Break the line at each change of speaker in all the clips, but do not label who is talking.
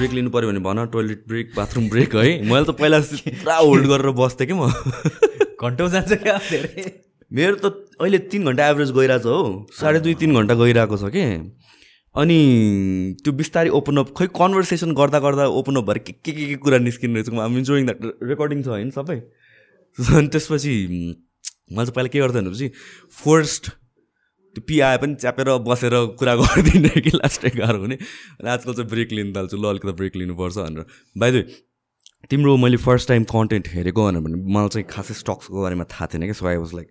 Brake लिनु पऱ्यो भने भन टोइलेट ब्रेक बाथरुम ब्रेक है। मैले त पहिला पुरा होल्ड गरेर बस्थेँ कि म?
घन्टौँ जान्छ क्या धेरै?
मेरो त अहिले तिन घन्टा एभरेज गइरहेको छ हो। साढे दुई तिन घन्टा गइरहेको छ कि? अनि त्यो बिस्तारै ओपन अप खै कन्भर्सेसन गर्दा गर्दा ओपन अप भएर के के के के कुरा निस्किने रहेछ। आम इन्जोइङ द्याट रेकर्डिङ छ होइन सबै। अनि त्यसपछि मैले चाहिँ पहिला के गर्थेँ भनेपछि फर्स्ट त्यो पी आए पनि च्यापेर बसेर कुरा गरिदिने कि लास्टै गाह्रो हुने। अनि आजकल चाहिँ ब्रेक लिनु थाल्छु ल अलिकति ब्रेक लिनुपर्छ भनेर। बाई द तिम्रो मैले फर्स्ट टाइम कन्टेन्ट हेरेको भनेर भने मलाई चाहिँ खासै स्टक्सको बारेमा थाहा थिएन क्या सो आई वाज लाइक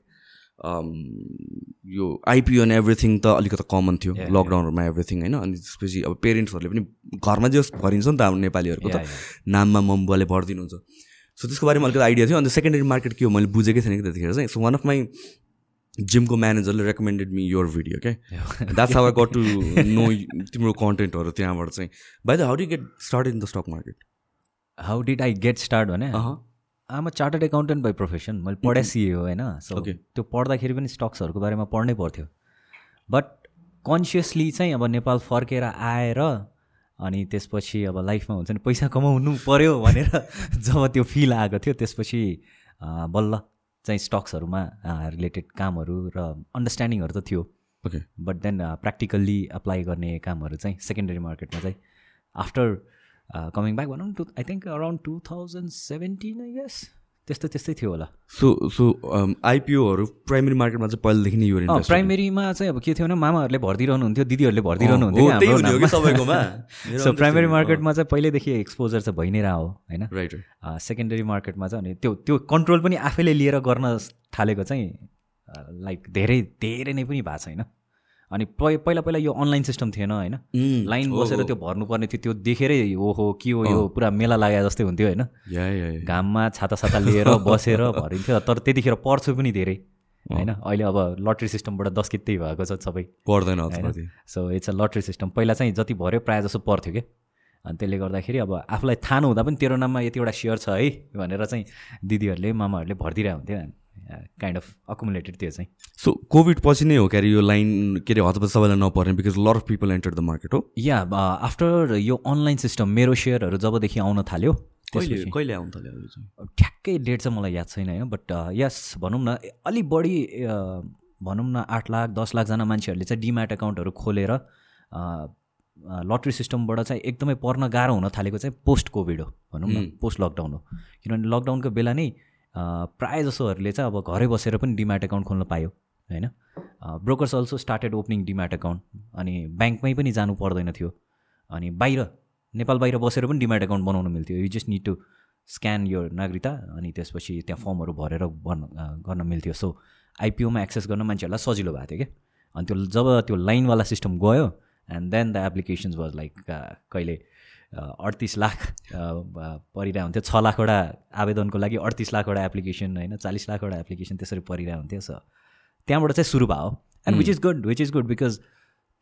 यो आइपिओ एन्ड एभ्रिथिङ त अलिकति कमन थियो। लकडाउनहरूमा एभ्रिथिङ होइन? अनि त्यसपछि अब पेरेन्ट्सहरूले पनि घरमा जे भरिन्छ नि त हाम्रो नेपालीहरूको त। नाममा मम्बुवाले भरिदिनुहुन्छ। सो त्यसको बारेमा अलिकति आइडिया थियो। अन्त सेकेन्डरी मार्केट के हो? मैले बुझेकै थिएन कि त्यतिखेर चाहिँ। सो वान अफ माई जिमको म्यानेजरले रेकमेन्डेड मी योर भिडियो क्या that's how I got to know तिम्रो कन्टेन्टहरू त्यहाँबाट चाहिँ। By the how do get start in the stock market
how did I get start भने? I'm chartered accountant by profession मैले पढाइ सिएँ हो होइन? सो. त्यो पढ्दाखेरि पनि स्टक्सहरूको बारेमा पढ्नै पर्थ्यो। बट कन्सियसली चाहिँ अब नेपाल फर्केर आएर अनि त्यसपछि अब लाइफमा हुन्छ नि पैसा कमाउनु पऱ्यो भनेर जब त्यो फिल आएको थियो त्यसपछि बल्ल। चाहिँ स्टक्सहरूमा रिलेटेड कामहरू र अन्डरस्ट्यान्डिङहरू त थियो।
Okay
but then practically apply गर्ने कामहरू चाहिँ सेकेन्डरी मार्केटमा चाहिँ आफ्टर कमिङ ब्याक भनौँ to I think around two thousand seventeen I guess त्यस्तो त्यस्तै थियो होला।
सो सो आइपिओहरू प्राइमेरी मार्केटमा चाहिँ पहिलादेखि नै यो
प्राइमेरीमा चाहिँ अब के थियो भने मामाहरूले भरिदिइरहनु हुन्थ्यो दिदीहरूले भरिदिइरहनु हुन्थ्यो क्या हाम्रो नाममा।
सबैकोमा?
सो प्राइमेरी मार्केटमा चाहिँ पहिल्यैदेखि एक्सपोजर चाहिँ भइ नै रह्यो होइन?
राइट
सेकेन्डरी मार्केटमा चाहिँ अनि त्यो त्यो कन्ट्रोल पनि आफैले लिएर गर्न थालेको चाहिँ लाइक धेरै धेरै नै पनि भएको छैन अनि पहि- पहिला पहिला यो अनलाइन सिस्टम थिएन होइन? लाइन बसेर त्यो भर्नुपर्ने थियो त्यो देखेरै ओहो के हो यो पुरा मेला लागेको जस्तै हुन्थ्यो होइन। घाममा छाता छाता लिएर बसेर भरिन्थ्यो तर त्यतिखेर पढ्छु पनि धेरै होइन? अहिले अब लट्री सिस्टमबाट दस कित्तै भएको छ सबै
पर्दैन
so it's a lottery system पहिला चाहिँ जति भर्यो प्रायः जसो पर्थ्यो क्या। अनि त्यसले गर्दाखेरि अब आफूलाई थाहा नहुँदा पनि तेरो नाममा यतिवटा सेयर छ है भनेर चाहिँ दिदीहरूले मामाहरूले भरिदिरहेको हुन्थ्यो काइन्ड अफ अकुमुलेटेड त्यो चाहिँ।
सो कोभिड पछि नै हो क्यारे यो लाइन के अरे हतपत सबैलाई नपर्ने because lot of people enter the market हो।
या आफ्टर यो अनलाइन सिस्टम मेरो सेयरहरू जबदेखि आउन थाल्यो
कहिले कहिले आउनु थाल्यो
ठ्याक्कै डेट चाहिँ मलाई याद छैन होइन बट यस भनौँ न अलिक बढी भनौँ न आठ लाख दस लाखजना मान्छेहरूले चाहिँ डिम्याट एकाउन्टहरू खोलेर लट्री सिस्टमबाट चाहिँ एकदमै पर्न गाह्रो हुन थालेको चाहिँ पोस्ट कोभिड हो भनौँ न पोस्ट लकडाउन हो। किनभने लकडाउनको बेला नै प्रायः जसोहरूले चाहिँ अब घरै बसेर पनि डिम्याट एकाउन्ट खोल्न पायो होइन? Brokers also started opening demat account अनि ब्याङ्कमै पनि जानु पर्दैन थियो। अनि बाहिर नेपाल बाहिर बसेर पनि डिम्याट एकाउन्ट बनाउनु मिल्थ्यो। You just need to scan यो नागरिकता अनि त्यसपछि त्यहाँ फर्महरू भरेर गर्न अ, गर्न मिल्थ्यो। सो आइपिओमा एक्सेस गर्न मान्छेहरूलाई सजिलो भएको थियो क्या? अनि त्यो जब त्यो लाइनवाला सिस्टम गयो and then the applications was like कहिले अडतिस लाख परिरहेको हुन्थ्यो। छ लाखवटा आवेदनको लागि अडतिस लाखवटा एप्लिकेसन होइन चालिस लाखवटा एप्लिकेसन त्यसरी परिरहेको हुन्थ्यो सो त्यहाँबाट चाहिँ सुरु भयो। And which is good which is good because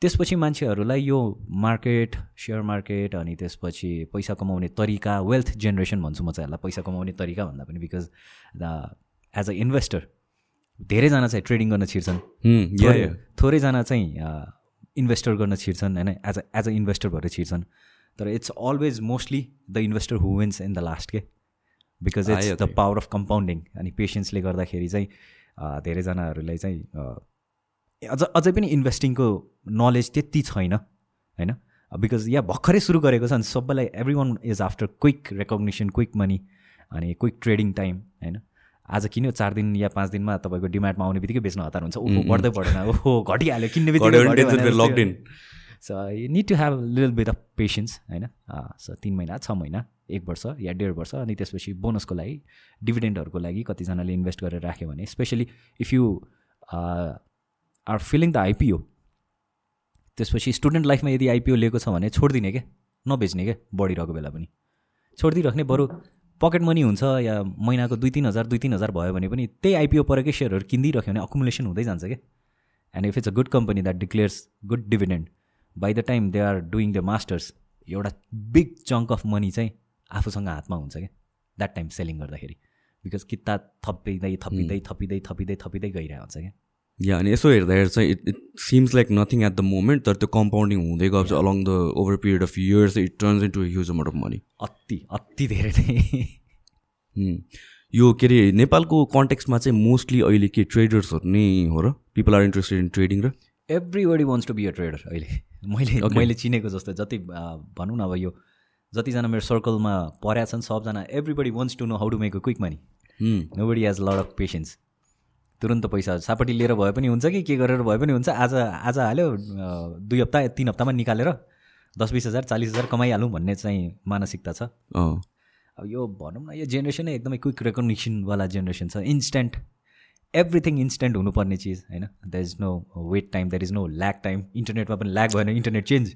त्यसपछि मान्छेहरूलाई यो मार्केट सेयर मार्केट अनि त्यसपछि पैसा कमाउने तरिका वेल्थ जेनेरेसन भन्छु म चाहिँ यसलाई पैसा कमाउने तरिका भन्दा पनि because the as a investor धेरैजना चाहिँ ट्रेडिङ गर्न छिर्छन्।
या
थोरैजना चाहिँ इन्भेस्टर गर्न छिर्छन् होइन as a as a investor भएर छिर्छन्। तर it's always mostly the investor who wins in the last के because it's the power of compounding अनि पेसेन्सले गर्दाखेरि चाहिँ धेरैजनाहरूलाई चाहिँ अझ अझै पनि इन्भेस्टिङको नलेज त्यति छैन होइन? बिकज यहाँ भर्खरै सुरु गरेको छ अनि सबैलाई everyone is after quick recognition quick money अनि क्विक ट्रेडिङ टाइम होइन? आज किन्यो चार दिन या पाँच दिनमा तपाईँको डिमान्डमा आउने बित्तिकै बेच्न हतार हुन्छ। ओहो बढ्दै बढेन। ओहो घटिहाल्यो किन्ने बित्तिकै so you need to have little bit of patience होइन? सो तिन महिना छ महिना एक वर्ष या डेढ वर्ष अनि त्यसपछि बोनसको लागि डिभिडेन्डहरूको लागि कतिजनाले इन्भेस्ट गरेर राख्यो भने specially if you are filling the IPO त्यसपछि स्टुडेन्ट लाइफमा यदि आइपिओ लिएको छ भने छोडिदिने क्या नबेच्ने क्या बढिरहेको बेला पनि। छोडिदिइराख्ने बरु पकेट मनी हुन्छ या महिनाको दुई तिन हजार दुई तिन हजार भयो भने पनि त्यही आइपिओ परेकै सेयरहरू किनिदिइराख्यो भने अकुमुलेसन हुँदै जान्छ क्या and if it's a good company that declares good dividend by the time they are doing the masters एउटा बिग चङ्क अफ मनी चाहिँ आफूसँग हातमा हुन्छ क्या। द्याट टाइम सेलिङ गर्दाखेरि। बिकज किता थपिँदै थपिँदै थपिँदै थपिँदै थपिँदै गइरहेको हुन्छ क्या।
या अनि यसो हेर्दाखेरि चाहिँ it it seems like nothing at the moment तर त्यो कम्पाउन्डिङ हुँदै गएपछि along the over period of years it turns into huge amount of money
अति अति धेरै नै।
यो के अरे नेपालको कन्टेक्स्टमा चाहिँ मोस्टली अहिले के ट्रेडर्सहरू नै हो र? People are interested in trading र?
Everybody wants to be a trader अहिले। मैले मैले चिनेको जस्तो जति भनौँ न अब यो जतिजना मेरो सर्कलमा परेका छन् सबजना everybody wants to know how to make a quick money nobody has lot of patience तुरन्त पैसा सापट्टि लिएर भए पनि हुन्छ कि के गरेर भए पनि हुन्छ आज आज हाल्यो दुई हप्ता तिन हप्तामा निकालेर दस बिस हजार चालिस हजार कमाइहालौँ भन्ने चाहिँ मानसिकता छ। अब यो भनौँ न यो जेनेरेसनै एकदमै क्विक रेकग्निसनवाला जेनेरेसन छ। इन्स्ट्यान्ट एभ्रिथिङ इन्स्ट्यान्ट हुनुपर्ने चिज होइन? That is no wait time that is no lag time इन्टरनेटमा पनि ल्याक भएन इन्टरनेट चेन्ज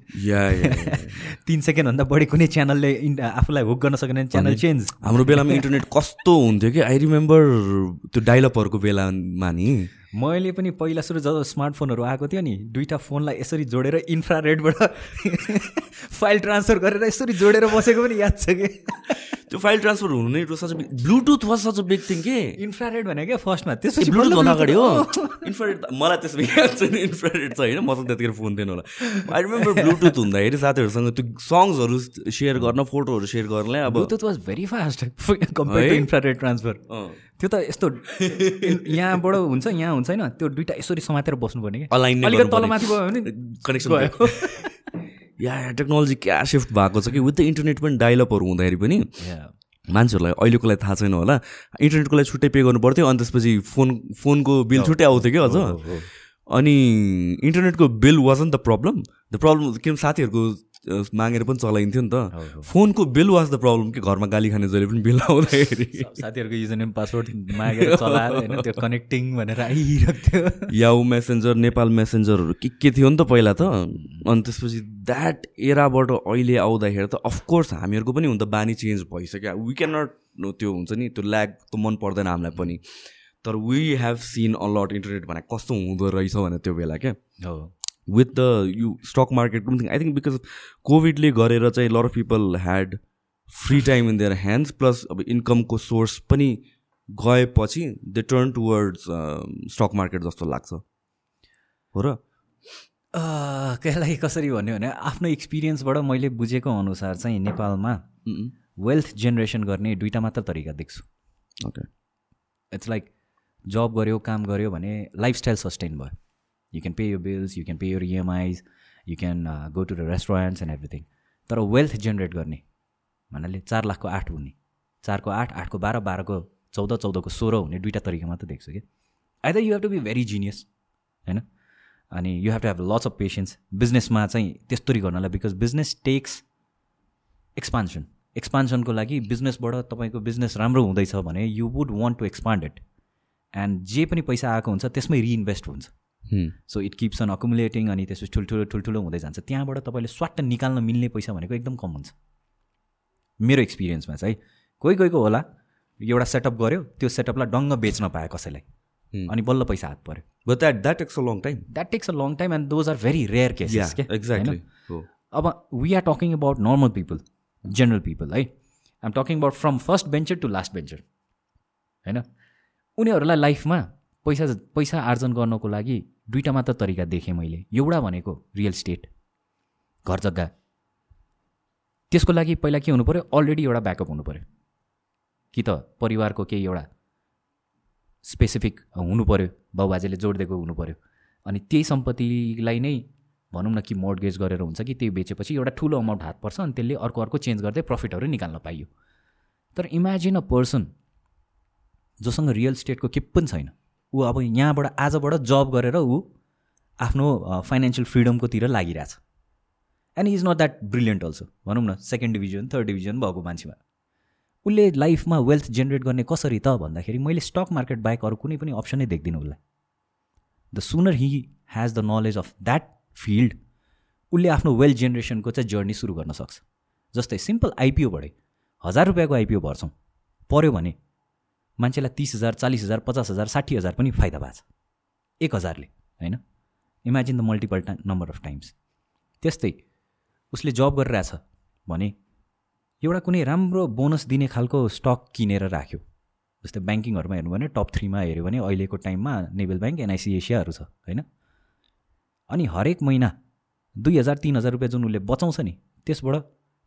तिन सेकेन्डभन्दा बढी कुनै च्यानलले आफूलाई हुक गर्न सकेन च्यानल चेन्ज
हाम्रो बेलामा इन्टरनेट कस्तो हुन्थ्यो कि? आई रिमेम्बर त्यो डाइलपहरूको बेलामा नि।
मैले पनि पहिला सुरु जब स्मार्टफोनहरू आएको थियो नि दुइटा फोनलाई यसरी जोडेर इन्फ्रारेडबाट फाइल ट्रान्सफर गरेर यसरी जोडेर बसेको पनि याद छ कि?
त्यो फाइल ट्रान्सफर हुनु नै such bluetooth was such a big thing के?
इन्फ्रारेड भनेको क्या फर्स्टमा त्यसो
ब्लुटुथ भन्दा अगाडि हो। इन्फ्रारेड मलाई त्यसमा याद छैन इन्फ्रारेड छ होइन। मसँग त्यतिखेर फोन थिएन होला। आई रिमेम्बर ब्लुटुथ हुँदाखेरि साथीहरूसँग त्यो सङ्ग्सहरू सेयर गर्न फोटोहरू सेयर गर्नलाई अब
bluetooth was very fast compare to infrared transfer त्यो त यस्तो यहाँबाट हुन्छ यहाँ हुन्छ होइन। त्यो दुइटा यसरी समातेर बस्नुपर्ने कि? अलिकति तलमाथि गयो भने
कनेक्सन भयो या टेक्नोलोजी क्या सिफ्ट भएको छ कि विथ द इन्टरनेट पनि डाइलपहरू हुँदाखेरि पनि मान्छेहरूलाई अहिलेको लागि थाहा छैन होला। इन्टरनेटको लागि छुट्टै पे गर्नु पर्थ्यो अनि त्यसपछि फोन फोनको बिल छुट्टै आउँथ्यो कि अझ। अनि इन्टरनेटको bill wasn't the problem the problem किन साथीहरूको मागेर पनि चलाइन्थ्यो नि त। फोनको बिल वाज द प्रब्लम कि घरमा गाली खाने जहिले पनि बिल आउँदाखेरि।
साथीहरूको युजर नेम पासवर्ड मागेर चलाएर होइन त्यो कनेक्टिङ भनेर आइरहेको थियो।
याउ मेसेन्जर नेपाल मेसेन्जरहरू के के थियो नि त पहिला त। अनि त्यसपछि द्याट एराबाट अहिले आउँदाखेरि त अफकोर्स हामीहरूको पनि हुन त बानी चेन्ज भइसक्यो। वी क्यान नट त्यो हुन्छ नि त्यो ल्याग त मन पर्दैन हामीलाई पनि। तर we have seen a lot internet भने कस्तो हुँदो रहेछ भने त्यो बेला क्या
हो।
With the you stock market पनि आई थिङ्क बिकज कोभिडले गरेर चाहिँ lot of people had free time in their hands plus अब इन्कमको सोर्स पनि गएपछि they turn towards stock market जस्तो लाग्छ। हो र?
त्यसलाई कसरी भन्यो भने आफ्नो एक्सपिरियन्सबाट मैले बुझेको अनुसार चाहिँ नेपालमा वेल्थ जेनेरेसन गर्ने दुइटा मात्र तरिका देख्छु।
ओके
इट्स लाइक जब गऱ्यो काम गऱ्यो भने लाइफस्टाइल सस्टेन भयो। You can pay your bills you can pay your EMIs you can go to the restaurants and everything तर वेल्थ जेनेरेट गर्ने। भन्नाले चार लाखको आठ हुने। चारको आठ आठको बाह्र बाह्रको चौध चौधको सोह्र हुने दुइटा तरिका मात्र देख्छु कि। Either you have to be very genius होइन? अनि you have to have lots of patience बिजनेसमा चाहिँ त्यस्तोरी गर्नलाई बिकज बिजनेस टेक्स एक्सपान्सन एक्सपान्सनको लागि बिजनेसबाट तपाईँको बिजनेस राम्रो हुँदैछ भने you would want to expand it and जे पनि पैसा आएको हुन्छ त्यसमै रिइन्भेस्ट हुन्छ। So it keeps on accumulating अनि त्यसपछि ठुल्ठुलो ठुल्ठुलो हुँदै जान्छ। त्यहाँबाट तपाईँले स्वाट निकाल्न मिल्ने पैसा भनेको एकदम कम हुन्छ मेरो एक्सपिरियन्समा चाहिँ कोही कोहीको होला एउटा सेटअप गऱ्यो त्यो सेटअपलाई डङ्ग बेच्न पायो कसैलाई। अनि बल्ल पैसा हात पऱ्यो
but that that takes a long time
that takes a long time and those are very rare cases
के एक्ज्याक्टली
अब we are talking about normal people general people है I'm talking about from first bencher to last bencher होइन उनीहरूलाई लाइफमा पैसा पैसा आर्जन गर्नको लागि दुइटा मात्र तरिका देखेँ मैले। एउटा भनेको रियल स्टेट घर जग्गा। त्यसको लागि पहिला के हुनु पऱ्यो अलरेडी एउटा ब्याकअप हुनु पऱ्यो कि त परिवारको केही एउटा स्पेसिफिक हुनु पऱ्यो बाउबाजेले जोडिदिएको हुनु पऱ्यो अनि त्यही सम्पत्तिलाई नै भनौँ न कि मोडगेज गरेर हुन्छ कि त्यो बेचेपछि एउटा ठुलो अमाउन्ट हात पर्छ अनि त्यसले अर्को अर्को चेन्ज गर्दै प्रफिटहरू निकाल्न पाइयो। तर इमेजिन अ पर्सन जोसँग रियल स्टेटको के पनि छैन। ऊ अब यहाँबाट आजबाट जब गरेर ऊ आफ्नो फाइनेन्सियल फ्रिडमकोतिर लागिरहेछ। And is not that brilliant also भनौँ न सेकेन्ड डिभिजन थर्ड डिभिजन भएको मान्छेमा। उसले लाइफमा वेल्थ जेनेरेट गर्ने कसरी त भन्दाखेरि मैले स्टक मार्केट बाहेक अरू कुनै पनि अप्सनै देख्दिनँ उसलाई। The sooner he has the knowledge of that field उसले आफ्नो वेल्थ जेनेरेसनको चाहिँ जर्नी सुरु गर्न सक्छ। जस्तै सिम्पल आइपिओबाटै हजार रुपियाँको आइपिओ भर्छौँ। पऱ्यो भने मान्छेलाई तिस हजार चालिस हजार पचास हजार साठी हजार पनि फाइदा भएको छ एक हजारले होइन? इमेजिन द मल्टिपल टा नम्बर अफ टाइम्स त्यस्तै उसले जब गरिरहेछ भने एउटा कुनै राम्रो बोनस दिने खालको स्टक किनेर राख्यो। जस्तै ब्याङ्किङहरूमा हेर्नु भने टप थ्रीमा हेऱ्यो भने अहिलेको टाइममा नेभल ब्याङ्क एनआइसी एसियाहरू छ होइन? अनि हरेक महिना दुई हजार तिन हजार रुपियाँ जुन उसले बचाउँछ नि त्यसबाट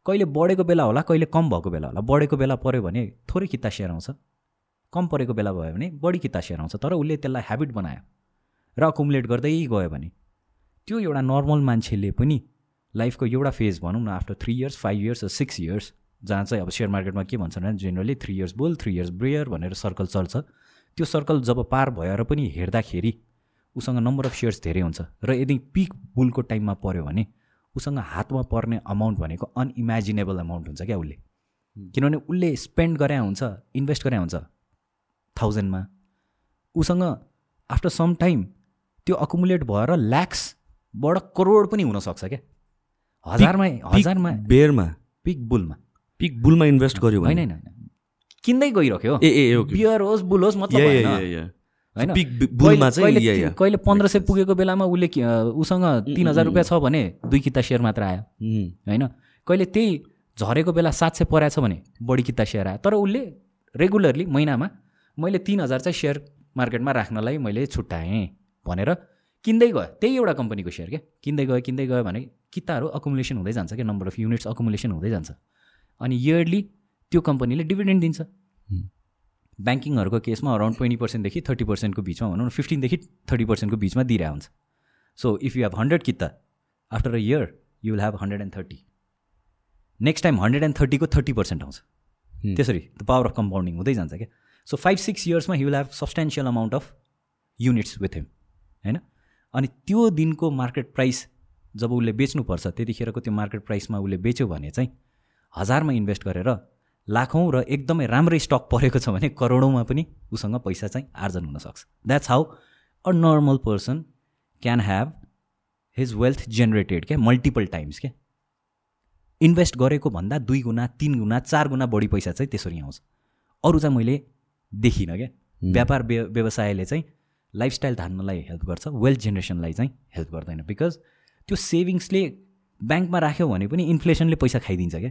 कहिले बढेको बेला होला कहिले कम भएको बेला होला बढेको बेला पऱ्यो भने थोरै किता सेयर आउँछ। कम परेको बेला भयो भने बढी किता सेयर आउँछ तर उसले त्यसलाई ह्याबिट बनायो र अकुमुलेट गर्दै गयो भने। त्यो एउटा नर्मल मान्छेले पनि लाइफको एउटा फेज भनौँ न after three years five years six years जहाँ चाहिँ अब सेयर मार्केटमा के भन्छ भने generally three years bull three years bear भनेर सर्कल चल्छ। त्यो सर्कल जब पार भएर पनि हेर्दाखेरि उसँग नम्बर अफ सेयर्स धेरै हुन्छ र यदि पिक बुलको टाइममा पऱ्यो भने उसँग हातमा पर्ने अमाउन्ट भनेको अनइमेजिनेबल अमाउन्ट हुन्छ क्या उसले। किनभने उसले स्पेन्ड गरे हुन्छ इन्भेस्ट गरे हुन्छ। थाउजन्डमा। उसँग आफ्टर सम टाइम त्यो अकुमुलेट भएर ल्याक्सबाट करोड पनि हुनसक्छ क्या। हजारमा हजारमा।
बेयरमा
पिक बुलमा
पिक बुलमा इन्भेस्ट गर्यो
होइन होइन किन्दै गइरह्यो।
ए ए ओके।
बियर होस् बुल होस् मतलब होइन। कहिले- पन्ध्र सय पुगेको बेलामा उसले कि- अ, उसँग तिन हजार रुपियाँ छ भने दुई किता सेयर मात्र आयो। होइन। कहिले त्यही झरेको बेला सात सय छ भने बढी किता सेयर आयो। तर उसले रेगुलरली महिनामा मैले तिन हजार चाहिँ सेयर मार्केटमा राख्नलाई मैले छुट्याएँ भनेर किन्दै गयो। त्यही एउटा कम्पनीको सेयर क्या। किन्दै गयो किन्दै गयो भने किताहरू अकुमुलेसन हुँदै जान्छ क्या। नम्बर अफ युनिट्स अकुमुलेसन हुँदै जान्छ। अनि इयरली त्यो कम्पनीले डिभिडेन्ड दिन्छ। ब्याङ्किङहरूको केसमा अराउन्ड ट्वेन्टी पर्सेन्टदेखि थर्टी पर्सेन्टको बिचमा भनौँ न फिफ्टिनदेखि थर्टी पर्सेन्टको बिचमा दिइरहेको हुन्छ। So if you have hundred किता after a year you will have hundred and thirty next time hundred and थर्टीको thirty percent आउँछ. त्यसरी द पावर अफ कम्पाउन्डिङ हुँदै जान्छ क्या। So five six इयर्समा he will have substantial amount of units with him होइन अनि त्यो दिनको market price जब उसले बेच्नुपर्छ त्यतिखेरको त्यो मार्केट प्राइसमा उसले बेच्यो भने चाहिँ हजारमा इन्भेस्ट गरेर लाखौँ र एकदमै राम्रै स्टक परेको छ भने करोडौँमा पनि उसँग पैसा चाहिँ आर्जन हुनसक्छ that's how a normal person can have his wealth generated क्या मल्टिपल टाइम्स क्या इन्भेस्ट गरेको भन्दा दुई गुणा तिन गुणा चार गुणा बढी पैसा चाहिँ त्यसरी आउँछ अरू चाहिँ मैले देखिनँ क्या व्यापार व्य- व्यवसायले चाहिँ लाइफस्टाइल धान्नलाई हेल्प गर्छ वेल्थ जेनेरेसनलाई चाहिँ हेल्प गर्दैन। बिकज त्यो सेभिङ्सले ब्याङ्कमा राख्यो भने पनि इन्फ्लेसनले पैसा खाइदिन्छ क्या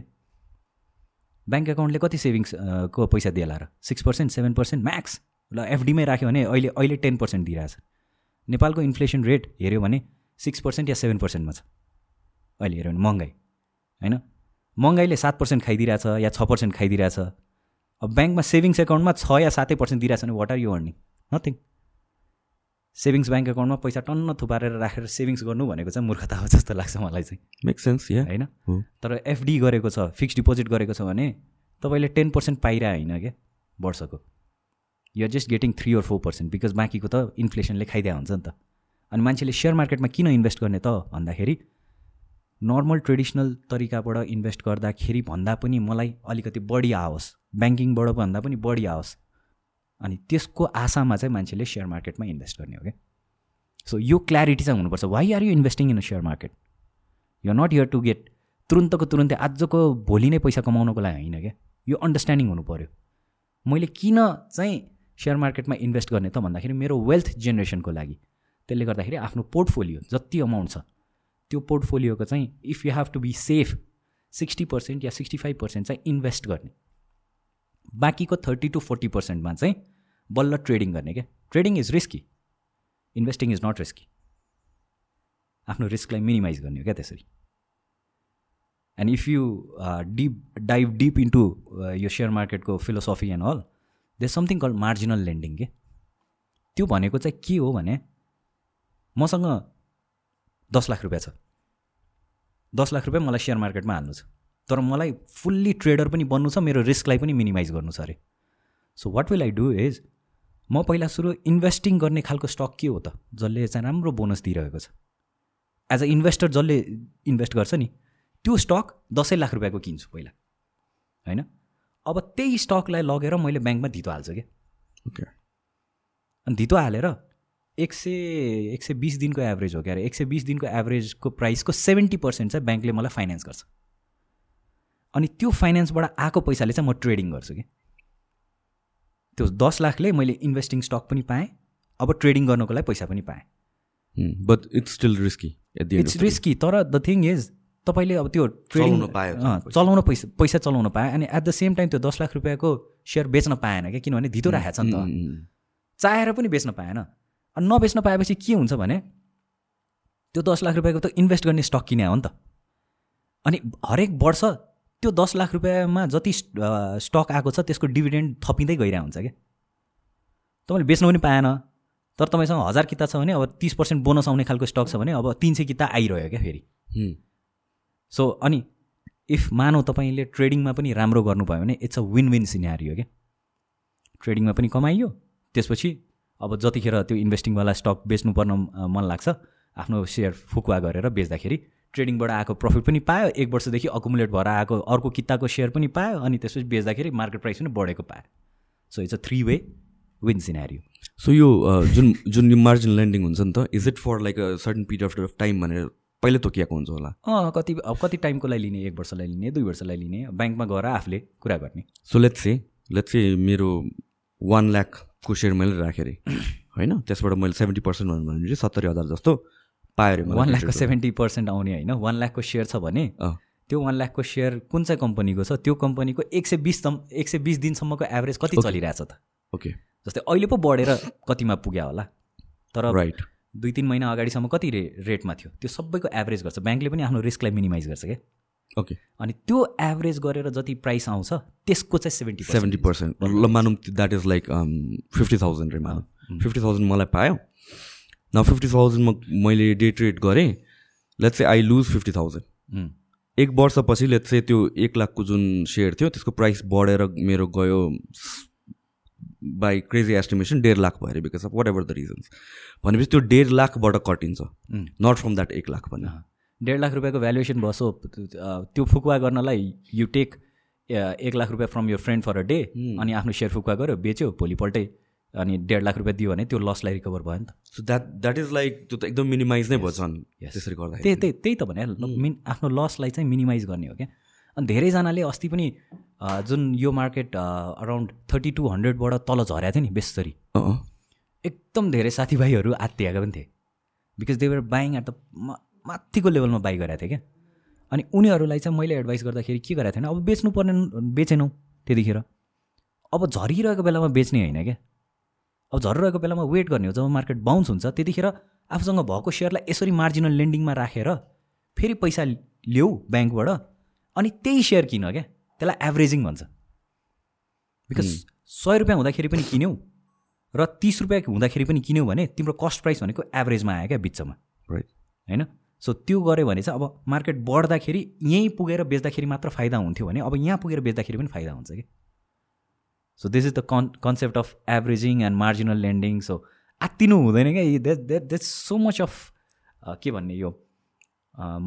ब्याङ्क एकाउन्टले कति सेभिङ्स अ, को पैसा दिएला र? Six percent seven percent max ल एफडीमै राख्यो भने अहिले अहिले टेन पर्सेन्ट दिइरहेछ। नेपालको इन्फ्लेसन रेट हेऱ्यो भने सिक्स पर्सेन्ट या सेभेन पर्सेन्टमा छ। अहिले हेऱ्यो भने महँगाइ होइन? महँगाइले सात पर्सेन्ट खाइदिरहेछ या छ पर्सेन्ट खाइदिरहेछ अब ब्याङ्कमा सेभिङ्स एकाउन्टमा छ या सातै पर्सेन्ट दिइरहेछ भने what are you earning nothing savings bank एकाउन्टमा पैसा टन्न थुपारेर राखेर सेभिङ्स गर्नु भनेको चाहिँ मूर्खता हो जस्तो लाग्छ मलाई चाहिँ।
मेक सेन्स या
होइन। तर एफडी गरेको छ फिक्स डिपोजिट गरेको छ भने तपाईँले टेन पर्सेन्ट पाइरह होइन क्या वर्षको। You're just getting three or four percent because बाँकीको त इन्फ्लेसनले खाइदिया हुन्छ नि त। अनि मान्छेले सेयर मार्केटमा किन इन्भेस्ट गर्ने त भन्दाखेरि नर्मल ट्रेडिसनल तरिकाबाट इन्भेस्ट गर्दाखेरि भन्दा पनि मलाई अलिकति बढी आओस्। ब्याङ्किङबाट भन्दा पनि बढी आओस्। अनि त्यसको आशामा चाहिँ मान्छेले सेयर मार्केटमा इन्भेस्ट गर्ने हो क्या। सो यो क्ल्यारिटी चाहिँ हुनुपर्छ। Why are you investing in a share market you not here to get तुरुन्तको तुरुन्तै आजको भोलि नै पैसा कमाउनको लागि होइन क्या। यो अन्डरस्ट्यान्डिङ हुनु पऱ्यो मैले किन चाहिँ सेयर मार्केटमा इन्भेस्ट गर्ने त भन्दाखेरि मेरो वेल्थ जेनेरेसनको लागि। त्यसले गर्दाखेरि आफ्नो पोर्टफोलियो जति अमाउन्ट छ त्यो पोर्टफोलियोको चाहिँ if you have to be safe sixty percent yeah sixty five percent चाहिँ इन्भेस्ट गर्ने। बाँकीको थर्टी टु फोर्टी पर्सेन्टमा चाहिँ बल्ल ट्रेडिङ गर्ने क्या। Trading is risky investing is not risky आफ्नो रिस्कलाई मिनिमाइज गर्ने हो क्या त्यसरी। And if you deep dive deep into यो share मार्केटको philosophy and all they something call marginal lending के त्यो भनेको चाहिँ के हो भने मसँग दस लाख रुपियाँ छ। दस लाख रुपियाँ मलाई सेयर मार्केटमा हाल्नु छ। तर मलाई फुल्ली ट्रेडर पनि बन्नु छ मेरो रिस्कलाई पनि मिनिमाइज गर्नु छ अरे। So what will I do is म पहिला सुरु इन्भेस्टिङ गर्ने खालको स्टक के हो त? जसले चाहिँ राम्रो बोनस दिइरहेको छ। एज अ इन्भेस्टर जसले इन्भेस्ट गर्छ नि त्यो स्टक दसैँ लाख रुपियाँको किन्छु पहिला। होइन? अब त्यही स्टकलाई लगेर मैले ब्याङ्कमा धितो हाल्छु क्या।
ओके
अनि धितो हालेर एक सय एक सय बिस दिनको एभरेज हो क्या अरे एक सय बिस दिनको एभरेजको प्राइसको सेभेन्टी पर्सेन्ट चाहिँ ब्याङ्कले मलाई फाइनेन्स गर्छ। अनि त्यो फाइनेन्सबाट आएको पैसाले चाहिँ म ट्रेडिङ गर्छु कि। त्यो दस लाखले मैले इन्भेस्टिङ स्टक पनि पाएँ अब ट्रेडिङ गर्नको लागि पैसा पनि पाएँ।
But it's still risky
it's risky तर द थिङ इज तपाईँले अब त्यो ट्रेडिङ
चलाउन पायो
अँ, चलाउन पैसा पैसा चलाउन पायो अनि एट द सेम टाइम त्यो दस लाख रुपियाँको सेयर बेच्न पाएन क्या किनभने धितो राखेको छ नि त। चाहेर पनि बेच्न पाएन। नबेच्न पाएपछि के हुन्छ भने त्यो दस लाख रुपियाँको त इन्भेस्ट गर्ने स्टक किने हो नि त। अनि हरेक वर्ष त्यो दस लाख रुपियाँमा जति स्टक आएको छ त्यसको डिभिडेन्ड थपिँदै गइरहेको हुन्छ क्या। तपाईँले बेच्नु पनि पाएन तर तपाईँसँग हजार किता छ भने अब तिस पर्सेन्ट बोनस आउने खालको स्टक छ भने अब तिन सय किता आइरह्यो क्या फेरि। सो अनि इफ मानौ तपाईँले ट्रेडिङमा पनि राम्रो गर्नुभयो भने it's a win win scenario क्या। ट्रेडिङमा पनि कमाइयो त्यसपछि अब जतिखेर त्यो इन्भेस्टिङवाला स्टक बेच्नुपर्न अ, मन लाग्छ आफ्नो सेयर फुकुवा गरेर बेच्दाखेरि ट्रेडिङबाट आएको प्रफिट पनि पायो एक वर्षदेखि अकुमुलेट भएर आएको अर्को किताको सेयर पनि पायो अनि त्यसपछि बेच्दाखेरि मार्केट प्राइस पनि बढेको पायो। So it's a three way win scenario
so यो जुन जुन यो मार्जिन लेन्डिङ हुन्छ नि त is it for like a certain period of time भनेर पहिल्यै तोकिएको हुन्छ होला?
अँ कति अब कति टाइमको लागि लिने? एक वर्षलाई लिने दुई वर्षलाई लिने ब्याङ्कमा गएर आफूले कुरा गर्ने।
So let's say let's say मेरो वान लाखको सेयर मैले राखेँ अरे। होइन? त्यसबाट मैले सेभेन्टी पर्सेन्ट भने चाहिँ सत्तरी हजार जस्तो पाएँ अरे
वान लाखको सेभेन्टी पर्सेन्ट आउने होइन? वान लाखको सेयर छ भने। त्यो वान लाखको सेयर कुन चाहिँ कम्पनीको छ? त्यो कम्पनीको एक सय बिस एक सय बिस दिनसम्मको एभरेज कति चलिरहेछ त?
ओके
जस्तै अहिले पो बढेर कतिमा पुग्यो होला? तर
राइट
दुई तिन महिना अगाडिसम्म कति रे रेटमा थियो? त्यो सबैको एभरेज गर्छ। ब्याङ्कले पनि आफ्नो रिस्कलाई मिनिमाइज गर्छ क्या?
ओके
अनि त्यो एभरेज गरेर जति प्राइस आउँछ त्यसको चाहिँ सेभेन्टी
सेभेन्टी पर्सेन्ट ल मानौँ that is like fifty thousand रे मानौँ। फिफ्टी थाउजन्ड मलाई पायो। न फिफ्टी थाउजन्डमा मैले डे ट्रेड गरेँ। Let's say I lose fifty thousand एक वर्षपछि लेट्स से त्यो एक लाखको जुन सेयर थियो त्यसको प्राइस बढेर मेरो गयो बाई क्रेजी एस्टिमेसन डेढ लाख भयो अरे because of whatever the reasons भनेपछि त्यो डेढ लाखबाट कटिन्छ। नट फ्रम द्याट एक लाख भन्ने
डेढ लाख रुपियाँको भ्यालुएसन भयो सो त्यो फुकुवा गर्नलाई यु टेक एक लाख रुपियाँ from your friend for a day अनि आफ्नो सेयर फुकुवा गऱ्यो बेच्यो भोलिपल्टै अनि डेढ लाख रुपियाँ दियो भने त्यो लसलाई रिकभर भयो नि त।
So that that is like त्यो त एकदम मिनिमाइज नै
Yes.
त्यसरी गर्दाखेरि।
त्यही त्यही त्यही त भने मिन आफ्नो लसलाई चाहिँ मिनिमाइज गर्ने हो क्या। अनि धेरैजनाले अस्ति पनि जुन यो मार्केट अराउन्ड थर्टी टू हन्ड्रेडबाट तल झरेको थियो नि बेसरी। एकदम धेरै साथीभाइहरू आत्तिएका पनि थिए। Because they were buying at the माथिको लेभलमा बाई गरेको थिएँ क्या। अनि उनीहरूलाई चाहिँ मैले एडभाइस गर्दाखेरि के गरेको थिएन अब बेच्नु पर्ने बेचेनौ त्यतिखेर। अब झरिरहेको बेलामा बेच्ने होइन क्या। अब झरिरहेको बेलामा वेट गर्ने हो जब मार्केट बााउन्स हुन्छ त्यतिखेर आफूसँग भएको सेयरलाई यसरी मार्जिनल लेन्डिङमा राखेर फेरि पैसा ल्याऊ ब्याङ्कबाट अनि त्यही सेयर किन क्या त्यसलाई एभरेजिङ भन्छ। बिकज सय रुपियाँ हुँदाखेरि पनि किन्यौ र तिस रुपियाँ हुँदाखेरि पनि किन्यौ भने तिम्रो कस्ट प्राइस भनेको एभरेजमा आयो क्या बिचमा।
राइट
होइन? सो त्यो गऱ्यो भने चाहिँ अब मार्केट बढ्दाखेरि यहीँ पुगेर बेच्दाखेरि मात्र फाइदा हुन्थ्यो भने अब यहाँ पुगेर बेच्दाखेरि पनि फाइदा हुन्छ कि? So this is the con concept of averaging and marginal lending so आत्तिनु हुँदैन क्या that that that's so much of के भन्ने यो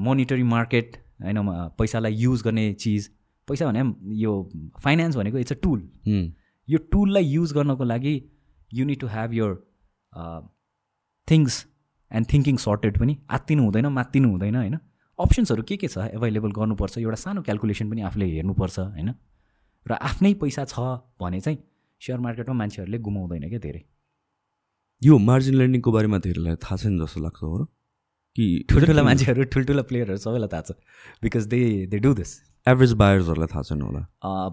मोनिटरी मार्केट होइन पैसालाई युज गर्ने चिज। पैसा भने यो फाइनेन्स भनेको इट्स अ टुल यो टुललाई युज गर्नको लागि you need to have your things and thinking sorted पनि आत्तिनु हुँदैन मात्तिनु हुँदैन होइन? अप्सन्सहरू के के छ एभाइलेबल गर्नुपर्छ? एउटा सानो क्यालकुलेसन पनि आफूले हेर्नुपर्छ होइन? र आफ्नै पैसा छ भने चाहिँ सेयर मार्केटमा मान्छेहरूले गुमाउँदैन क्या धेरै।
यो मार्जिन लेन्डिङको बारेमा धेरैलाई थाहा छैन जस्तो लाग्छ हो र। कि
ठुल्ठुला मान्छेहरू ठुल्ठुला प्लेयरहरू सबैलाई थाहा छ। Because they they do this
average बायर्सहरूलाई थाहा छैन होला।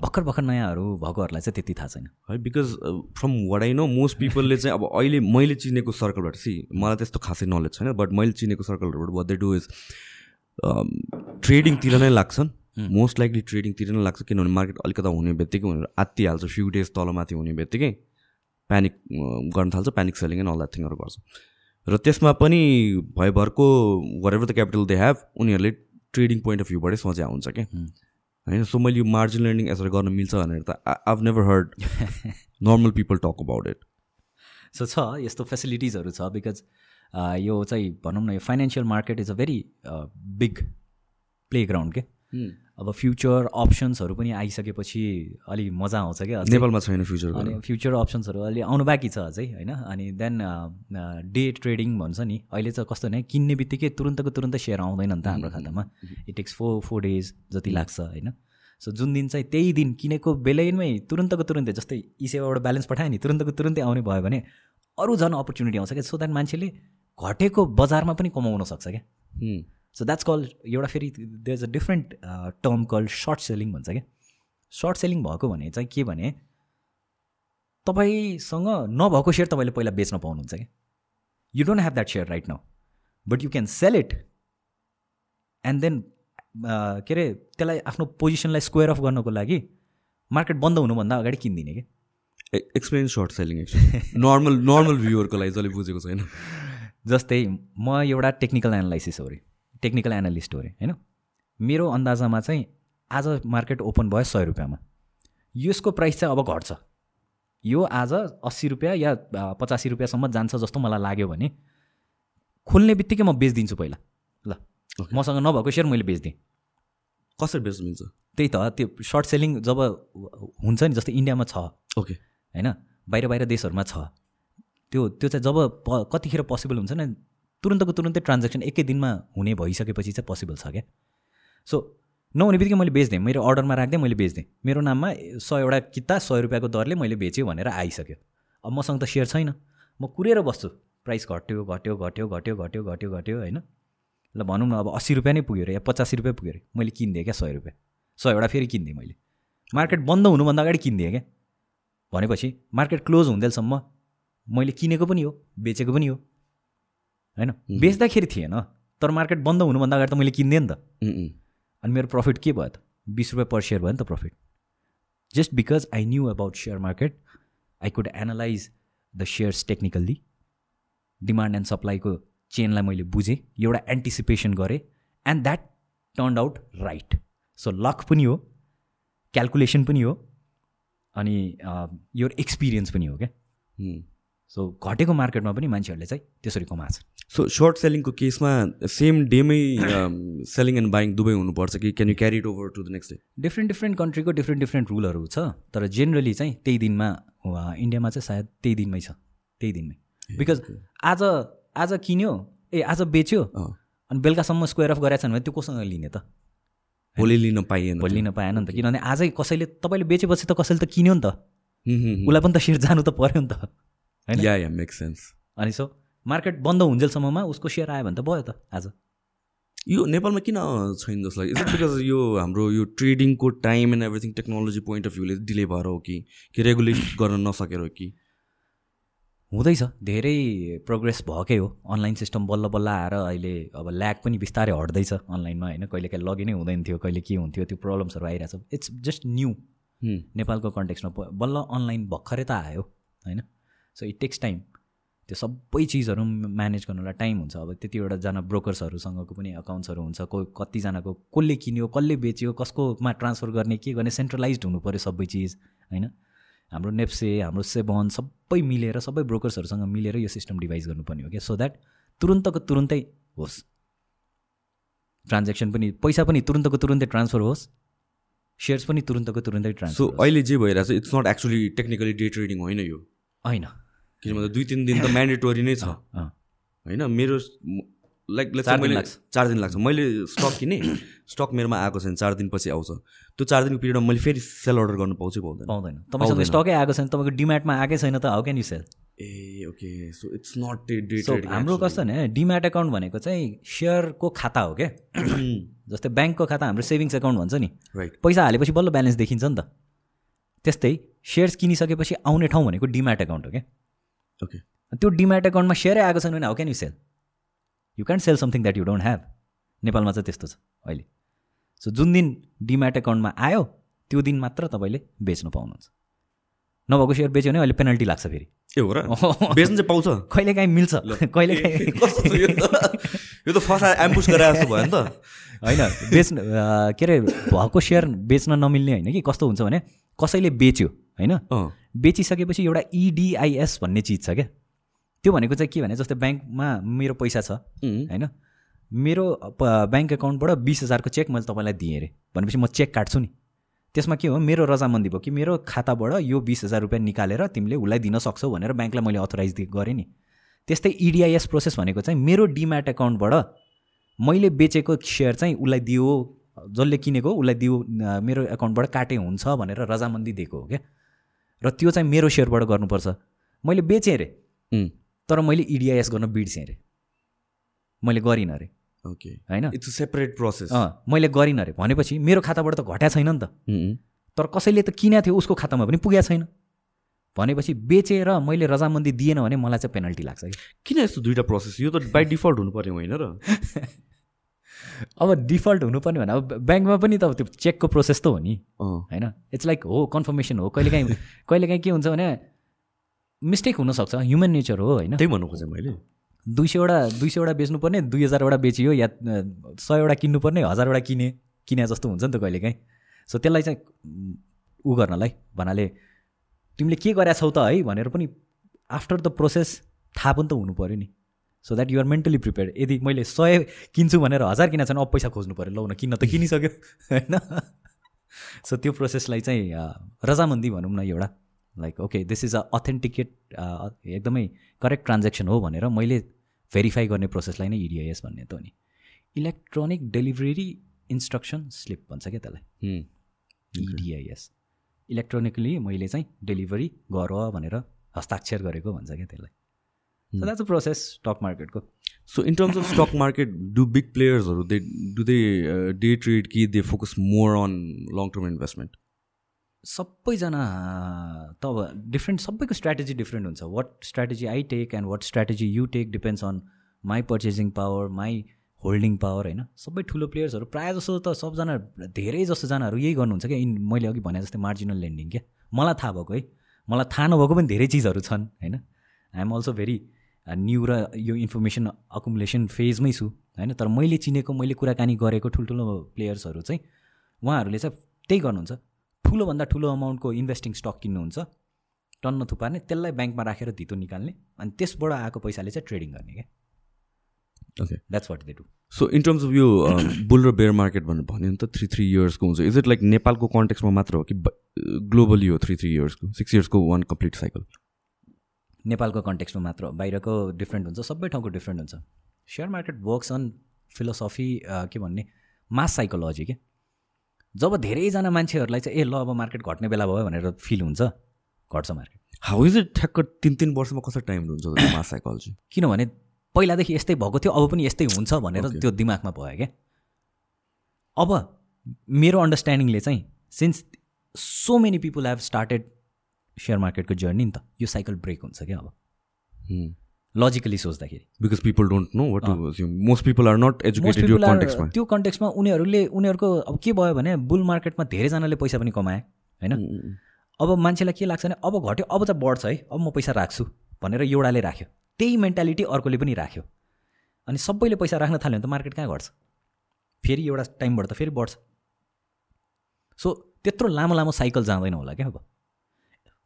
भर्खर भर्खर नयाँहरू भएकोहरूलाई चाहिँ त्यति थाहा छैन।
है because from what I know most पिपलले चाहिँ अब अहिले मैले चिनेको सर्कलबाट सी मलाई त्यस्तो खासै नलेज छैन बट मैले चिनेको सर्कलहरूबाट वाट दे डु इज ट्रेडिङतिर नै लाग्छन्। मोस्ट लाइकली ट्रेडिङतिर नै लाग्छ किनभने मार्केट अलिकता हुने बित्तिकै उनीहरू आत्तिहाल्छ फ्यु डेज तलमाथि हुने बित्तिकै। प्यानिक गर्न थाल्छ panic selling and all that थिङहरू गर्छ। र त्यसमा पनि भयभरको whatever the capital they have उनीहरूले ट्रेडिङ पोइन्ट अफ भ्यूबाटै सोच्या हुन्छ क्या होइन? सो मैले यो मार्जिन लर्निङ यसरी गर्न मिल्छ भनेर त I've never heard normal people talk about it
so छ यस्तो फेसिलिटिजहरू छ बिकज यो चाहिँ भनौँ न यो financial market is a very big playground के? अब फ्युचर अप्सन्सहरू पनि आइसकेपछि अलिक मजा आउँछ क्या।
नेपालमा छैन फ्युचर
अनि फ्युचर अप्सन्सहरू अलि आउनु बाँकी छ अझै होइन? अनि देन डे ट्रेडिङ भन्छ नि अहिले चाहिँ कस्तो भने किन्ने बित्तिकै तुरन्तको तुरन्तै सेयर आउँदैन नि त हाम्रो खातामा। It takes four four days जति लाग्छ होइन? सो जुन दिन चाहिँ त्यही दिन किनेको बेलैमै तुरन्तको तुरन्तै जस्तै ई सेवाबाट ब्यालेन्स पठायो नि तुरन्तको तुरन्तै आउने भयो भने अरू झन् अपर्च्युनिटी आउँछ क्या। सो द्याट मान्छेले घटेको बजारमा पनि कमाउन सक्छ क्या। सो द्याट्स कल एउटा फेरि there is a different term call short selling भन्छ क्या। सर्ट सेलिङ भएको भने चाहिँ के भने तपाईँसँग नभएको सेयर तपाईँले पहिला बेच्न पाउनुहुन्छ क्या। You don't have that share right now but you can sell it and then के अरे त्यसलाई आफ्नो पोजिसनलाई स्क्वेयर अफ गर्नको लागि मार्केट बन्द हुनुभन्दा अगाडि किनिदिने कि
explain short selling normal normal भ्युवरको लागि जसले बुझेको छैन।
जस्तै म एउटा टेक्निकल एनालाइसिस हो अरे टेक्निकल एनालिस्ट हो अरे होइन? मेरो अन्दाजामा चाहिँ आज मार्केट ओपन भयो सय रुपियाँमा। यसको प्राइस चाहिँ अब घट्छ। यो आज अस्सी रुपियाँ या पचासी रुपियाँसम्म जान्छ जस्तो मलाई लाग्यो भने खोल्ने बित्तिकै म बेचिदिन्छु पहिला। ल
Okay.
मसँग नभएको सेयर मैले बेचिदिएँ।
कसरी बेच्नु मिल्छ
त्यही त त्यो सर्ट सेलिङ जब हुन्छ नि जस्तै इन्डियामा छ।
ओके
होइन? बाहिर बाहिर देशहरूमा छ। त्यो त्यो चाहिँ जब प कतिखेर पोसिबल हुन्छ नि तुरन्तको तुरन्तै ट्रान्जेक्सन एकै दिनमा हुने भइसकेपछि चाहिँ पोसिबल छ क्या? सो नहुने बित्तिकै मैले बेचिदिएँ मेरो अर्डरमा राख्दै मैले बेचिदिएँ मेरो नाममा सयवटा किता सय रुपियाँको दरले मैले बेचेँ भनेर आइसक्यो। अब मसँग त सेयर छैन। म कुरेर बस्छु। प्राइस घट्यो घट्यो घट्यो घट्यो घट्यो घट्यो घट्यो होइन? ल भनौँ न अब अस्सी रुपियाँ नै पुग्यो अरे या पचासी रुपियाँ पुग्यो अरे मैले किनिदिएँ क्या सय रुपियाँ। सयवटा फेरि किनिदिएँ मैले। मार्केट बन्द हुनुभन्दा अगाडि किनिदिएँ क्या। भनेपछि मार्केट क्लोज हुँदैसम्म मैले किनेको पनि हो बेचेको पनि हो। होइन? बेच्दाखेरि थिएन तर मार्केट बन्द हुनुभन्दा अगाडि त मैले किनिदिएँ नि त। अनि मेरो प्रफिट के भयो त? बिस रुपियाँ पर सेयर भयो नि त profit just because I knew about share market I could analyze the shares technically demand and सप्लाईको चेनलाई मैले बुझेँ एउटा एन्टिसिपेसन गरेँ and that turn out right so luck पनि हो क्यालकुलेसन पनि हो अनि यो एक्सपिरियन्स पनि हो क्या। सो घटेको मार्केटमा पनि मान्छेहरूले चाहिँ त्यसरी कमाएको छ
सो सर्ट सेलिङको केसमा सेम डेमै सेलिङ एन्ड बाइङ दुवै हुनुपर्छ कि can you carry it over to the next day
different different कन्ट्रीको different different रुलहरू छ तर जेनरली चाहिँ त्यही दिनमा इन्डियामा चाहिँ सायद त्यही दिनमै छ त्यही दिनमै। बिकज आज आज किन्यो ए आज बेच्यो। अनि बेलुकासम्म स्क्वायर अफ गरेको छैन भने त्यो कोसँग लिने त?
भोलि लिन पाइएन
भोलि लिन पाएन नि त। किनभने आजै कसैले तपाईँले बेचेपछि त कसैले त किन्यो नि त। उसलाई पनि त सेयर जानु त पऱ्यो नि त। होइन?
या या मेक सेन्स
अनि सो मार्केट बन्द हुन्जेलसम्ममा उसको सेयर आयो भने त भयो त आज।
यो नेपालमा किन छैन जस्तो लाग्यो इज बिकज यो हाम्रो यो ट्रेडिङको time and everything technology point of भ्यूले delay भएर हो कि? कि रेगुलेट गर्न नसकेर हो कि?
हुँदैछ। धेरै प्रोग्रेस भएकै हो। अनलाइन सिस्टम बल्ल बल्ल आएर अहिले अब ल्याग पनि बिस्तारै हट्दैछ अनलाइनमा होइन? कहिले काहीँ लगइनै हुँदैन थियो कहिले के हुन्थ्यो त्यो प्रब्लम्सहरू आइरहेछ। इट्स जस्ट न्यू नेपालको कन्टेक्समा बल्ल अनलाइन भर्खरै त आयो होइन? सो इट टेक्स टाइम त्यो सबै चिजहरू म्यानेज गर्नलाई टाइम हुन्छ। अब त्यतिवटाजना ब्रोकर्सहरूसँगको पनि अकाउन्ट्सहरू हुन्छ। को कतिजनाको कसले किन्यो कसले बेच्यो कसकोमा ट्रान्सफर गर्ने के गर्ने सेन्ट्रलाइज हुनु पऱ्यो सबै चिज होइन? हाम्रो नेप्से हाम्रो सेभन सबै मिलेर सबै ब्रोकर्सहरूसँग मिलेर यो सिस्टम डिभाइस गर्नुपर्ने हो क्या। सो द्याट तुरुन्तको तुरुन्तै होस्। ट्रान्जेक्सन पनि पैसा पनि तुरुन्तको तुरुन्तै ट्रान्सफर होस्। सेयर्स पनि तुरुन्तको तुरुन्तै
सो
ट्रान्सफर
अहिले जे भइरहेछ it's not actually technically day trading होइन यो?
होइन।
किनभने दुई तिन दिन त म्यान्डेटोरी नै छ। होइन मेरो लाइक
चार दिन
मैले
लाग्छ।
चार दिन लाग्छ। मैले स्टक किनेँ स्टक मेरोमा आएको छैन चार दिनपछि आउँछ। त्यो चार दिनको पिरियडमा मैले फेरि सेल अर्डर गर्नु पाउँछ पाउँदैन?
पाउँदैन। तपाईँसँग। स्टकै आएको छैन तपाईँको डिम्याटमा आएकै छैन त how can you sell
uh okay so it's not
हाम्रो कस्तो भने डिम्याट एकाउन्ट भनेको चाहिँ सेयरको खाता हो क्या? जस्तै ब्याङ्कको खाता हाम्रो सेभिङ्स एकाउन्ट भन्छ नि।
राइट
पैसा हालेपछि बल्ल ब्यालेन्स देखिन्छ नि त। त्यस्तै सेयर्स किनिसकेपछि आउने ठाउँ भनेको डिम्याट एकाउन्ट हो क्या?
ओके
त्यो डिम्याट एकाउन्टमा सेयरै आएको छैन भने how can you sell you can sell something that you don't have नेपालमा चाहिँ त्यस्तो छ अहिले। सो जुन दिन डिम्याट एकाउन्टमा आयो त्यो दिन मात्र तपाईँले बेच्न पाउनुहुन्छ। नभएको सेयर बेच्यो भने अहिले पेनल्टी लाग्छ फेरि।
ए हो र बेच्नु चाहिँ पाउँछ।
कहिले काहीँ मिल्छ कहिले काहीँ
यो त? फसा एम्बुस गरेर जस्तो भयो नि त।
होइन बेच्न के अरे भएको सेयर बेच्न नमिल्ने होइन कि? कस्तो हुन्छ भने कसैले बेच्यो होइन? बेचिसकेपछि एउटा इडिआइएस भन्ने चिज छ क्या। त्यो भनेको चाहिँ के भने जस्तै ब्याङ्कमा मेरो पैसा छ होइन? मेरो ब्याङ्क एकाउन्टबाट बिस हजारको चेक मैले तपाईँलाई दिएँ अरे। भनेपछि म चेक काट्छु नि। त्यसमा के हो? मेरो रजामन्दी भयो कि मेरो खाताबाट यो बिस हजार रुपियाँ निकालेर तिमीले उसलाई दिन सक्छौ भनेर ब्याङ्कलाई मैले अथोराइज गरेँ नि। त्यस्तै इडिआइएस प्रोसेस भनेको चाहिँ मेरो डिम्याट एकाउन्टबाट मैले बेचेको सेयर चाहिँ उसलाई दियो जसले किनेको उसलाई दियो मेरो एकाउन्टबाट काटे हुन्छ भनेर रजामन्दी दिएको हो क्या। र त्यो चाहिँ मेरो सेयरबाट गर्नुपर्छ। मैले बेचेँ अरे तर मैले इडिआइएस गर्न बिर्सेँ अरे मैले गरिनँ अरे
ओके।
होइन?
इट्स सेपरेट प्रोसेस
अँ मैले गरिनँ अरे भनेपछि मेरो खाताबाट त घट्या छैन नि त। तर कसैले त किनेको थियो उसको खातामा पनि पुगेको छैन। भनेपछि बेचेर मैले रजामन्दी दिएन भने मलाई चाहिँ पेनल्टी लाग्छ कि।
किन यस्तो दुइटा प्रोसेस यो त बाई डिफल्ट हुनुपर्ने होइन र।
अब डिफल्ट हुनुपर्ने भने अब ब्याङ्कमा पनि त त्यो चेकको प्रोसेस त हो नि। होइन? इट्स लाइक हो कन्फर्मेसन हो। कहिलेकाहीँ कहिलेकाहीँ के हुन्छ भने मिस्टेक हुनसक्छ। ह्युमन नेचर हो होइन।
त्यही भन्नु खोजेँ मैले।
दुई सयवटा दुई सयवटा बेच्नुपर्ने दुई हजारवटा बेचियो या सयवटा किन्नुपर्ने हजारवटा किने किने जस्तो हुन्छ नि त कहिलेकाहीँ सो त्यसलाई चाहिँ उ गर्नलाई भन्नाले तिमीले के गरेका छौ त है? भनेर पनि आफ्टर द प्रोसेस थाहा पनि त हुनु पऱ्यो नि। So that you're mentally prepare यदि मैले सय किन्छु भनेर हजार किनेको छैन अब पैसा खोज्नु पऱ्यो ल न किन्न त किनिसक्यो होइन? सो त्यो प्रोसेसलाई चाहिँ रजामन्दी भनौँ न एउटा। Like okay this is a authenticate एकदमै करेक्ट ट्रान्जेक्सन हो भनेर मैले भेरिफाई गर्ने प्रोसेसलाई नै इडिआइएस भन्ने त हो नि। इलेक्ट्रोनिक डेलिभरी इन्स्ट्रक्सन स्लिप भन्छ क्या त्यसलाई। इडिआइएस इलेक्ट्रोनिकली मैले चाहिँ डेलिभरी गर भनेर हस्ताक्षर गरेको भन्छ क्या त्यसलाई। So that's a process stock मार्केटको
so in terms of stock market do big प्लेयर्सहरू they do they day trade कि they focus more on long term investment
सबैजना त अब डिफ्रेन्ट सबैको स्ट्राटेजी डिफ्रेन्ट हुन्छ। What strategy I take and what strategy you take depends on my purchasing power my holding power होइन? सबै ठुलो प्लेयर्सहरू प्रायः जस्तो त सबजना धेरै जस्तोजनाहरू यही गर्नुहुन्छ क्या। इन मैले अघि भने जस्तै मार्जिनल लेन्डिङ क्या। मलाई थाहा भएको है। मलाई थाहा नभएको पनि धेरै चिजहरू छन् होइन? आइएम अल्सो भेरी न्यू र यो इन्फर्मेसन अकुमुलेसन फेजमै छु होइन? तर मैले चिनेको मैले कुराकानी गरेको ठुल्ठुलो प्लेयर्सहरू चाहिँ उहाँहरूले चाहिँ त्यही गर्नुहुन्छ। ठुलोभन्दा ठुलो अमाउन्टको इन्भेस्टिङ स्टक किन्नुहुन्छ टन्न थुपार्ने त्यसलाई ब्याङ्कमा राखेर धितो निकाल्ने अनि त्यसबाट आएको पैसाले चाहिँ ट्रेडिङ गर्ने क्या।
Okay.
That's what they do
so in terms of यो बुल र बेयर मार्केट भनेर भन्यो नि त थ्री थ्री इयर्सको हुन्छ। इज इट लाइक नेपालको कन्टेक्समा मात्र हो कि ग्लोबली हो थ्री थ्री इयर्सको सिक्स इयर्सको वान कम्प्लिट साइकल
नेपालको कन्टेक्स्टमा मात्र बाहिरको डिफ्रेन्ट हुन्छ सबै ठाउँको डिफ्रेन्ट हुन्छ। Share market works on philosophy के भन्ने? मास साइकोलोजी के? जब धेरैजना मान्छेहरूलाई चाहिँ ए ल अब मार्केट घट्ने बेला भयो भनेर फिल हुन्छ घट्छ मार्केट
हाउ इज इट ठ्याक्क तिन तिन वर्षमा कसरी टाइम हुन्छ मास साइकोलोजी
किनभने पहिलादेखि यस्तै भएको थियो अब पनि यस्तै हुन्छ भनेर. त्यो दिमागमा भयो क्या अब मेरो अन्डरस्ट्यान्डिङले चाहिँ since so many people have started share मार्केटको journey नि त यो साइकल ब्रेक हुन्छ क्या अब। लजिकली सोच्दाखेरि।
Because people don't know what to most people are not educated यो कन्टेक्समा
त्यो कन्टेक्समा उनीहरूले उनीहरूको अब के भयो भने बुल मार्केटमा धेरैजनाले पैसा पनि कमाए होइन? अब मान्छेलाई के लाग्छ भने अब घट्यो अब चाहिँ बढ्छ है अब म पैसा राख्छु भनेर एउटाले राख्यो। त्यही मेन्टालिटी अर्कोले पनि राख्यो। अनि सबैले पैसा राख्न थाल्यो भने त मार्केट कहाँ घट्छ? फेरि एउटा टाइमबाट त फेरि बढ्छ। सो त्यत्रो लामो लामो साइकल जाँदैन होला क्या अब।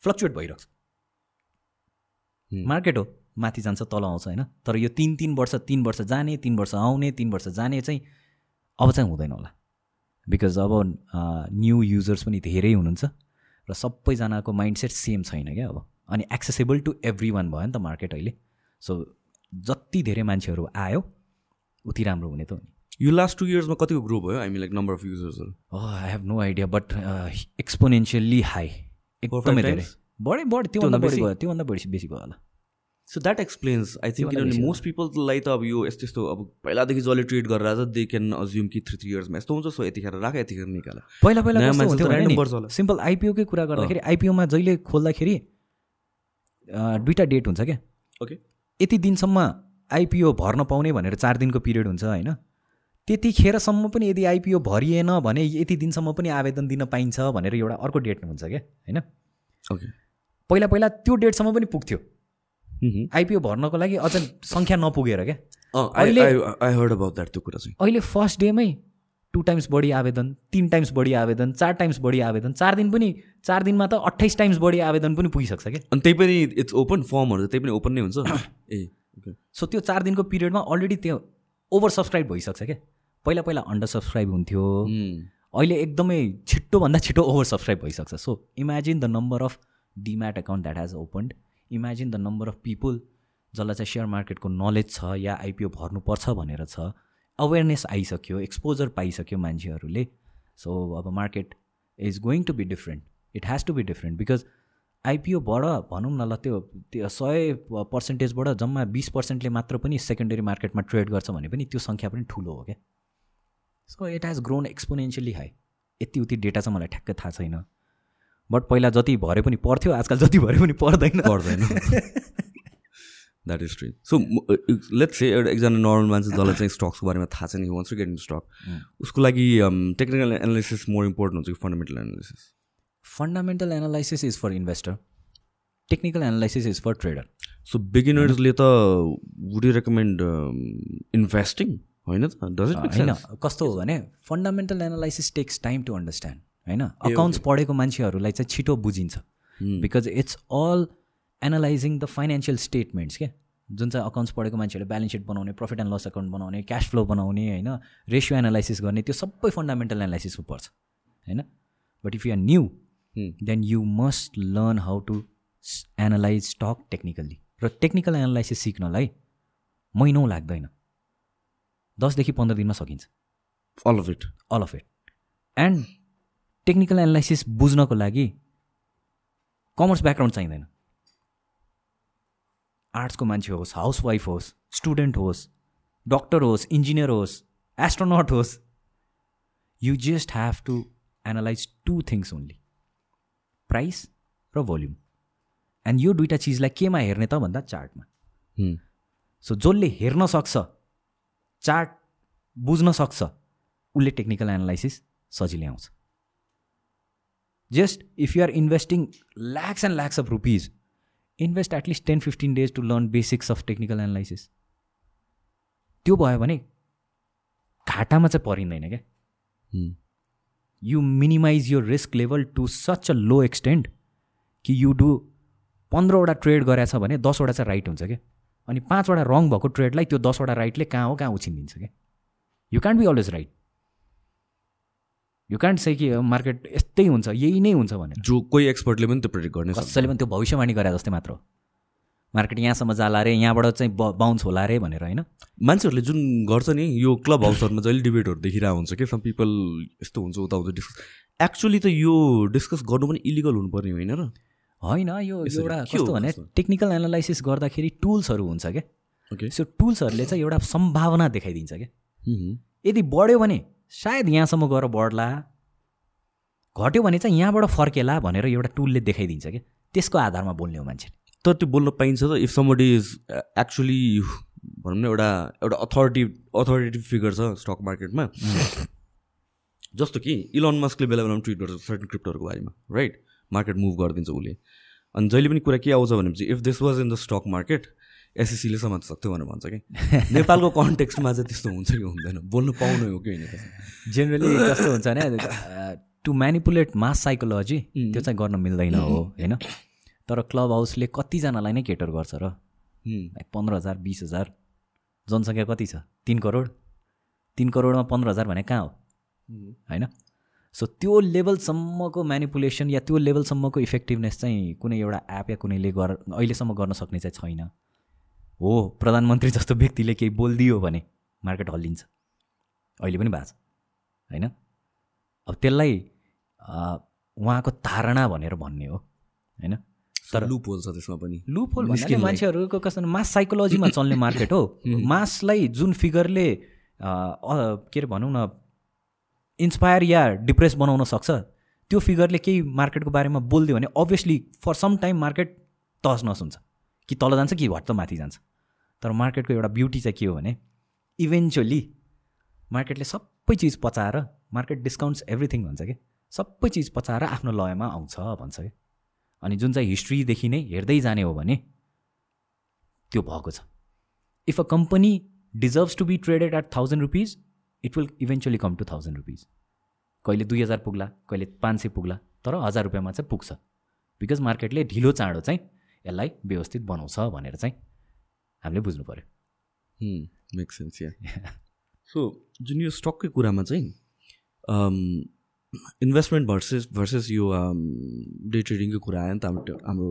फ्लक्चुएट भइरहेको छ। मार्केट हो माथि जान्छ तल आउँछ होइन? तर यो तिन तिन वर्ष तिन वर्ष जाने तिन वर्ष आउने तिन वर्ष जाने चाहिँ अब चाहिँ हुँदैन होला। बिकज अब न्यू युजर्स पनि धेरै हुनुहुन्छ र सबैजनाको माइन्डसेट सेम छैन क्या अब। अनि एक्सेसेबल टु एभ्री वान भयो नि त मार्केट अहिले। सो जति धेरै मान्छेहरू आयो उति राम्रो हुने त हो नि।
यो लास्ट टु इयर्समा कतिको ग्रो भयो? I mean like number of युजर्सहरू
I have no idea but exponentially high एकदमै धेरै? बढी बढी त्योभन्दा बढी? भयो त्योभन्दा बढी बेसी भयो होला।
So that explains I think किनभने मोस्ट पिपललाई त अब यो यस्तो यस्तो अब पहिलादेखि जसले ट्रेड गरेर आएको छ दे क्यान अज्युम कि थ्री थ्री इयर्समा यस्तो हुन्छ सो यतिखेर राख यतिखेर निकाल।
पहिला पहिला। सिम्पल आइपिओकै कुरा गर्दाखेरि आइपिओमा जहिले खोल्दाखेरि दुईवटा डेट हुन्छ क्या।
ओके
यति दिनसम्म आइपिओ भर्न पाउने भनेर चार दिनको पिरियड हुन्छ होइन? त्यतिखेरसम्म पनि यदि आइपिओ भरिएन भने यति दिनसम्म पनि आवेदन दिन पाइन्छ भनेर एउटा अर्को डेट हुन्छ क्या होइन?
ओके।
पहिला पहिला त्यो डेटसम्म पनि पुग्थ्यो। आइपिओ भर्नको लागि अझ सङ्ख्या नपुगेर क्या। अहिले- फर्स्ट डेमै टु टाइम्स बढी आवेदन तिन टाइम्स बढी आवेदन चार टाइम्स बढी आवेदन चार दिन पनि चार दिनमा त अट्ठाइस टाइम्स बढी आवेदन पनि पुगिसक्छ क्या।
अनि त्यही पनि इट्स ओपन फर्महरू त्यही पनि ओपन नै हुन्छ। ए
सो त्यो चार दिनको पिरियडमा अलरेडी त्यो ओभर सब्सक्राइब भइसक्छ क्या। पहिला पहिला अन्डर सब्सक्राइब हुन्थ्यो अहिले एकदमै छिट्टोभन्दा छिटो ओभर सब्सक्राइब भइसक्छ। So imagine the number of demat account that has opened imagine the number of people जसलाई चाहिँ सेयर मार्केटको नलेज छ या आइपिओ भर्नुपर्छ भनेर छ। अवेरनेस आइसक्यो एक्सपोजर पाइसक्यो मान्छेहरूले। सो अब market is going to be different it has to be different because आइपिओबाट भनौँ न ल त्यो त्यो सय पर्सेन्टेजबाट जम्मा बिस पर्सेन्टले मात्र पनि सेकेन्डरी मार्केटमा ट्रेड गर्छ भने पनि त्यो सङ्ख्या पनि ठुलो हो क्या। So it has grown exponentially high यति उति डेटा चाहिँ मलाई ठ्याक्कै थाहा छैन। बट पहिला जति भरे पनि पर्थ्यो आजकल जति भरे पनि पर्दैन
पर्दैन that is true so let's say एउटा एकजना नर्मल मान्छे जसलाई चाहिँ स्टक्सको बारेमा थाहा छैन wants to get in stock उसको लागि टेक्निकल एनालिसिस मोर इम्पोर्टेन्ट हुन्छ कि fundamental analysis
fundamental analysis is for investor technical analysis is for trader
so बिगिनर्सले त वुड यु रेकमेन्ड इन्भेस्टिङ होइन त?
होइन। कस्तो हो भने fundamental analysis takes time to understand होइन? अकाउन्ट्स पढेको मान्छेहरूलाई चाहिँ छिटो बुझिन्छ। Because it's all analysing the financial statements क्या जुन चाहिँ अकाउन्ट्स पढेको मान्छेहरूले ब्यालेन्स सिट बनाउने प्रफिट एन्ड लस अकाउन्ट बनाउने क्यास फ्लो बनाउने होइन? रेसियो एनालाइसिस गर्ने त्यो सबै फन्डामेन्टल एनालाइसिसमा पर्छ होइन? But if you are new then you must learn how to analyse stock technically र टेक्निकल एनालाइसिस सिक्नलाई महिनौँ लाग्दैन। दसदेखि पन्ध्र दिनमा सकिन्छ।
All of it
all of it and technical analysis बुझ्नको लागि कमर्स ब्याकग्राउन्ड चाहिँदैन। आर्ट्सको मान्छे होस् हाउसवाइफ होस् स्टुडेन्ट होस् डक्टर होस् इन्जिनियर होस् एस्ट्रोनट होस् you just have to analyse two things only price र भोल्युम एन्ड यो दुइटा चिजलाई केमा हेर्ने त भन्दा चार्टमा सो जसले हेर्न सक्छ चार्ट बुझ्न सक्छ। उसले टेक्निकल एनालाइसिस सजिलै आउँछ। Just if you are investing lakhs and lakhs of rupees invest at least ten fifteen days to learn basics of technical analysis त्यो भयो भने घाटामा चाहिँ परिँदैन क्या। यु मिनिमाइज यो risk level to such a low extent कि you do पन्ध्रवटा ट्रेड गरेछ भने दसवटा चाहिँ राइट हुन्छ क्या। अनि पाँचवटा रङ भएको ट्रेडलाई त्यो दसवटा राइटले कहाँ हो कहाँ उछिनिदिन्छ क्या? You can't be always right you can't say कि मार्केट यस्तै हुन्छ यही नै हुन्छ भने
जो कोही एक्सपर्टले पनि त्यो प्रेडिक्ट गर्ने
कसैले पनि त्यो भविष्यवाणी गरे जस्तै मात्र मार्केट यहाँसम्म जाला अरे यहाँबाट चाहिँ बााउन्स होला अरे भनेर होइन?
मान्छेहरूले जुन गर्छ नि यो क्लब हाउसहरूमा जहिले डिबेटहरू देखिरहेको हुन्छ कि सम पिपल यस्तो हुन्छ उता हुन्छ डिस्कस एक्चुली त यो डिस्कस गर्नु पनि इलिगल हुनुपर्ने होइन र?
होइन यो एउटा कस्तो भने टेक्निकल एनालाइसिस गर्दाखेरि टुल्सहरू हुन्छ क्या ओके सो टुल्सहरूले चाहिँ एउटा सम्भावना देखाइदिन्छ क्या यदि बढ्यो भने सायद यहाँसम्म गएर बढ्ला घट्यो भने चाहिँ यहाँबाट फर्केला भनेर एउटा टुलले देखाइदिन्छ क्या त्यसको आधारमा बोल्ने हो मान्छे।
तर त्यो बोल्न पाइन्छ त इफ समबडी इज एक्चुली भनौँ न एउटा एउटा अथोरिटी अथोरिटी फिगर छ स्टक मार्केटमा जस्तो कि इलोन मस्कले बेला बेलामा ट्विट गर्छ सर्टन क्रिप्टोहरूको बारेमा राइट मार्केट मुभ गरिदिन्छ उसले। अनि जहिले पनि कुरा के आउँछ भनेपछि if this was in the stock market एसएससीले समात्न सक्थ्यो भनेर भन्छ कि। नेपालको कन्टेक्स्टमा चाहिँ त्यस्तो हुन्छ कि हुँदैन। बोल्नु पाउनु हो कि होइन
जेनरली कस्तो हुन्छ भने टु म्यानिपुलेट मास साइकोलोजी त्यो चाहिँ गर्न मिल्दैन हो होइन? तर क्लब हाउसले कतिजनालाई नै केटर गर्छ र? पन्ध्र हजार बिस हजार जनसङ्ख्या कति छ? तिन करोड? तिन करोडमा पन्ध्र हजार भने कहाँ हो? होइन? सो त्यो लेभलसम्मको म्यानिपुलेसन या त्यो लेभलसम्मको इफेक्टिभनेस चाहिँ कुनै एउटा एप या कुनैले गर अहिलेसम्म गर्न सक्ने चाहिँ छैन। हो प्रधानमन्त्री जस्तो व्यक्तिले केही बोलिदियो भने मार्केट हल्लिन्छ। अहिले पनि भएको छ होइन? अब त्यसलाई उहाँको धारणा भनेर भन्ने हो होइन?
तर लुप होल छ त्यसमा पनि।
लुप होल मान्छेहरूको कस्तो मास साइकोलोजीमा चल्ने मार्केट हो। मासलाई जुन फिगरले के अरे भनौँ न इन्सपायर या डिप्रेस बनाउन सक्छ त्यो फिगरले केही मार्केटको बारेमा बोलिदियो भने obviously for some time market तहस नस हुन्छ। कि तल जान्छ कि भट्ट माथि जान्छ। तर मार्केटको एउटा ब्युटी चाहिँ के हो भने इभेन्चुली मार्केटले सबै चिज पचाएर मार्केट डिस्काउन्ट्स एभ्रिथिङ भन्छ कि? सबै चिज पचाएर आफ्नो लयमा आउँछ भन्छ कि? अनि जुन चाहिँ हिस्ट्रीदेखि नै हेर्दै जाने हो भने त्यो भएको छ। If a company deserves to be traded at thousand rupees it will eventually come to thousand rupees कहिले दुई हजार पुग्ला कहिले पाँच सय पुग्ला तर हजार रुपियाँमा चाहिँ पुग्छ। बिकज मार्केटले ढिलो चाँडो चाहिँ यसलाई व्यवस्थित बनाउँछ भनेर चाहिँ हामीले बुझ्नु पऱ्यो
मेक सेन्स या सो जुन यो स्टककै कुरामा चाहिँ इन्भेस्टमेन्ट भर्सेस भर्सेस यो डे ट्रेडिङको कुरा आयो नि त हाम्रो हाम्रो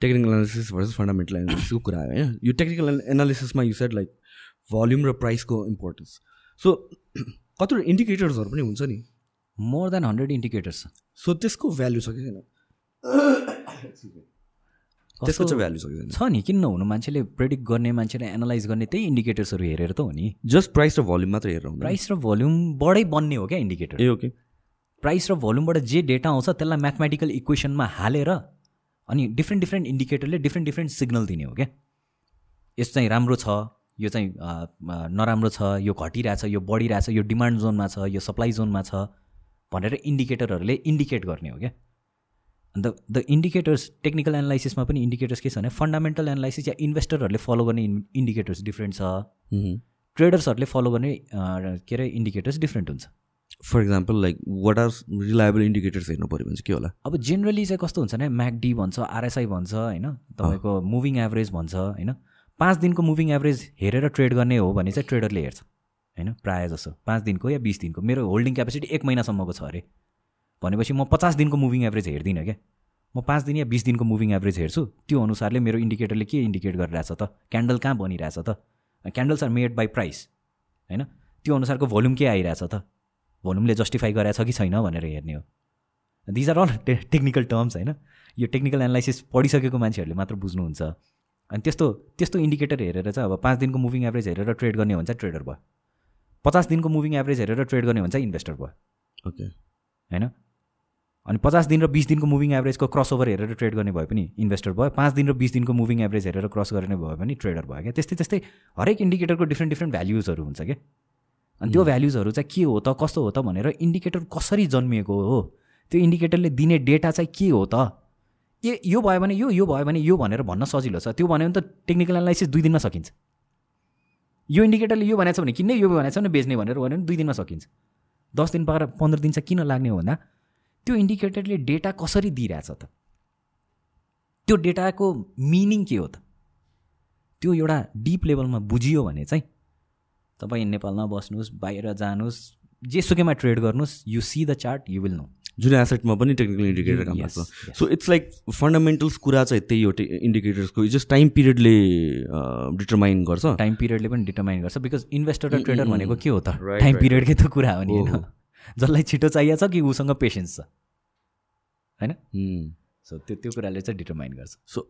टेक्निकल एनालिसिस भर्सेस फन्डामेन्टल एनालिसिसको कुरा आयो होइन यो टेक्निकल एनालिसिसमा यु सेट लाइक भल्युम र प्राइसको इम्पोर्टेन्स। सो कतिवटा इन्डिकेटर्सहरू पनि हुन्छ नि।
More than hundred indicators
so त्यसको भ्याल्यु छ कि छैन? त्यसको चाहिँ भ्याल्यु छ कि छैन?
छ नि किन नहुनु? मान्छेले प्रेडिक्ट गर्ने मान्छेले एनालाइज गर्ने त्यही इन्डिकेटर्सहरू हेरेर त हो नि।
जस्ट प्राइस र भल्युम मात्र हेरेर
प्राइस र भल्युम बढै बन्ने हो क्या इन्डिकेटर
ए ओके
प्राइस र भोल्युमबाट जे डेटा आउँछ त्यसलाई म्याथमेटिकल इक्वेसनमा हालेर अनि डिफ्रेन्ट डिफ्रेन्ट इन्डिकेटरले डिफ्रेन्ट डिफ्रेन्ट सिग्नल दिने हो क्या। यस्तो चाहिँ राम्रो छ। यो चाहिँ नराम्रो छ यो घटिरहेछ यो बढिरहेछ यो डिमान्ड जोनमा छ यो सप्लाई जोनमा छ भनेर इन्डिकेटरहरूले इन्डिकेट गर्ने हो क्या? अन्त द इन्डिकेटर्स टेक्निकल एनालाइसिसमा पनि इन्डिकेटर्स के छ भने फन्डामेन्टल एनालाइसिस या इन्भेस्टरहरूले फलो गर्ने इन्डिकेटर्स डिफ्रेन्ट छ। ट्रेडर्सहरूले फलो गर्ने के अरे इन्डिकेटर्स डिफ्रेन्ट हुन्छ।
For example like what are reliable indicators हेर्नु पऱ्यो भने चाहिँ के होला?
अब जेनरली चाहिँ कस्तो हुन्छ भने म्याकडी भन्छ आरएसआई भन्छ होइन? तपाईँको मुभिङ एभरेज भन्छ होइन? पाँच दिनको मुभिङ एभरेज हेरेर ट्रेड गर्ने हो भने चाहिँ ट्रेडरले हेर्छ। होइन? प्रायः जसो। पाँच दिनको या बिस दिनको। मेरो होल्डिङ क्यापेसिटी एक महिनासम्मको छ अरे। भनेपछि म पचास दिनको मुभिङ एभरेज हेर्दिनँ क्या। म पाँच दिन या बिस दिनको मुभिङ एभरेज हेर्छु। त्यो अनुसारले मेरो इन्डिकेटरले के इन्डिकेट गरिरहेछ त? क्यान्डल कहाँ बनिरहेछ त? Candles are made by price होइन? त्यो अनुसारको भोल्युम के आइरहेछ त? भोल्युमले जस्टिफाई गरेछ कि छैन भनेर हेर्ने हो। These are all technical terms होइन? यो टेक्निकल एनालाइसिस पढिसकेको मान्छेहरूले मात्र बुझ्नुहुन्छ। अनि त्यस्तो त्यस्तो इन्डिकेटर हेरेर चाहिँ अब पाँच दिनको मुभिङ एभरेज हेरेर ट्रेड गर्ने हुन्छ ट्रेडर भयो। पचास दिनको मुभिङ एभरेज हेरेर ट्रेड गर्ने हुन्छ इन्भेस्टर भयो।
ओके
होइन? अनि पचास दिन र बिस दिनको मुभिङ एभरेजको क्रस ओभर हेरेर ट्रेड गर्ने भए पनि इन्भेस्टर भयो। पाँच दिन र बिस दिनको मुभिङ एभरेज हेरेर क्रस गर्ने भयो भने ट्रेडर भयो क्या? त्यस्तै त्यस्तै हरेक इन्डिकेटरको डिफ्रेन्ट डिफ्रेन्ट भ्याल्युजहरू हुन्छ क्या? अनि त्यो भ्याल्युजहरू चाहिँ के हो त कस्तो हो त भनेर इन्डिकेटर कसरी जन्मिएको हो? त्यो इन्डिकेटरले दिने डेटा चाहिँ के हो त? ए यो भयो भने यो यो भयो भने यो भनेर भन्न सजिलो छ। त्यो भन्यो भने त टेक्निकल एनालाइसिस दुई दिनमा सकिन्छ। यो इन्डिकेटरले यो भनेको छ भने किन्ने यो भनेको छ भने बेच्ने भनेर भन्यो भने दुई दिनमा सकिन्छ। दस दिन पाएर पन्ध्र दिन चाहिँ किन लाग्ने हो भन्दा त्यो इन्डिकेटरले डेटा कसरी दिइरहेछ त? त्यो डेटाको मिनिङ के हो त? त्यो एउटा डिप लेभलमा बुझियो भने चाहिँ तपाईँ नेपालमा बस्नुहोस् बाहिर जानुहोस् जेसुकैमा ट्रेड गर्नुहोस् you see the chart you will know
जुन एसेटमा पनि टेक्निकल इन्डिकेटर काम लाग्छ. सो इट्स लाइक फन्डामेन्टल्स कुरा चाहिँ त्यही हो इन्डिकेटर्सको जस्ट टाइम पिरियडले डिटरमाइन गर्छ।
टाइम पिरियडले पनि डिटरमाइन गर्छ बिकज इन्भेस्टर र ट्रेडर भनेको के हो त? टाइम पिरियडकै त कुरा हो नि होइन? जसलाई छिटो चाहिएको छ कि उसँग पेसेन्स छ? होइन?
Hmm.
सो त्यो त्यो कुराले चाहिँ डिटरमाइन गर्छ।
सो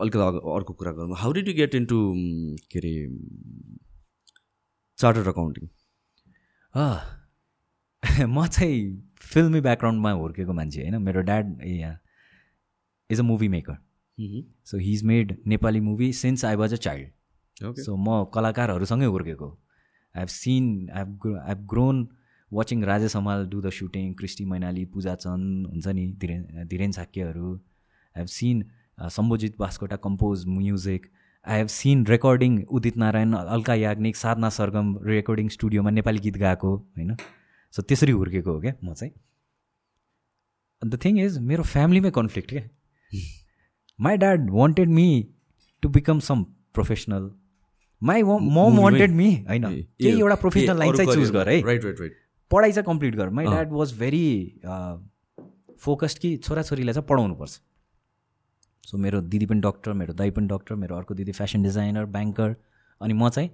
अलिकति अर्को कुरा गरौँ। How did you get into के अरे चार्टर्ड अकाउन्टिङ
म चाहिँ फिल्मी ब्याकग्राउन्डमा हुर्केको मान्छे होइन। मेरो ड्याड यहाँ is a movie maker so he is made Nepali movie since I was a child so म कलाकारहरूसँगै हुर्केको। I have seen I have I have grown watching Rajesh Hamal do the shooting Kristi Mainali Pooja Chand हुन्छ नि Dhiren Dhiren साक्यहरू I have seen Sambhujeet Baskota compose music I have seen recording Udit Narayan Alka Yagnik Sadhana Sargam recording स्टुडियोमा नेपाली गीत गाएको होइन। So त्यसरी हुर्केको हो क्या म चाहिँ द थिङ इज मेरो फ्यामिलीमै कन्फ्लिक्ट क्या my dad wanted me to become some professional my mom wanted me होइन केही एउटा प्रोफेसनल लाइन चाहिँ चुज गर है
राइट राइट राइट
पढाइ चाहिँ कम्प्लिट गर my. Dad was very focused कि छोराछोरीलाई चाहिँ पढाउनुपर्छ सो मेरो दिदी पनि डक्टर मेरो दाइ पनि डक्टर मेरो अर्को दिदी फेसन डिजाइनर ब्याङ्कर अनि म चाहिँ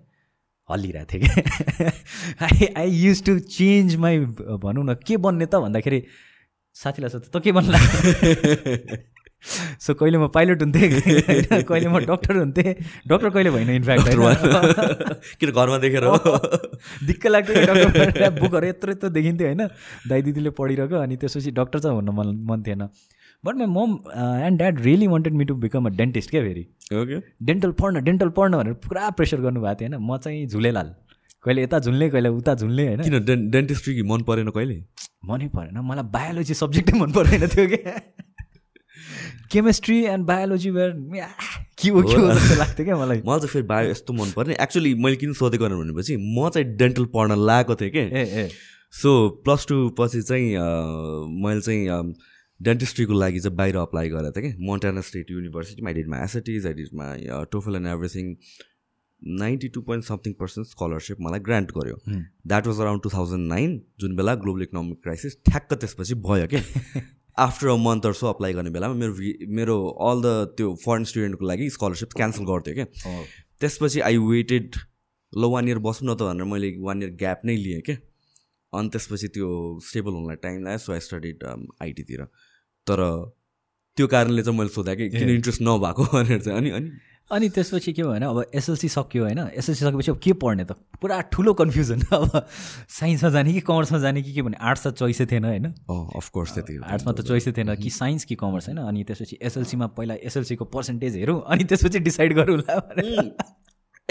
हल्लिरहेको थिएँ कि? I I used to change my भनौँ न के बन्ने त भन्दाखेरि साथीलाई सोध्छु त के बन्ला? सो कहिले म पाइलट हुन्थेँ? कहिले म डक्टर हुन्थेँ? डक्टर कहिले भएन इनफ्याक्ट
किन घरमा देखेर
दिक्क लाग्थ्यो बुकहरू यत्रो यत्रो देखिन्थ्यो होइन? दाइ दिदीले पढिरहेको अनि त्यसपछि डक्टर चाहिँ हुन मन मन थिएन। But my mom and dad really wanted me to become a dentist क्या फेरि
ओके
डेन्टल पढ्न डेन्टल पढ्न भनेर पुरा प्रेसर गर्नुभएको थियो होइन? म चाहिँ झुलेलाल। कहिले यता झुल्ने कहिले उता झुल्ने होइन?
किन डेन् डेन्टिस्ट्री मन परेन कहिले?
मनै परेन। मलाई बायोलोजी सब्जेक्टै मन पर्दैन थियो क्या केमिस्ट्री एन्ड बायोलोजी वेयर के हो के हो जस्तो लाग्थ्यो क्या मलाई?
मलाई चाहिँ फेरि बायो यस्तो मन पर्ने। एक्चुली मैले किन सोधेको भनेपछि म चाहिँ डेन्टल पढ्न लागेको थिएँ कि?
ए ए।
सो प्लस टू पछि चाहिँ मैले चाहिँ डेन्टिस्ट्रीको लागि चाहिँ बाहिर अप्लाई गरेको थिएँ कि? मोन्टाना स्टेट युनिभर्सिटीमा I did my SATs I did my TOEFL and everything ninety two point something percent scholarship मलाई ग्रान्ट गर्यो। That was around two thousand nine जुन बेला ग्लोबल इकोनोमिक क्राइसिस ठ्याक्क त्यसपछि भयो क्या after a month or so apply गर्ने बेलामा मेरो मेरो अल द त्यो फरेन स्टुडेन्टको लागि स्कलरसिप क्यान्सल गर्थ्यो क्या
Oh.
त्यसपछि आई वेटेड ल वान इयर बस्नु न त भनेर मैले वान इयर ग्याप नै लिएँ क्या अनि त्यसपछि त्यो स्टेबल हुनलाई टाइम लाग्यो सो आई स्टडिड आइटीतिर तर त्यो कारणले चाहिँ मैले सोधेँ कि किन। इन्ट्रेस्ट नभएको भनेर चाहिँ अनि अनि।
अनि त्यसपछि के भयो भने अब एसएलसी सक्यो होइन एसएलसी सकेपछि अब के पढ्ने त? पुरा ठुलो कन्फ्युजन अब साइन्समा जाने कि कमर्समा जाने कि के भने आर्ट्स त चोइसै थिएन होइन।
अफकोर्स त्यति।
आर्ट्समा त चोइसै थिएन कि साइन्स कि कमर्स होइन। अनि त्यसपछि एसएलसीमा पहिला एसएलसीको पर्सेन्टेज हेरौँ। अनि त्यसपछि डिसाइड गरौँला भनेर।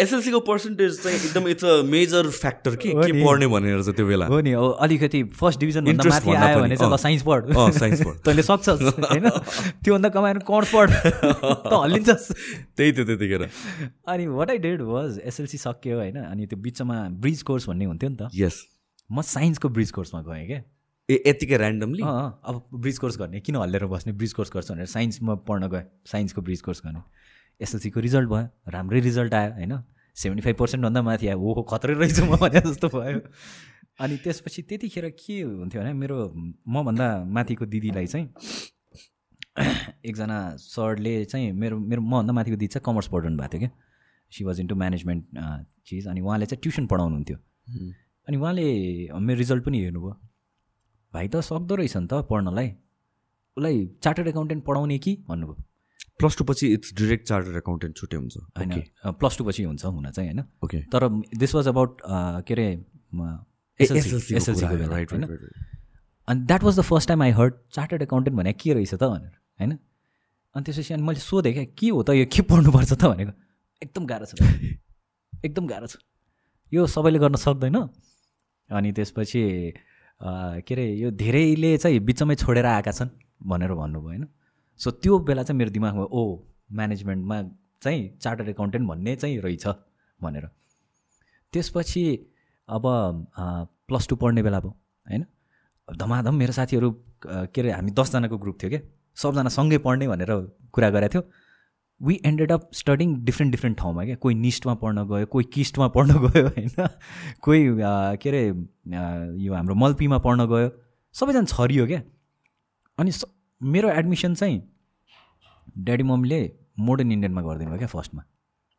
एसएलसीको पर्सेन्टेज चाहिँ एकदम इट्स अ मेजर फ्याक्टर के के। पढ्ने भनेर चाहिँ त्यो बेला।
हो नि। अलिकति फर्स्ट
Interest
माथि आयो भने चाहिँ। साइन्स पढ।
साइन्स पढ।
तैँले सक्छस् होइन? त्योभन्दा कमाएर कमर्स पढ? त हल्लिन्छस्
त्यही थियो त्यतिखेर
अनि what I did was SLC सक्यो होइन? अनि त्यो बिचमा ब्रिज कोर्स भन्ने हुन्थ्यो नि त।
यस
म साइन्सको ब्रिज कोर्समा गएँ क्या?
ए यतिकै ऱ्यान्डमली
अब ब्रिज कोर्स गर्ने। किन हल्लेर बस्ने? ब्रिज कोर्स गर्छ भनेर। साइन्समा पढ्न गएँ। साइन्सको ब्रिज कोर्स गर्ने। एसएलसीको रिजल्ट भयो राम्रै रिजल्ट आयो होइन? सेभेन्टी फाइभ पर्सेन्टभन्दा माथि आयो ओहो खत्रै रहेछु म भने जस्तो भयो। अनि त्यसपछि त्यतिखेर के हुन्थ्यो भने मेरो मभन्दा माथिको दिदीलाई चाहिँ एकजना सरले चाहिँ मेरो मेरो मभन्दा माथिको दिदी चाहिँ कमर्स पढाउनु भएको थियो क्या। सी वाज इन्टु म्यानेजमेन्ट चिज अनि उहाँले चाहिँ ट्युसन पढाउनुहुन्थ्यो। अनि उहाँले मेरो रिजल्ट पनि हेर्नुभयो। भाइ त सक्दो रहेछ नि त पढ्नलाई। उसलाई चार्टर्ड एकाउन्टेन्ट पढाउने कि भन्नुभयो।
प्लस टू पछि इट्स डिरेक्ट चार्टर एकाउन्टेन्ट छुट्टै हुन्छ।
होइन? प्लस टू पछि हुन्छ हुन चाहिँ होइन?
ओके।
तर दिस वाज अबाउट के अरे एसएलसीको
राइट
होइन? अनि that was the first time I heard chartered accountant भने के रहेछ त भनेर होइन? अनि त्यसपछि अनि मैले सोधेँ क्या के हो त यो के पढ्नुपर्छ त भनेको? एकदम गाह्रो छ। एकदम गाह्रो छ। यो सबैले गर्न सक्दैन। अनि त्यसपछि के अरे यो धेरैले चाहिँ बिचमै छोडेर आएका छन् भनेर भन्नुभयो होइन? सो त्यो बेला चाहिँ मेरो दिमागमा ओ म्यानेजमेन्टमा चाहिँ चार्टर्ड एकाउन्टेन्ट भन्ने चाहिँ रहेछ भनेर। त्यसपछि अब प्लस टू पढ्ने बेला भयो होइन? धमाधम मेरो साथीहरू के अरे हामी दसजनाको ग्रुप थियो क्या सबजना सँगै पढ्ने भनेर कुरा गरेको थियो। We ended up studying different different ठाउँमा क्या कोही निस्टमा पढ्न गयो कोही किस्टमा पढ्न गयो होइन? कोही के अरे यो हाम्रो मल्पीमा पढ्न गयो। सबैजना छरियो क्या अनि मेरो एडमिसन चाहिँ ड्याडी मम्मीले मोडर्न इन्डियनमा गरिदिनु भयो क्या फर्स्टमा।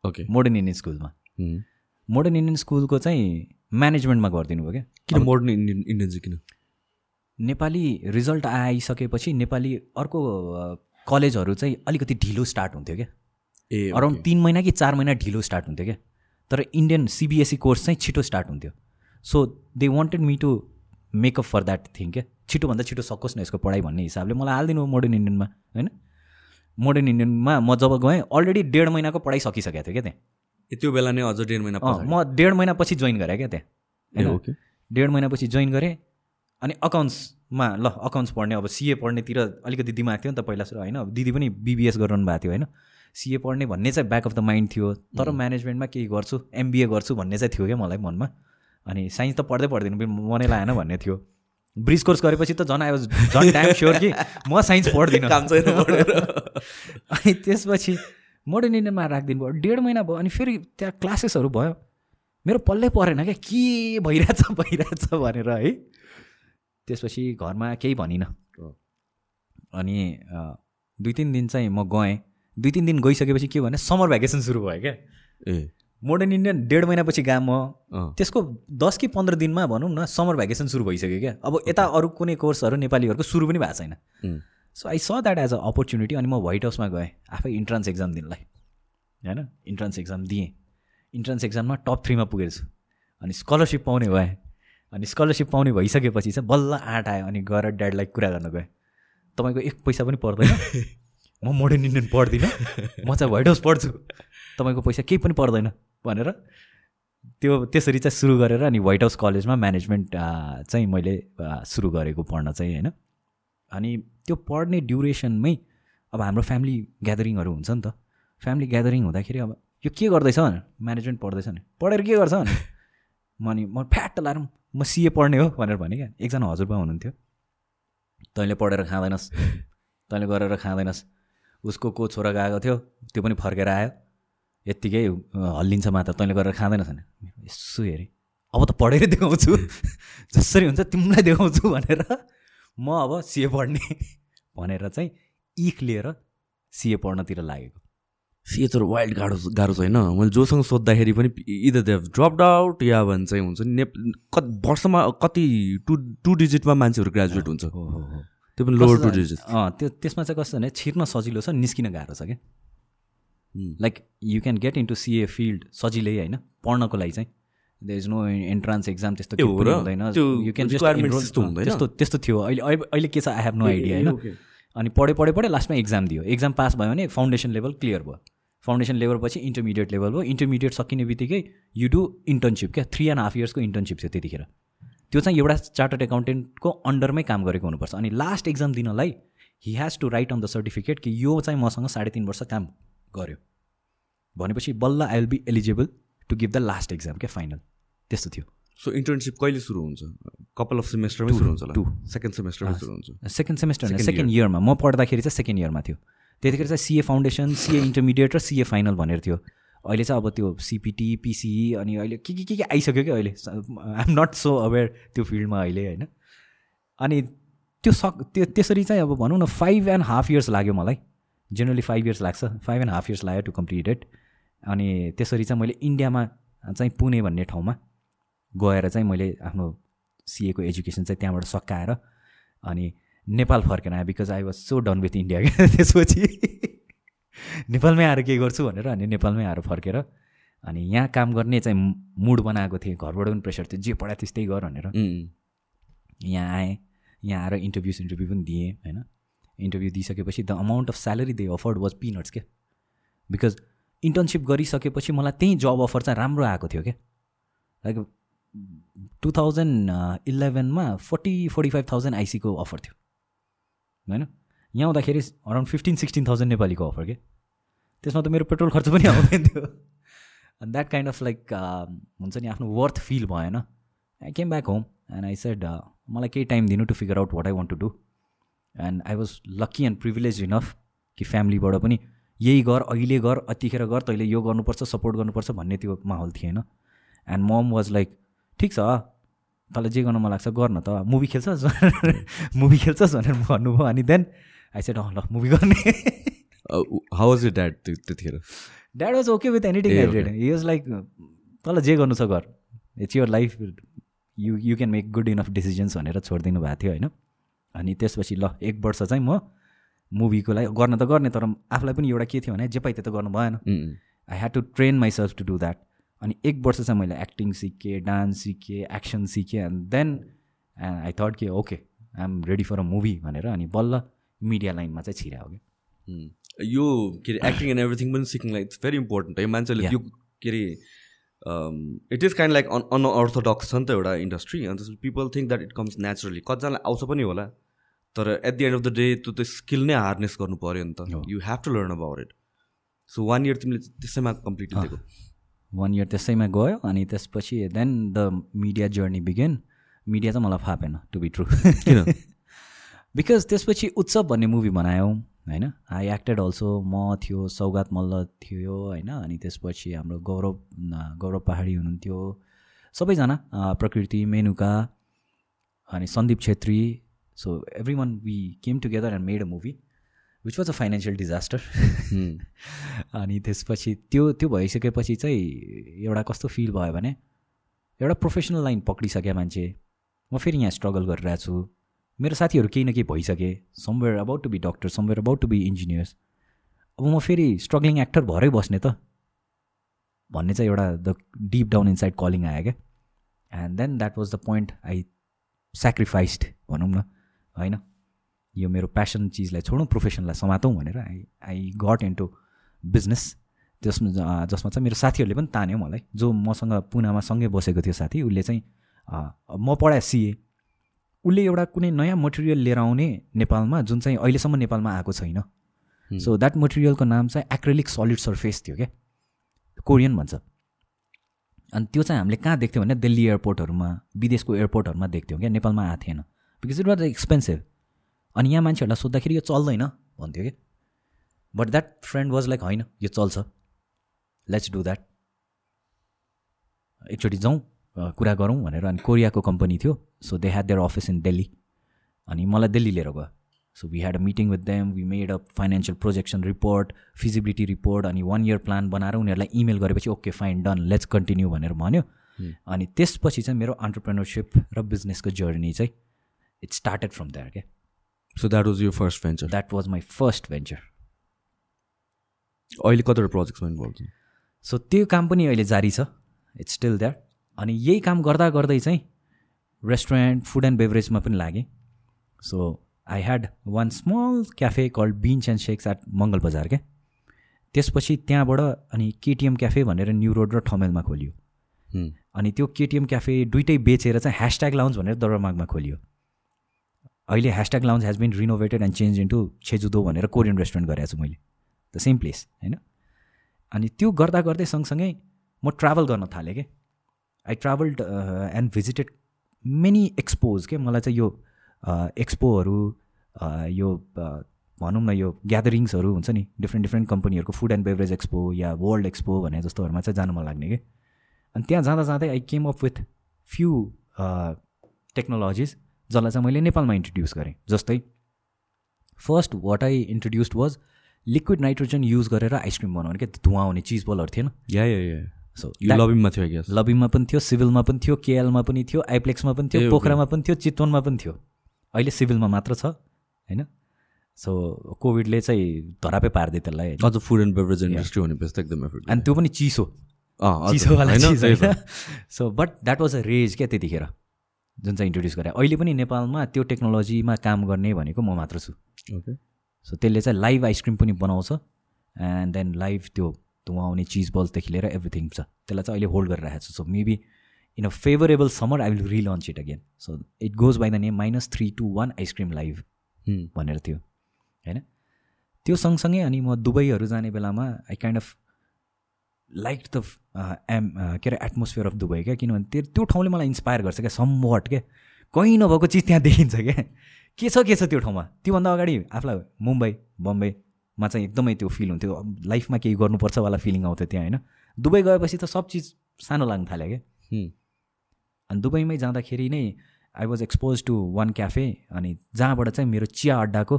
ओके
मोडर्न इन्डियन स्कुलमा। मोडर्न इन्डियन स्कुलको चाहिँ म्यानेजमेन्टमा गरिदिनु भयो क्या।
किन मोडर्न इन्डियन इन्डियन चाहिँ किन?
नेपाली रिजल्ट आइसकेपछि नेपाली अर्को कलेजहरू चाहिँ अलिकति ढिलो स्टार्ट हुन्थ्यो क्या।
ए
अराउन्ड तिन महिना कि चार महिना ढिलो स्टार्ट हुन्थ्यो क्या। तर इन्डियन सिबिएसई कोर्स चाहिँ छिटो स्टार्ट हुन्थ्यो। So they wanted me to make up for that thing क्या। छिटोभन्दा छिटो सकोस् न यसको पढाइ भन्ने हिसाबले मलाई हालिदिनु मोडर्न इन्डियनमा होइन? मोडर्न इन्डियनमा म जब गएँ अलरेडी डेढ महिनाको पढाइ सकिसकेको थियो क्या त्यहाँ।
त्यो बेला नै अझ डेढ महिना
म डेढ महिनापछि जोइन गरेँ क्या त्यहाँ होइन?
ओके।
डेढ महिनापछि जोइन गरेँ अनि अकाउन्ट्समा ल अकाउन्ट्स पढ्ने अब सिए पढ्नेतिर अलिकति दिमाग थियो नि त पहिला सुरु होइन? अब दिदी पनि बिबिएस गरिरहनु भएको थियो होइन? सिए पढ्ने भन्ने चाहिँ ब्याक अफ द माइन्ड थियो तर म्यानेजमेन्टमा केही गर्छु एमबिए गर्छु भन्ने चाहिँ थियो क्या मलाई मनमा। अनि साइन्स त पढ्दै पढ्दिनँ मनै लागेन भन्ने थियो। ब्रिज कोर्स गरेपछि त झन् आई वाज झन् टाइम स्योर कि म साइन्स पढ्दिनँ।
काम छैन पढेर।
अनि त्यसपछि मोडर्न इन्डियनमा राखिदिनु भयो। डेढ महिना भयो अनि फेरि त्यहाँ क्लासेसहरू भयो। मेरो पल्लै परेन क्या। के भइरहेछ भइरहेछ भनेर है। त्यसपछि घरमा केही भनिनँ। अनि दुई तिन दिन चाहिँ म गएँ। दुई तिन दिन गइसकेपछि के भने समर भ्याकेसन सुरु भयो क्या।
ए।
मोडर्न इन्डियन डेढ महिनापछि गएँ म
अँ।
त्यसको दस कि पन्ध्र दिनमा भनौँ न समर भ्याकेसन सुरु भइसक्यो क्या। अब यता अरू कुनै कोर्सहरू नेपालीहरूको सुरु पनि भएको छैन। So I saw that as a opportunity अनि म व्हाइट हाउसमा गएँ आफै इन्ट्रान्स एक्जाम दिनलाई। होइन? इन्ट्रान्स एक्जाम दिएँ। इन्ट्रान्स एक्जाममा टप थ्रीमा पुगेको छु अनि स्कलरसिप पाउने भएँ। अनि स्कलरसिप पाउने भइसकेपछि चाहिँ बल्ल आँट आयो अनि गएर ड्याडलाई कुरा गर्न गएँ। तपाईँको एक पैसा पनि पर्दैन। म मोडर्न इन्डियन पढ्दिनँ। म चाहिँ व्हाइट हाउस पढ्छु। तपाईँको पैसा केही पनि पर्दैन। भनेर त्यो त्यसरी चाहिँ सुरु गरेर अनि व्हाइट हाउस कलेजमा म्यानेजमेन्ट चाहिँ मैले सुरु गरेको पढ्न चाहिँ होइन। अनि त्यो पढ्ने ड्युरेसनमै अब हाम्रो फ्यामिली ग्यादरिङहरू हुन्छ नि त। फ्यामिली ग्यादरिङ हुँदाखेरि अब यो के गर्दैछ भने म्यानेजमेन्ट पढ्दैछ भने पढेर के गर्छ भने म अनि म फ्याट लाएर म सिए पढ्ने हो भनेर भने क्या। एकजना हजुरबा हुनुहुन्थ्यो। तैँले पढेर खाँदैनस् तैँले गरेर खाँदैनस्। उसको को छोरा गएको थियो त्यो पनि फर्केर आयो। यत्तिकै हल्लिन्छ मात्र तैँले गरेर खाँदैनस् भने यसो हेरेँ। अब त पढेरै देखाउँछु। जसरी हुन्छ तिमीलाई देखाउँछु भनेर म अब सिए पढ्ने भनेर चाहिँ इख लिएर सिए पढ्नतिर लागेको।
सिए तर वाइल्ड गाह्रो गाह्रो छैन। मैले जोसँग सोद्धाखेरि पनि इदर दे ड्रप आउट या भन्छ चाहिँ हुन्छ नि कति वर्षमा कति टु टु डिजिटमा मान्छेहरू ग्रेजुएट हुन्छ।
हो हो
त्यो पनि लोवर टु डिजिट
अँ त्यो त्यसमा चाहिँ कस्तो भने छिर्न सजिलो छ निस्किन गाह्रो छ क्या। Like you can get into CA field सजिलै होइन पढ्नको लागि चाहिँ। There is no entrance exam त्यस्तो? हुँदैन। यु क्यान
त्यस्तो?
त्यस्तो थियो। अहिले अहिले के छ आई हेभ नो आइडिया होइन. अनि पढे पढे पढे लास्टमा एक्जाम दियो। एक्जाम पास भयो भने फाउन्डेसन लेभल क्लियर भयो। फाउन्डेसन लेभल पछि इन्टरमिडिएट लेभल भयो। इन्टरमिडिएट सकिने बित्तिकै यु डु इन्टर्नसिप क्या? थ्री एन्ड हाफ इयर्सको इन्टर्नसिप थियो त्यतिखेर। त्यो चाहिँ एउटा चार्टर्ड एकाउन्टेन्टको अन्डरमै काम गरेको हुनुपर्छ। अनि लास्ट एक्जाम दिनलाई he has to write on the certificate कि यो चाहिँ मसँग साढे तिन वर्ष काम गर्यो। भनेपछि बल्ल I will be eligible to give the last exam क्या फाइनल त्यस्तो थियो।
सो इन्टर्नसिप कहिले सुरु हुन्छ? कपाल अफ सेमेस्टरमै सुरु हुन्छ
two.
सेकेन्ड सेमेस्टरमै सुरु हुन्छ।
सेकेन्ड सेमेस्टर सेकेन्ड इयरमा म पढ्दाखेरि चाहिँ सेकेन्ड इयरमा थियो। त्यतिखेर चाहिँ सिए फाउन्डेसन सिए इन्टरमिडिएट र सिए फाइनल भनेर थियो। अहिले चाहिँ अब त्यो सिपिटी पिसिई अनि अहिले के के के के आइसक्यो क्या अहिले? I am not so aware त्यो फिल्डमा अहिले होइन। अनि त्यो सक त्यो त्यसरी चाहिँ अब भनौँ न फाइभ एन्ड हाफ इयर्स लाग्यो मलाई। जेनरली फाइभ इयर्स लाग्छ फाइभ एन्ड हाफ इयर्स लाग्यो टु कम्प्लिट इट अनि त्यसरी चाहिँ मैले इन्डियामा चाहिँ पुणे भन्ने ठाउँमा गएर चाहिँ मैले आफ्नो सिएको एजुकेसन चाहिँ त्यहाँबाट सकाएर अनि नेपाल फर्केर आएँ because I was so done with India क्या त्यसपछि। नेपालमै आएर के गर्छु भनेर अनि नेपालमै आएर फर्केर अनि यहाँ काम गर्ने चाहिँ मुड बनाएको थिएँ घरबाट पनि प्रेसर थियो जे पढायो त्यस्तै गर भनेर. यहाँ आएँ यहाँ आएर इन्टरभ्यू इन्टरभ्यू पनि दिएँ होइन। इन्टरभ्यू दिइसकेपछि the amount of salary they offered was peanuts क्या? बिकज इन्टर्नसिप गरिसकेपछि मलाई त्यहीँ जब अफर चाहिँ राम्रो आएको थियो क्या? लाइक टु थाउजन्ड इलेभेनमा फोर्टी फोर्टी फाइभ थाउजन्ड आइसीको अफर थियो। होइन? यहाँ आउँदाखेरि अराउन्ड फिफ्टिन सिक्सटिन थाउजन्ड नेपालीको अफर के त्यसमा त मेरो पेट्रोल खर्च पनि आउँदैन थियो। द्याट काइन्ड अफ लाइक हुन्छ नि आफ्नो वर्थ फिल भएन। I came back home and I said मलाई केही टाइम दिनु to figure out what I want to do and I was lucky and privilege enough कि फ्यामिलीबाट पनि यही गर अहिले गर यतिखेर गर तैँले यो गर्नुपर्छ सपोर्ट गर्नुपर्छ भन्ने त्यो माहौल थिएन। एन्ड मम वाज लाइक ठिक छ तँलाई जे गर्न मन लाग्छ गर न त। मुभी खेल्छस् मुभी खेल्छस् भनेर भन्नुभयो। अनि देन आई सेड अँ ल मुभी गर्ने।
हाउ वाज इट ड्याड त्यतिखेर?
Dad was okay with anything. Did he was like तँलाई जे गर्नु छ गर। It's your life you you can make good enough decisions भनेर छोडिदिनु भएको थियो होइन? अनि त्यसपछि ल एक वर्ष चाहिँ म मुभीको लागि गर्न त गर्ने तर आफूलाई पनि एउटा के थियो भने जे पाइ त्यो त गर्नु भएन. I had to train myself to do that अनि एक वर्ष चाहिँ मैले एक्टिङ सिकेँ डान्स सिकेँ एक्सन सिकेँ एन्ड देन आई थट कि okay I am ready for a movie भनेर अनि बल्ल मिडिया लाइनमा चाहिँ छिरायो क्या
उम्. यो के अरे एक्टिङ एन्ड एभ्रिथिङ पनि सिक्नुलाई इट्स भेरी इम्पोर्टेन्ट है मान्छेले. यो के अरे it is kind like an unorthodox छ नि त एउटा इन्डस्ट्री अन्त people think that it comes naturally कतिजनालाई आउँछ पनि होला तर at the end of the day त्यो त स्किल नै हार्नेस गर्नु पऱ्यो नि त। You have to learn about it so one year तिमीले त्यसैमा कम्प्लिट दिएको।
वान इयर त्यसैमा गयो अनि त्यसपछि then the media journey began media चाहिँ मलाई फापेन टु बी ट्रु
किन?
बिकज त्यसपछि उत्सव भन्ने मुभी बनायौँ होइन? आई एक्टेड अल्सो म थियो सौगात मल्ल थियो होइन? अनि त्यसपछि हाम्रो गौरव गौरव पहाडी हुनुहुन्थ्यो। सबैजना प्रकृति मेनुका अनि Sandeep Chhetri so every one we came together and made a movie which was a financial disaster. अनि त्यसपछि त्यो त्यो भइसकेपछि चाहिँ एउटा कस्तो फिल भयो भने एउटा प्रोफेसनल लाइन पक्रिसके मान्छे म फेरि यहाँ स्ट्रगल गरिरहेको छु। मेरो साथीहरू केही न केही भइसके। Somewhere about to be doctor somewhere about to be engineers अब म फेरि स्ट्रगलिङ एक्टर भरै बस्ने त। भन्ने चाहिँ एउटा the deep down inside calling आयो क्या। And then that was the point I sacrificed भनौँ न। होइन? यो मेरो प्यासन चिजलाई छोडौँ प्रोफेसनलाई समातौँ भनेर I I got into business अँ, जसमा चाहिँ मेरो साथीहरूले पनि तान्यो मलाई। जो मसँग पुनामा सँगै बसेको थियो साथी उसले चाहिँ म पढाएँ सिए। उसले एउटा कुनै नयाँ मटेरियल लिएर आउने नेपालमा जुन चाहिँ अहिलेसम्म नेपालमा आएको छैन। सो द्याट मटेरियलको नाम चाहिँ एक्रेलिक सलिड सर्फेस थियो क्या। कोरियन भन्छ। अनि त्यो चाहिँ हामीले कहाँ देख्थ्यौँ भने दिल्ली एयरपोर्टहरूमा विदेशको एयरपोर्टहरूमा देख्थ्यौँ क्या। नेपालमा आएको थिएन। बिकज इट वाज एक्सपेन्सिभ अनि यहाँ मान्छेहरूलाई सोद्धाखेरि यो चल्दैन भन्थ्यो क्या but that friend was like होइन यो चल्छ। लेट्स डु द्याट एकचोटि जाउँ कुरा गरौँ भनेर अनि कोरियाको कम्पनी थियो। So they had their office in Delhi अनि मलाई दिल्ली लिएर गयो। So we had a meeting with them we made a financial projection report feasibility report अनि वान इयर प्लान बनाएर उनीहरूलाई इमेल गरेपछि okay fine done let's continue भनेर भन्यो। अनि त्यसपछि चाहिँ मेरो अन्टरप्रेनरसिप र बिजनेसको जर्नी चाहिँ इट स्टार्टेड फ्रम द्याट क्या
सो द्याट वाज यो first venture
that was my first venture
अहिले कतिवटा प्रोजेक्ट्समा इन्भल्भ छ
सो त्यो काम पनि अहिले जारी छ. इट्स स्टिल द्याट अनि यही काम गर्दा गर्दै चाहिँ रेस्टुरेन्ट फुड एन्ड बेभरेजमा पनि लागेँ. So I had one small cafe called बिन्च and sex at Mangal बजार क्या त्यसपछि त्यहाँबाट अनि केटिएम क्याफे भनेर न्यु रोड र ठमेलमा खोलियो। अनि त्यो केटिएम क्याफे दुइटै बेचेर चाहिँ ह्यासट्याग लाउन्ज भनेर दरबारमागमा खोलियो। अहिले hashtag lounge has been renovated and change into Jejudo भनेर कोरियन रेस्टुरेन्ट गरेको छु मैले। द सेम प्लेस होइन? अनि त्यो गर्दा गर्दै सँगसँगै म ट्राभल गर्न थालेँ कि? I travelled and visited many expos के? मलाई चाहिँ यो एक्सपोहरू यो uh, भनौँ न यो ग्यादरिङ्सहरू हुन्छ नि डिफ्रेन्ट डिफ्रेन्ट कम्पनीहरूको फुड एन्ड बेभरेज एक्सपो या वर्ल्ड एक्सपो भने जस्तोहरूमा चाहिँ जानु मन लाग्ने कि? अनि त्यहाँ जाँदा जाँदै I came up with few technologies जसलाई चाहिँ मैले नेपालमा इन्ट्रोड्युस गरेँ। जस्तै first what I introduced was liquid nitrogen use गरेर आइसक्रिम बनाउने क्या धुवा आउने चिज बलहरू थिएन?
या या या
सो
लबिङमा थियो ग्यास
लबिङमा पनि थियो सिभिलमा पनि थियो केएलमा पनि थियो आइप्लेक्समा पनि थियो. पोखरामा पनि थियो चितवनमा पनि थियो। अहिले सिभिलमा मात्र छ होइन? सो कोभिडले चाहिँ धरापै पारिदियो त्यसलाई?
अझ फुड एन्ड बेभरेज इन्डस्ट्री भनेपछि त एकदम
अनि त्यो पनि चिसो। चिसोवाला so but that was a rage क्या त्यतिखेर। जुन चाहिँ इन्ट्रोड्युस गरेँ। अहिले पनि नेपालमा त्यो टेक्नोलोजीमा काम गर्ने भनेको म मात्र छु।
ओके
सो त्यसले चाहिँ लाइभ आइसक्रिम पनि बनाउँछ। एन्ड देन लाइभ त्यो धुवा आउने चिज बल्सदेखि लिएर एभ्रिथिङ छ। त्यसलाई चाहिँ अहिले होल्ड गरिरहेको छु। So maybe in a favourable summer I will relaunch it again so it goes by the name minus three two one ice cream live भनेर थियो। होइन? त्यो सँगसँगै अनि म दुबईहरू जाने बेलामा I kind of like the am के अरे एटमोस्फियर अफ दुबई क्या? किनभने त्यो त्यो ठाउँले मलाई इन्सपायर गर्छ क्या? समवट क्या? कहीँ नभएको चिज त्यहाँ देखिन्छ क्या? के छ के छ त्यो ठाउँमा? त्योभन्दा अगाडि आफूलाई मुम्बई बम्बईमा चाहिँ एकदमै त्यो फिल हुन्थ्यो। लाइफमा केही गर्नुपर्छ वाला फिलिङ आउँथ्यो त्यहाँ होइन? दुबई गएपछि त सब चिज सानो लाग्न थाल्यो क्या? अनि दुबईमै जाँदाखेरि नै I was expose to one cafe अनि जहाँबाट चाहिँ मेरो चिया अड्डाको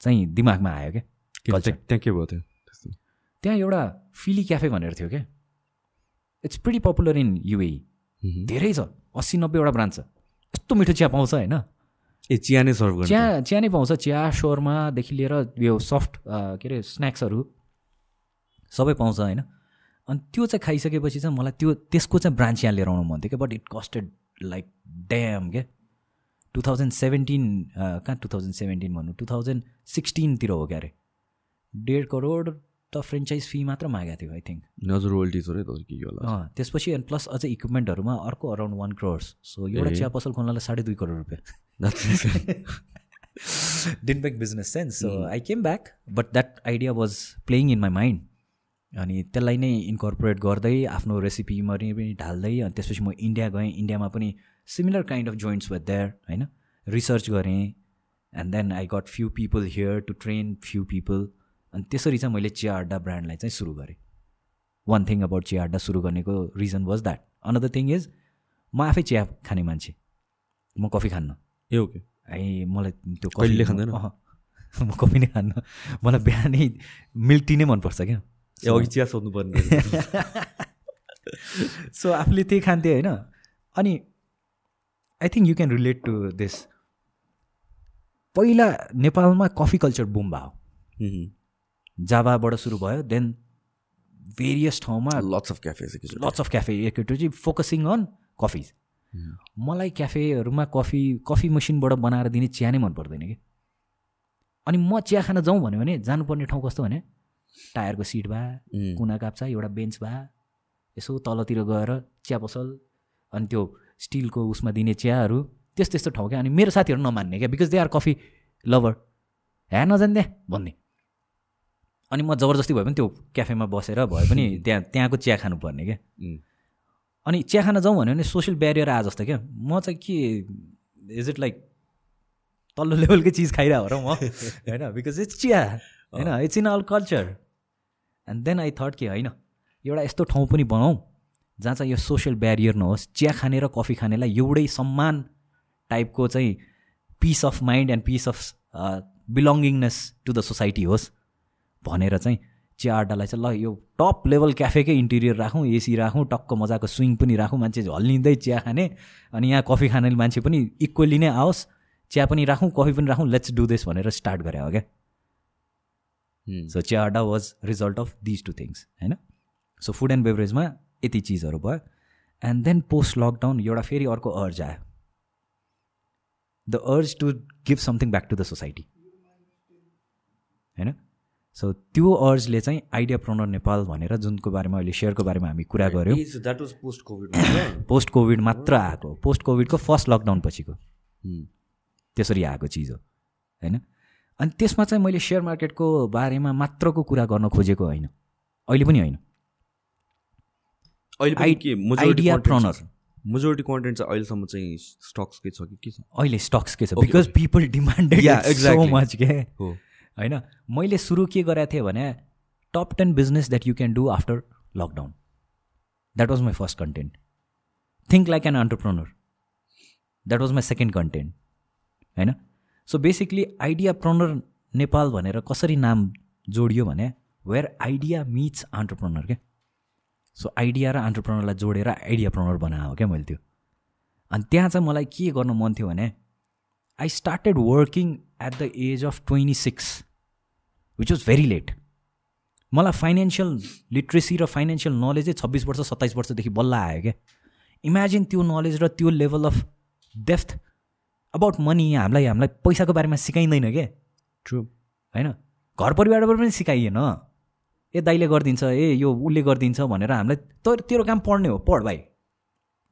चाहिँ दिमागमा आयो क्या?
त्यहाँ के भयो त्यो?
त्यहाँ एउटा फिली क्याफे भनेर थियो क्या it's pretty popular in UAE. धेरै छ अस्सी नब्बेवटा ब्रान्च छ। यस्तो मिठो चिया पाउँछ होइन।
ए चिया नै सर्भ
चिया चिया नै पाउँछ। चिया शोरमा,देखि लिएर यो सफ्ट के अरे स्न्याक्सहरू सबै पाउँछ होइन। अनि त्यो चाहिँ खाइसकेपछि चाहिँ मलाई त्यो त्यसको चाहिँ ब्रान्च यहाँ लिएर आउनु मन थियो क्या but it costed like damn क्या टु थाउजन्ड सेभेन्टिन कहाँ टु थाउजन्ड सेभेन्टिन भन्नु? टु थाउजन्ड सिक्सटिनतिर हो क्या अरे डेढ करोड त फ्रेन्चाइज फी मात्र मागेको थियो आई थिङ्क
हजुर रोयल्टिजहरू
अँ त्यसपछि अनि प्लस अझै इक्विपमेन्टहरूमा अर्को अराउन्ड वान क्रोर्स सो एउटा। चिया पसल खोल्नलाई साढे दुई करोड रुपियाँ। Didn't make business sense. So I came back, but that idea was playing in my mind. अनि त्यसलाई नै इन्कर्पोरेट गर्दै आफ्नो रेसिपीमा पनि ढाल्दै अनि त्यसपछि म इन्डिया गएँ। इन्डियामा पनि similar kind of joints with their होइन? रिसर्च गरेँ and then I got few people here to train few people अनि त्यसरी चाहिँ मैले चिया अड्डा ब्रान्डलाई चाहिँ सुरु गरेँ। वान थिङ अबाउट चिया अड्डा सुरु गर्नेको reason was that another thing is म आफै चिया खाने मान्छे। म कफी खान्न।
ए ओके
आई मलाई त्यो
कहिले
कफी-
खाँदैन?
म कफी नै खान्न। मलाई बिहानै मिल्क टी नै मनपर्छ क्या।
ए अघि चिया सोध्नु पर्ने
सो आफूले त्यही खान्थेँ होइन। अनि I think you can relate to this पहिला नेपालमा कफी कल्चर बुम भयो। जाभाबाट सुरु भयो देन भेरियस ठाउँमा
lots of cafe
lots of cafe एकचोटि फोकसिङ अन कफिज मलाई क्याफेहरूमा कफी कफी मसिनबाट बनाएर दिने चिया नै मन पर्दैन कि। अनि म चिया खान जाउँ भन्यो भने जानुपर्ने ठाउँ कस्तो भने टायरको सिट भए कुना काप्चा एउटा बेन्च भए यसो तलतिर गएर चिया पसल अनि त्यो स्टिलको उसमा दिने चियाहरू त्यस्तो त्यस्तो ठाउँ क्या। अनि मेरो साथीहरू नमान्ने क्या because they are coffee lover ह्या नजान्ने भन्ने। अनि म जबरजस्ती भए पनि त्यो क्याफेमा बसेर भए पनि त्यहाँ त्यहाँको चिया खानुपर्ने क्या। अनि चिया खान जाउँ भन्यो भने सोसियल ब्यारियर आए जस्तो क्या। म चाहिँ के इज इट लाइक तल्लो लेभलकै चिज खाइरहेको र म? होइन बिकज इट्स चिया। होइन it's in all culture and then I thought कि होइन एउटा यस्तो ठाउँ पनि बनाऊ जहाँ चाहिँ यो सोसियल ब्यारियर नहोस्। चिया खाने र कफी खानेलाई एउटै सम्मान टाइपको चाहिँ peace of mind and peace of belongingness to the society होस्। भनेर चाहिँ चिया अड्डालाई चाहिँ ल यो टप लेभल क्याफेकै इन्टिरियर राखौँ एसी राखौँ टक्क मजाको स्विङ पनि राखौँ मान्छे हल्लिँदै चिया खाने अनि यहाँ कफी खाने मान्छे पनि इक्वली नै आओस् चिया पनि राखौँ कफी पनि राखौँ लेट्स डु दिस भनेर स्टार्ट गरे हो क्या?
Hmm.
So Chiya Adda was result of these two things होइन? सो फुड एन्ड बेभरेजमा यति चिजहरू भयो। एन्ड देन पोस्ट लकडाउन एउटा फेरि अर्को अर्ज आयो। The urge to give something back to the society होइन? सो त्यो अर्जले चाहिँ आइडिया प्रोनर नेपाल भनेर जुनको बारेमा अहिले सेयरको बारेमा हामी कुरा गऱ्यौँ।
That was post covid
post covid मात्र आएको। पोस्ट कोभिडको फर्स्ट लकडाउन पछिको।
Hmm.
त्यसरी आएको चिज हो। होइन? अनि त्यसमा चाहिँ मैले सेयर मार्केटको बारेमा मात्रको कुरा गर्न खोजेको होइन। अहिले पनि होइन।
अहिले पनि
आइ-
के? Majority
idea
content
pronner.
छ? majority content चाहिँ अहिलेसम्म चाहिँ स्टक्सकै छ कि के छ?
अहिले स्टक्स के छ? Because people demanded so. Much के?
हो।
होइन? मैले सुरु के गरेको थिएँ भने top ten business that you can do after lockdown that was my first content think like an entrepreneur that was my second content होइन? सो बेसिकली आइडिया प्रोनर नेपाल भनेर कसरी नाम जोडियो भने वेयर आइडिया मिट्स अन्टरप्रोनर क्या सो आइडिया र अन्टरप्रोनरलाई जोडेर आइडिया प्रोनर बनाएको क्या मैले त्यो। अनि त्यहाँ चाहिँ मलाई के गर्नु मन थियो भने I started working at the age of twenty six which was very late मलाई फाइनेन्सियल लिट्रेसी र फाइनेन्सियल नलेजै छब्बिस वर्ष सत्ताइस वर्षदेखि बल्ल आयो क्या। इमेजिन त्यो नलेज र त्यो level of depth about money हामीलाई हामीलाई पैसाको बारेमा सिकाइँदैन क्या।
ट्रु
होइन? घर परिवारबाट पनि सिकाइएन। ए दाइले गरिदिन्छ ए यो उसले गरिदिन्छ भनेर हामीलाई तर तेरो काम पढ्ने हो पढ भाइ।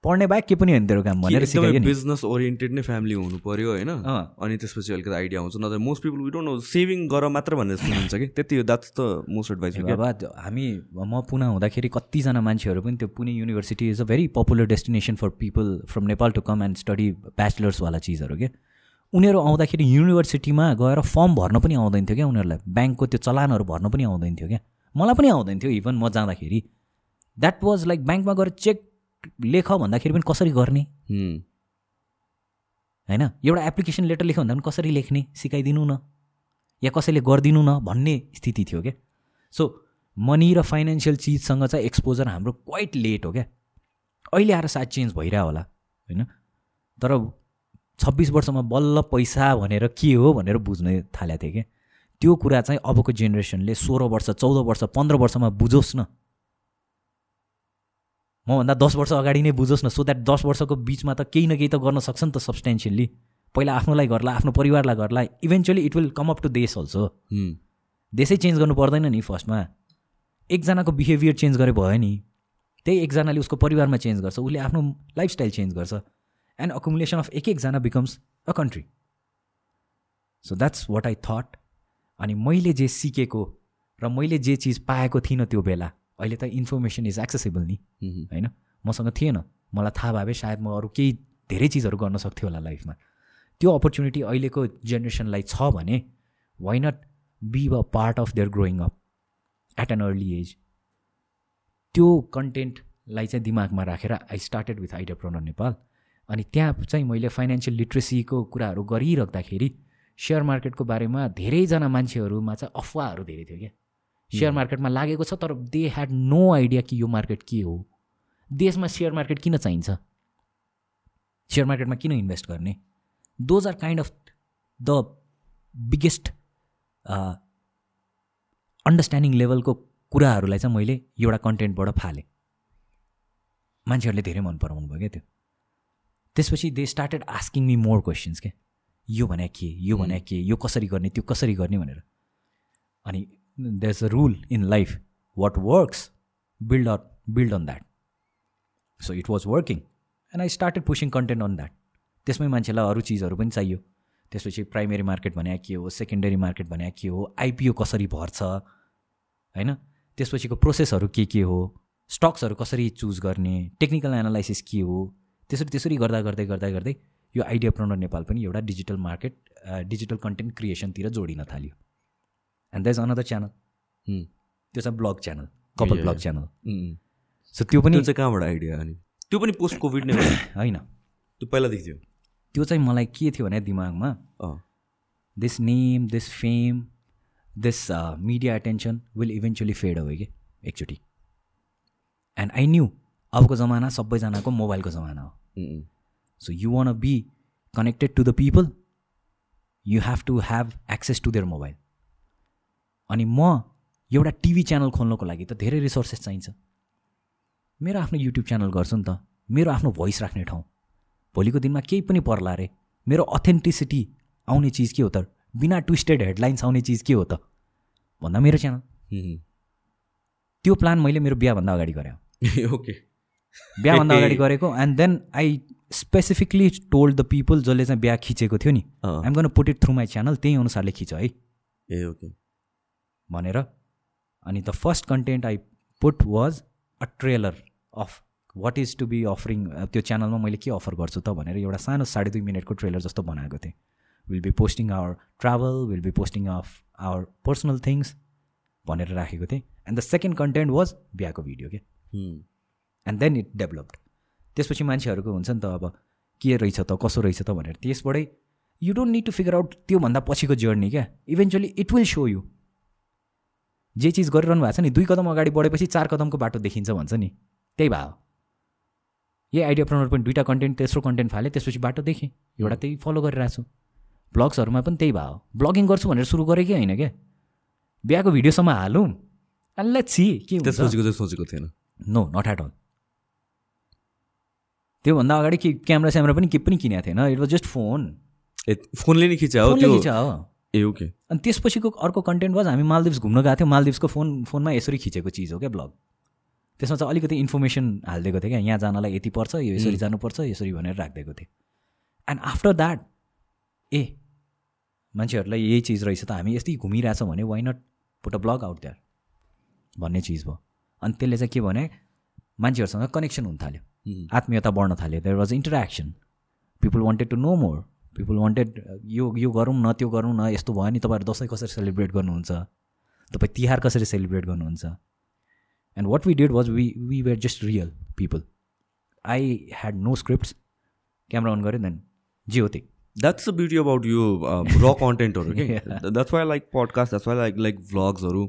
पढ्ने बाहेक के पनि होइन तेरो काम भनेर
बिजनेस ओरिएन्टेड नै। फ्यामिली हुनु पऱ्यो होइन। अनि त्यसपछि अलिकति आइडिया आउँछ नत्र most people we don't know saving गर मात्र भनेर सुनिन्छ कि। त्यति हो द्याट्स द मोस्ट एडभाइस
बाबा हामी म पुना हुँदाखेरि कतिजना मान्छेहरू पनि त्यो Pune university is a very popular destination for people from Nepal to come and study ब्याचलर्सवाला चिजहरू के? उनीहरू आउँदाखेरि युनिभर्सिटीमा गएर फर्म भर्न पनि आउँदैन थियो क्या उनीहरूलाई ब्याङ्कको त्यो चलानहरू भर्न पनि आउँदैन थियो क्या मलाई पनि आउँदैन थियो इभन म जाँदाखेरि। द्याट वाज लाइक ब्याङ्कमा गएर चेक लेख भन्दाखेरि पनि कसरी गर्ने. होइन? एउटा एप्लिकेसन लेटर लेख्यो भन्दा पनि कसरी लेख्ने? सिकाइदिनु न। या कसैले गरिदिनु न भन्ने स्थिति थियो क्या? सो मनी र फाइनेन्सियल चिजसँग चाहिँ एक्सपोजर हाम्रो क्वाइट लेट हो क्या? अहिले आएर सायद चेन्ज भइरह होला होइन? तर छब्बिस वर्षमा बल्ल पैसा भनेर के हो भनेर बुझ्न थालेको थिएँ क्या? त्यो कुरा चाहिँ अबको जेनेरेसनले सोह्र वर्ष चौध वर्ष पन्ध्र वर्षमा बुझोस् न। मभन्दा दस वर्ष अगाडि नै बुझोस् न सो द्याट दस वर्षको बिचमा त केही न केही त गर्न सक्छ नि त सब्सटेन्सियल्ली पहिला आफ्नोलाई गर्ला आफ्नो परिवारलाई गर्ला eventually it will come up to देश अल्सो. देशै चेन्ज गर्नु पर्दैन नि फर्स्टमा एकजनाको बिहेभियर चेन्ज गरे भयो नि। त्यही एकजनाले उसको परिवारमा चेन्ज गर्छ उसले आफ्नो लाइफस्टाइल चेन्ज गर्छ। एन्ड अकुमुलेसन अफ एक एकजना becomes a country so that's what I thought अनि मैले जे सिकेको र मैले जे चिज पाएको थिइनँ त्यो बेला। अहिले त इन्फर्मेसन इज एक्सेसिबल नि. होइन? मसँग थिएन। मलाई थाहा भए सायद म अरू केही धेरै चिजहरू गर्न सक्थेँ होला लाइफमा। त्यो अपर्च्युनिटी अहिलेको जेनेरेसनलाई छ भने why not be a part of their growing up at an early age त्यो कन्टेन्टलाई चाहिँ दिमागमा राखेर I started with Ideapreneur Nepal. अनि त्यहाँ चाहिँ मैले फाइनेन्सियल लिट्रेसीको कुराहरू गरिराख्दाखेरि सेयर मार्केटको बारेमा धेरैजना मान्छेहरूमा चाहिँ अफवाहहरू धेरै थियो क्या। सेयर मार्केटमा लागेको छ तर दे ह्याड नो आइडिया कि यो मार्केट के हो। देशमा सेयर मार्केट किन चाहिन्छ? सेयर मार्केटमा किन इन्भेस्ट गर्ने? Those are kind of the biggest understanding लेभलको कुराहरूलाई चाहिँ मैले एउटा कन्टेन्टबाट फालेँ। मान्छेहरूले धेरै मन पराउनु भयो क्या त्यो। त्यसपछि they started asking me more questions के यो भने के? यो भने के? यो कसरी गर्ने? त्यो कसरी गर्ने? भनेर। अनि is a rule in life what works build on build on that so it was working and I started pushing content on that त्यसमै मान्छेलाई अरू चिजहरू पनि चाहियो। त्यसपछि प्राइमेरी मार्केट भने के हो सेकेन्डरी मार्केट भने के हो आइपिओ कसरी भर्छ होइन? त्यसपछिको प्रोसेसहरू के के हो स्टक्सहरू कसरी चुज गर्ने टेक्निकल एनालाइसिस के हो त्यसरी त्यसरी गर्दा गर्दै गर्दा गर्दै यो आइडिया प्रोनर नेपाल पनि एउटा डिजिटल मार्केट डिजिटल कन्टेन्ट क्रिएसनतिर जोडिन थाल्यो। And the is another channel. त्यो चाहिँ blog channel couple blog. Channel. So त्यो पनि
चाहिँ कहाँबाट आइडिया अनि? त्यो पनि पोस्ट कोभिड नै
होइन।
त्यो पहिलादेखि थियो
त्यो चाहिँ मलाई के थियो भने दिमागमा this name this fame this media attention will eventually fade away कि एकचोटि एन्ड आई न्यू अबको जमाना सबैजनाको मोबाइलको जमाना हो. So you want be connected to the people you have to have access to their mobile अनि म एउटा टिभी च्यानल खोल्नको लागि त धेरै रिसोर्सेस चाहिन्छ। मेरो आफ्नो युट्युब च्यानल गर्छु नि त। मेरो आफ्नो भोइस राख्ने ठाउँ। भोलिको दिनमा केही पनि पर्ला अरे मेरो अथेन्टिसिटी आउने चिज के हो त? बिना ट्विस्टेड हेडलाइन्स आउने चिज के हो त? भन्दा मेरो च्यानल. त्यो प्लान मैले मेरो बिहाभन्दा अगाडि गरेँ।
ओके
बिहाभन्दा अगाडि गरेको and then I specifically told the people जसले चाहिँ बिहा खिचेको थियो नि। I'm gonna put it through my channel त्यही अनुसारले खिच है।
ए ओके
भनेर। अनि the first content I put was a trailer of what is to be offering त्यो च्यानलमा मैले के अफर गर्छु त भनेर एउटा सानो साढे दुई मिनटको ट्रेलर जस्तो बनाएको थिएँ। Will be posting our travel will be posting of our personal things भनेर राखेको थिएँ। And the second content was बिहाको भिडियो के. एन्ड देन इट डेभलप्ड त्यसपछि मान्छेहरूको हुन्छ नि त अब के रहेछ त कसो रहेछ त भनेर। त्यसबाटै you don't need to figure out त्योभन्दा पछिको जर्नी क्या? Eventually it will so you जे चिज गरिरहनु भएको छ नि दुई कदम अगाडि बढेपछि चार कदमको बाटो देखिन्छ भन्छ नि। त्यही भयो यही आइडिया प्रनर पनि दुईवटा कन्टेन्ट तेस्रो कन्टेन्ट फालेँ त्यसपछि बाटो देखेँ। एउटा त्यही फलो गरिरहेको छु। ब्लग्सहरूमा पनि त्यही भयो ब्लगिङ गर्छु भनेर सुरु गरेकै होइन क्या? बिहाको भिडियोसम्म हालौँ। लेट्स सी के
त्यसपछिको चाहिँ सोचेको थिएन।
नो नट एट अल त्योभन्दा अगाडि के क्यामेरा स्यामेरा पनि के पनि किनेको थिएन। इट वाज जस्ट फोन
ए फोनले नि खिचा हो। ए ओके।
अनि त्यसपछिको अर्को कन्टेन्ट वाज हामी मालदिप्स घुम्न गएको थियौँ। मालदिप्सको फोन फोनमा यसरी खिचेको चिज हो क्या ब्लग त्यसमा चाहिँ अलिकति इन्फर्मेसन हालिदिएको थिएँ क्या। यहाँ जानलाई यति पर्छ यो यसरी जानुपर्छ यसरी भनेर राखिदिएको थिएँ। एन्ड आफ्टर द्याट ए मान्छेहरूलाई यही चिज रहेछ त हामी यस्तै घुमिरहेछौँ भने why not put a blog out that भन्ने चिज भयो। अनि त्यसले चाहिँ के भने मान्छेहरूसँग कनेक्सन हुन थाल्यो. आत्मीयता बढ्न थाल्यो। There was interaction people wanted to know more people wanted यो यो गरौँ न त्यो गरौँ न यस्तो भयो नि तपाईँहरू दसैँ कसरी सेलिब्रेट गर्नुहुन्छ? तपाईँ तिहार कसरी सेलिब्रेट गर्नुहुन्छ? And what we did was we we were just real people I had no scripts camera on गरेँ देन जे हो त्यही
द्याट्स द ब्युटी अबाउट यो र कन्टेन्टहरू कि that's why like podcast that's why like like भ्लग्सहरू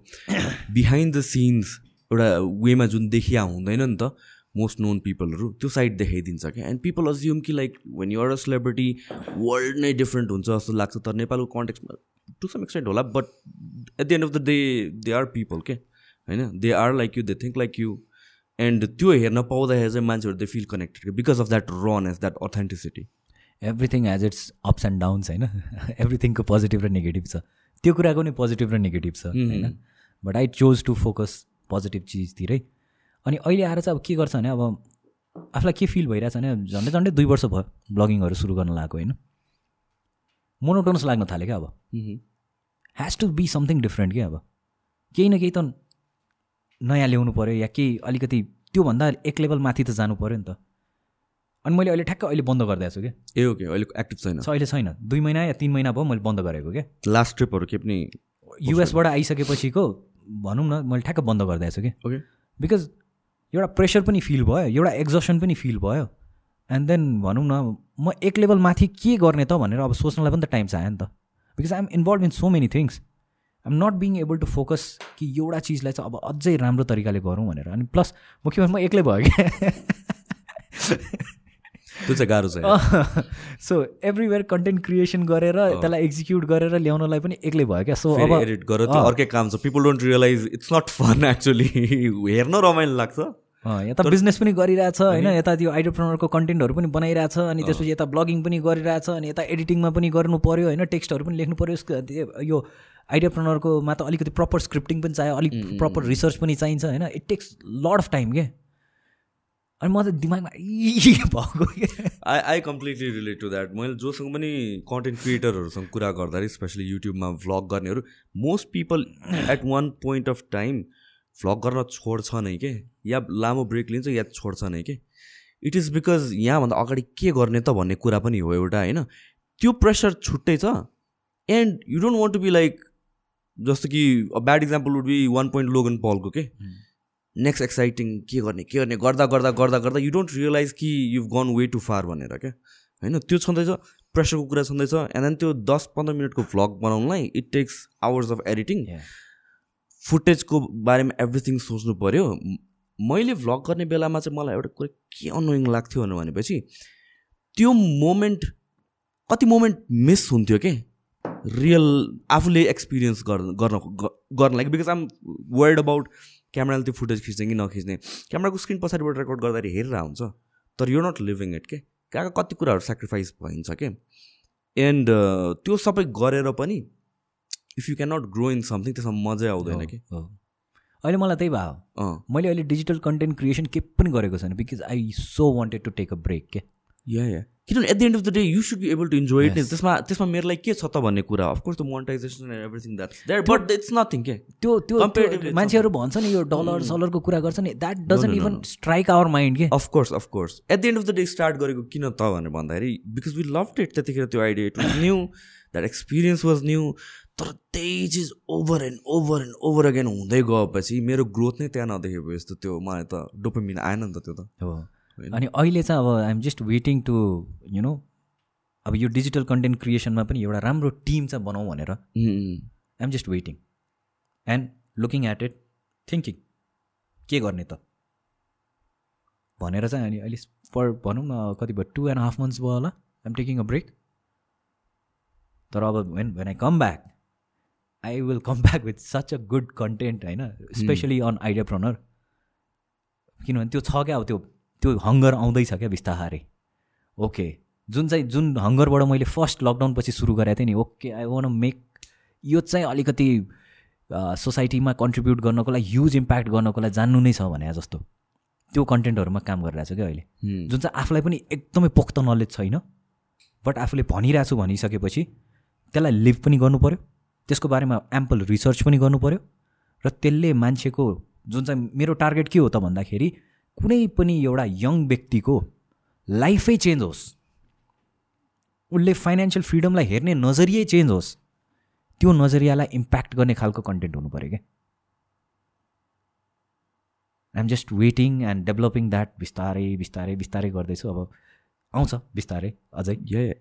behind the scenes एउटा वेमा जुन देखिया हुँदैन नि त मोस्ट नोन पिपलहरू त्यो साइड देखाइदिन्छ क्या. एन्ड पिपल अज्युम कि like when you're a celebrity world नै डिफ्रेन्ट हुन्छ जस्तो लाग्छ. तर नेपालको कन्टेक्समा टु सम एक्सटेन्ट होला but at the end of the day they are people के होइन? They are like you they think like you and त्यो हेर्न पाउँदाखेरि चाहिँ मान्छेहरू they feel connected because of that rawness that authenticity
everything has its ups and downs होइन? एभ्रिथिङको positive र negative छ. त्यो कुराको नि पोजिटिभ र नेगेटिभ छ होइन? But I choose to focus positive चिजतिरै अनि अहिले आएर चाहिँ अब के गर्छ भने अब आफूलाई के फिल भइरहेछ भने झन्डै झन्डै दुई वर्ष भयो ब्लगिङहरू सुरु गर्न लागेको होइन? मोनोटोनस लाग्न थाल्यो क्या अब। Has to be something different क्या अब। केही न केही त नयाँ ल्याउनु पऱ्यो या केही अलिकति त्योभन्दा एक लेभल माथि त जानु पऱ्यो नि त। अनि मैले अहिले ठ्याक्क अहिले बन्द गरिदिएको छु क्या।
ए ओके अहिलेको एक्टिभ छैन।
अहिले छैन। दुई महिना या तिन महिना भयो मैले बन्द गरेको क्या।
लास्ट ट्रिपहरू के पनि
युएसबाट आइसकेपछिको भनौँ न मैले ठ्याक्क बन्द गरिदिएको छु कि
ओके
बिकज एउटा प्रेसर पनि फिल भयो एउटा एक्जसन पनि फिल भयो. एन्ड देन भनौँ न म एक लेभल माथि के गर्ने त भनेर अब सोच्नलाई पनि त टाइम चाहियो नि त. Because I'm involve in so many things I'm not being able to focus कि एउटा चिजलाई चाहिँ अब अझै राम्रो तरिकाले गरौँ भनेर। अनि प्लस म के भन्नु म एक्लै भयो क्या।
त्यो चाहिँ गाह्रो छ।
सो एभ्रिवेयर कन्टेन्ट क्रिएसन गरेर त्यसलाई एक्जिक्युट गरेर ल्याउनलाई पनि एक्लै भयो क्या। सो अब
एडिट गर त्यो अर्कै काम छ। People don't realise it's not fun actually हेर्न रमाइलो लाग्छ।
यता बिजनेस पनि गरिरहेछ होइन? यता त्यो आइडियोप्रोनरको कन्टेन्टहरू पनि बनाइरहेछ अनि त्यसपछि यता ब्लगिङ पनि गरिरहेछ अनि यता एडिटिङमा पनि गर्नु पऱ्यो होइन? टेक्स्टहरू पनि लेख्नु पऱ्यो यो आइडियोप्रोनरकोमा त अलिकति प्रपर स्क्रिप्टिङ पनि चाहियो अलिक प्रपर रिसर्च पनि चाहिन्छ होइन? It takes lot of time के अनि म त दिमागमा भएको
I I completely relate to that मैले जोसँग पनि कन्टेन्ट क्रिएटरहरूसँग कुरा गर्दाखेरि स्पेसली युट्युबमा भ्लग गर्नेहरू most people at one point of time vlog गर्न छोड्छ नै के? या लामो ब्रेक लिन्छ या छोड्छ नै के? इट इज बिकज यहाँभन्दा अगाडि के गर्ने त भन्ने कुरा पनि हो एउटा होइन? त्यो प्रेसर छुट्टै छ। And you don't want to be like जस्तो कि bad example would be one point Logan पलको के नेक्स्ट एक्साइटिङ के गर्ने के गर्ने गर्दा गर्दा गर्दा गर्दा यु डोन्ट रियलाइज कि you gone way too far भनेर क्या? होइन त्यो छँदैछ प्रेसरको कुरा छँदैछ एन्ड देन त्यो दस पन्ध्र मिनटको vlog बनाउनलाई it takes hours of editing. फुटेजको बारेमा एभ्रिथिङ सोच्नु पऱ्यो मैले भ्लग गर्ने बेलामा चाहिँ मलाई एउटा कुरा के अनोइङ लाग्थ्यो भनेपछि त्यो मोमेन्ट कति मोमेन्ट मिस हुन्थ्यो के? रियल आफूले एक्सपिरियन्स गर्न गर्न ग- गर्न लागि बिकज आम वर्ड अबाउट क्यामेराले त्यो फुटेज खिच्ने कि नखिच्ने? क्यामेराको स्क्रिन पछाडिबाट रेकर्ड गर्दाखेरि हेरेर हुन्छ तर यो नट लिभिङ इट के? कहाँ कहाँ कति कुराहरू सेक्रिफाइस भइन्छ के? एन्ड त्यो सबै गरेर पनि if you can not grow in something त्यसमा मजै आउँदैन कि?
अहिले मलाई त्यही भयो मैले अहिले डिजिटल कन्टेन्ट क्रिएसन केही पनि गरेको छैन because I so wanted to take a break के?
या या किनभने at the end of the day you should be able to enjoy it. त्यसमा त्यसमा मेरो लागि के छ त भन्ने कुरा? Of course the monetization and everything that's there but it's nothing के
त्यो त्यो मान्छेहरू भन्छ नि यो डलर सलरको कुरा गर्छ नि that doesn't even strike our mind के
of course of course at the end of the day start गरेको किन त भनेर भन्दाखेरि बिकज वी लभ इट त्यतिखेर त्यो idea it was new that experience was new तर त्यही चिज over and over and over again हुँदै गएपछि मेरो ग्रोथ नै त्यहाँ नदेखेको जस्तो त्यो मलाई त डोपोमिन आएन नि त त्यो त।
हो। अनि अहिले चाहिँ अब I'm just waiting to you know अब यो डिजिटल कन्टेन्ट क्रिएसनमा पनि एउटा राम्रो टिम चाहिँ बनाऊ भनेर I'm just waiting and looking at it thinking के गर्ने त? भनेर चाहिँ अनि अहिले फर भनौँ न कति भयो टु एन्ड हाफ मन्थ्स भयो होला। आइएम टेकिङ अ ब्रेक तर अब when when I come back I will come back with such a good content होइन? स्पेसली अन आइडिया प्रनर किनभने त्यो छ क्या अब त्यो त्यो हङ्गर आउँदैछ क्या बिस्तारै। ओके जुन चाहिँ जुन हङ्गरबाट मैले फर्स्ट लकडाउन पछि सुरु गरेको थिएँ नि ओके आई वान मेक यो चाहिँ अलिकति सोसाइटीमा कन्ट्रिब्युट गर्नको लागि ह्युज इम्प्याक्ट गर्नको लागि जान्नु नै छ भने जस्तो। त्यो कन्टेन्टहरूमा काम गरिरहेको छु क्या अहिले। जुन चाहिँ आफूलाई पनि एकदमै पोख्त नलेज छैन बट आफूले भनिरहेको छु भनिसकेपछि त्यसलाई लिभ पनि गर्नु पऱ्यो त्यसको बारेमा एम्पल रिसर्च पनि गर्नु पऱ्यो र त्यसले मान्छेको जुन चाहिँ मेरो टार्गेट के हो त भन्दाखेरि कुनै पनि एउटा यङ व्यक्तिको लाइफै चेन्ज होस्। उसले फाइनेन्सियल फ्रिडमलाई हेर्ने नजरियै चेन्ज होस्। त्यो नजरियालाई इम्प्याक्ट गर्ने खालको कन्टेन्ट हुनु पऱ्यो क्या। I'm just waiting and developing that बिस्तारै बिस्तारै बिस्तारै गर्दैछु। अब आउँछ बिस्तारै अझै।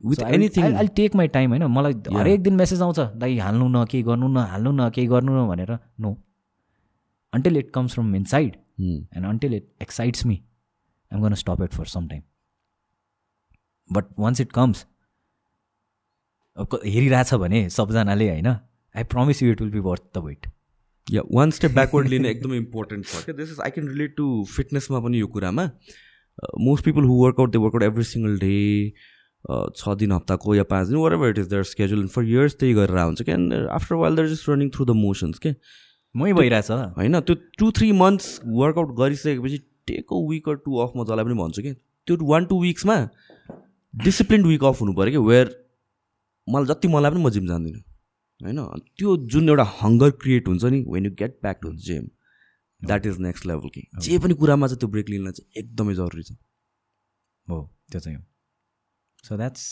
With anything
I take my time होइन? मलाई हरेक दिन मेसेज आउँछ दाइ हाल्नु न केही गर्नु न हाल्नु न केही गर्नु न भनेर no until it comes from inside and until it excites me I'm gonna stop it for some time but once it comes हेरिरहेछ भने सबजनाले होइन I promise you it will be worth the wait
yeah one step backward लिने एकदमै important छ क्या this is I can relate to फिटनेसमा पनि यो कुरामा most people who work out they work out every single day छ दिन हप्ताको या पाँच दिन whatever it is their schedule for years त्यही गरेर हुन्छ क्या and after while they're just running through the motions के
मै भइरहेछ।
होइन त्यो टु थ्री मन्थ्स वर्कआउट गरिसकेपछि take a week or two off म जसलाई पनि भन्छु कि त्यो वान टू विक्समा डिसिप्लिन विक अफ हुनु पऱ्यो कि वेयर मलाई जति मलाई पनि म जिम जान्दिनँ। होइन त्यो जुन एउटा हङ्गर क्रिएट हुन्छ नि when you get back to gym that is next level कि। जे पनि कुरामा चाहिँ त्यो ब्रेक लिन चाहिँ एकदमै जरुरी छ।
हो त्यो चाहिँ हो। सो द्याट्स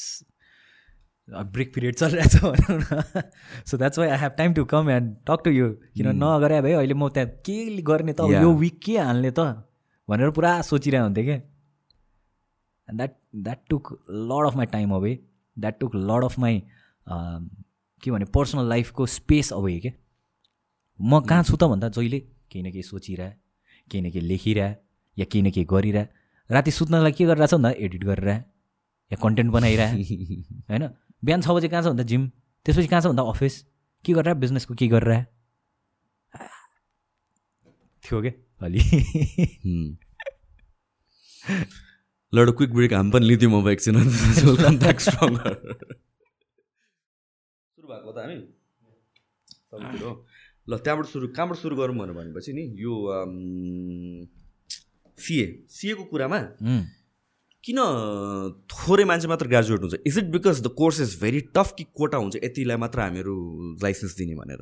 ब्रेक पिरियड चलिरहेछ भनौँ न। So that's why I have time to come and talk to you किन नगरे भए अहिले म त्यहाँ के गर्ने त. यो विक के हाल्ने त? भनेर पुरा सोचिरहेको हुन्थेँ क्या and that that took lot of my time away that took lot of my के भने पर्सनल लाइफको स्पेस अवे के। म कहाँ छु त भन्दा जहिले केही न केही सोचिरह केही न केही लेखिरह या केही न केही गरिरह। राति सुत्नलाई के गरिरहेछ भन्दा? एडिट गरिरह या कन्टेन्ट बनाइरह होइन? बिहान छ बजी कहाँ छ भन्दा जिम त्यसपछि कहाँ छ भन्दा अफिस? के गरेर बिजनेसको के गरेर? थियो क्या अलि?
लड क्विक ब्रेक हामी पनि लिँथ्यौँ अब एकछिन सुरु भएको त हामी। ल त्यहाँबाट सुरु कहाँबाट सुरु गरौँ भनेर भनेपछि नि यो सिए सिएको कुरामा किन थोरै मान्छे मात्र ग्रेजुएट हुन्छ is it because the course is very tough कि कोटा हुन्छ यतिलाई मात्र हामीहरू लाइसेन्स दिने भनेर?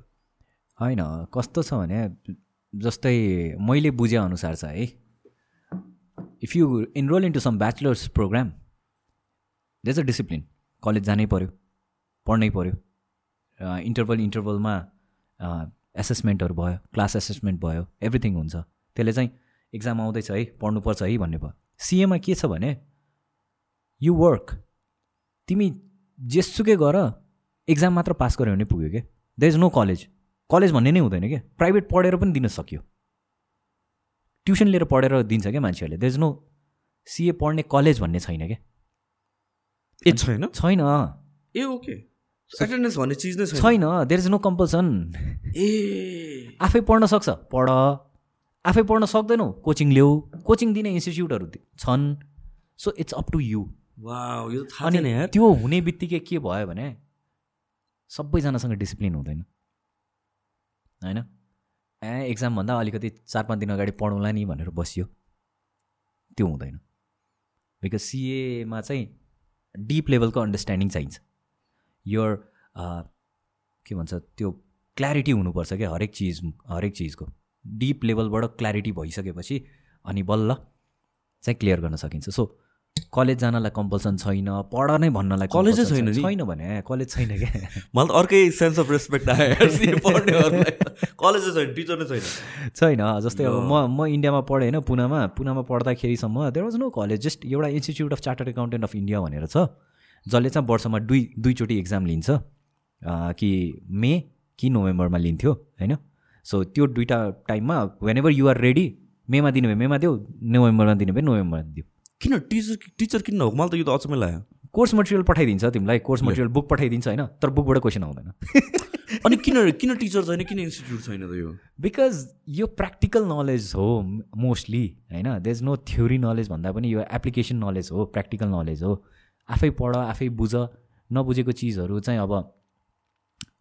होइन कस्तो छ भने जस्तै मैले बुझेअनुसार छ है if you enroll into some bachelor's programme there's a discipline college जानै पऱ्यो पढ्नै पऱ्यो इन्टरभल इन्टरभलमा एसेसमेन्टहरू भयो क्लास एसेसमेन्ट भयो एभ्रिथिङ हुन्छ। त्यसले चाहिँ इक्जाम आउँदैछ है पढ्नुपर्छ है भन्ने भयो। सिएमा के छ भने यु वर्क तिमी जेसुकै गर इक्जाम मात्र पास गऱ्यो भने पुग्यो क्या there is no college college भन्ने नै हुँदैन क्या प्राइभेट पढेर पनि दिन सक्यो। ट्युसन लिएर पढेर दिन्छ क्या मान्छेहरूले? देयर इज नो सिए पढ्ने कलेज भन्ने छैन क्या
ए छैन?
छैन।
ए ओके। एटेन्डेन्स भन्ने चिज नै छैन।
छैन। देयर इज नो कम्पल्सन
ए।
आफै पढ्न सक्छ। पढ। आफै पढ्न सक्दैनौ? कोचिङ ल्याऊ। कोचिङ दिने इन्स्टिच्युटहरू छन्। So it's up to you
यो
अनि त्यो हुने बित्तिकै के भयो भने सबैजनासँग डिसिप्लिन हुँदैन। होइन? ए एक्जामभन्दा अलिकति चार पाँच दिन अगाडि पढौँला नि भनेर बसियो। त्यो हुँदैन। बिकज सिएमा चाहिँ डिप लेभलको अन्डरस्ट्यान्डिङ चाहिन्छ। योर के भन्छ त्यो क्ल्यारिटी हुनुपर्छ क्या हरेक चिज हरेक चिजको। डिप लेभलबाट क्ल्यारिटी भइसकेपछि अनि बल्ल चाहिँ क्लियर गर्न सकिन्छ। सो कलेज जानलाई कम्पल्सन छैन पढ नै भन्नलाई
कलेजै छैन नि?
छैन भने कलेज छैन क्या?
मलाई त अर्कै सेन्स अफ रेस्पेक्ट आयो कलेजै छैन टिचर नै छैन।
छैन जस्तै अब म म इन्डियामा पढेँ होइन पुनामा। पुनामा पढ्दाखेरिसम्म there was no college just एउटा Institute of Chartered Accountant of India भनेर छ जसले चाहिँ वर्षमा दुई दुईचोटि एक्जाम लिन्छ। कि मे कि नोभेम्बरमा लिन्थ्यो होइन? सो त्यो दुइटा टाइममा वेन एभर युआर रेडी मेमा दिनु भए मेमा देऊ नोभेम्बरमा दिनु भए नोभेम्बरमा दियो।
किन? टिचर टिचर किन हो? मलाई त यो त अचम्मै लाग्यो।
कोर्स मटेरियल पठाइदिन्छ तिमीलाई कोर्स मटेरियल बुक पठाइदिन्छ होइन तर बुकबाट क्वेसन आउँदैन।
अनि किन किन टिचर छैन किन इन्स्टिट्युट छैन त यो?
बिकज यो प्र्याक्टिकल नलेज हो मोस्टली होइन? They is no theory knowledge भन्दा पनि यो एप्लिकेसन नलेज हो प्र्याक्टिकल नलेज हो। आफै पढ आफै बुझ नबुझेको चिजहरू चाहिँ अब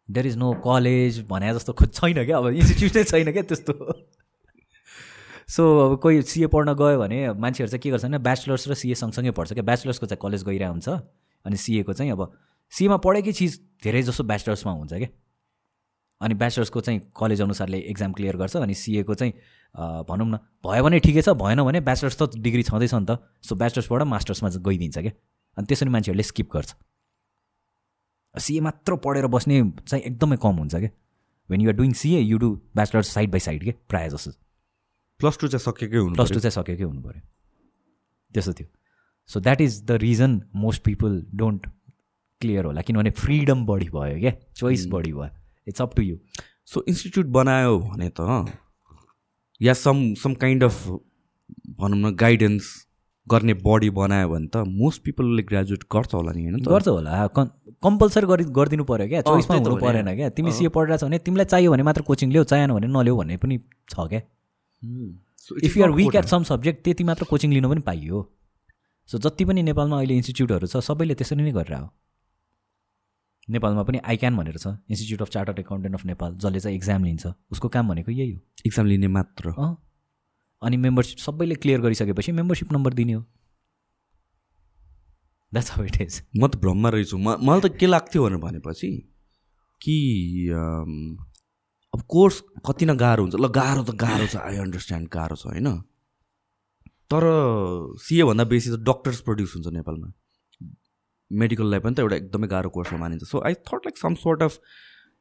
देयर इज नो कलेज भने जस्तो खो छैन क्या। अब इन्स्टिट्युटै छैन क्या त्यस्तो। सो अब कोही सिए पढ्न गयो भने मान्छेहरू चाहिँ के गर्छ भने ब्याचलर्स र सिए सँगसँगै पढ्छ क्या। ब्याचलर्सको चाहिँ कलेज गइरहेको हुन्छ अनि सिएको चाहिँ अब सिएमा पढेकै चिज धेरै जसो ब्याचलर्समा हुन्छ क्या। अनि ब्याचलर्सको चाहिँ कलेज अनुसारले एक्जाम क्लियर गर्छ अनि सिएको चाहिँ भनौँ न भयो भने ठिकै छ भएन भने ब्याचलर्स त डिग्री छँदैछ नि त। सो ब्याचलर्सबाट मास्टर्समा गइदिन्छ क्या। अनि त्यसरी मान्छेहरूले स्किप गर्छ। सिए मात्र पढेर बस्ने चाहिँ एकदमै कम हुन्छ क्या when you're doing CA you do bachelors side by side के प्रायः जस्तो
प्लस टू चाहिँ सकेकै हुनु
प्लस टू। चाहिँ सकेकै हुनु पऱ्यो त्यस्तो थियो। So that is the reason most people don't clear होला। किनभने फ्रिडम बढी भयो क्या चोइस बढी भयो। It's up to you
so institute बनायो भने त या सम सम काइन्ड अफ भनौँ न गाइडेन्स गर्ने बडी बनायो भने त मोस्ट पिपलले ग्रेजुएट गर्छ होला नि होइन
गर्छ होला। कम्पलसरी गरि गरिदिनु पऱ्यो क्या। चोइसमा हुनु। परेन क्या। तिमी सिए पढिरहेको छ भने तिमीलाई चाहियो भने मात्र कोचिङ लिऊ चाहिएन भने नल्याऊ भन्ने पनि छ क्या। If you're weak. At some subject त्यति मात्र कोचिङ लिनु पनि पाइयो। सो जति पनि नेपालमा अहिले इन्स्टिच्युटहरू छ सबैले त्यसरी नै गरेर हो नेपालमा पनि आइक्यान भनेर छ। Institute of Chartered Accountant of Nepal जसले चाहिँ एक्जाम लिन्छ उसको काम भनेको यही हो।
इक्जाम लिने मात्र।
अनि मेम्बरसिप सबैले क्लियर गरिसकेपछि मेम्बरसिप नम्बर दिने हो। द्याट्स हाउ इट इज
म त भ्रममा रहेछु। मलाई त के लाग्थ्यो भनेर भनेपछि कि अब कोर्स कति न गाह्रो हुन्छ। ल गाह्रो त गाह्रो छ। आई अन्डरस्ट्यान्ड गाह्रो छ होइन? तर सिएभन्दा बेसी त डक्टर्स प्रड्युस हुन्छ नेपालमा। मेडिकललाई पनि त एउटा एकदमै गाह्रो कोर्समा मानिन्छ। So I thought like some sort of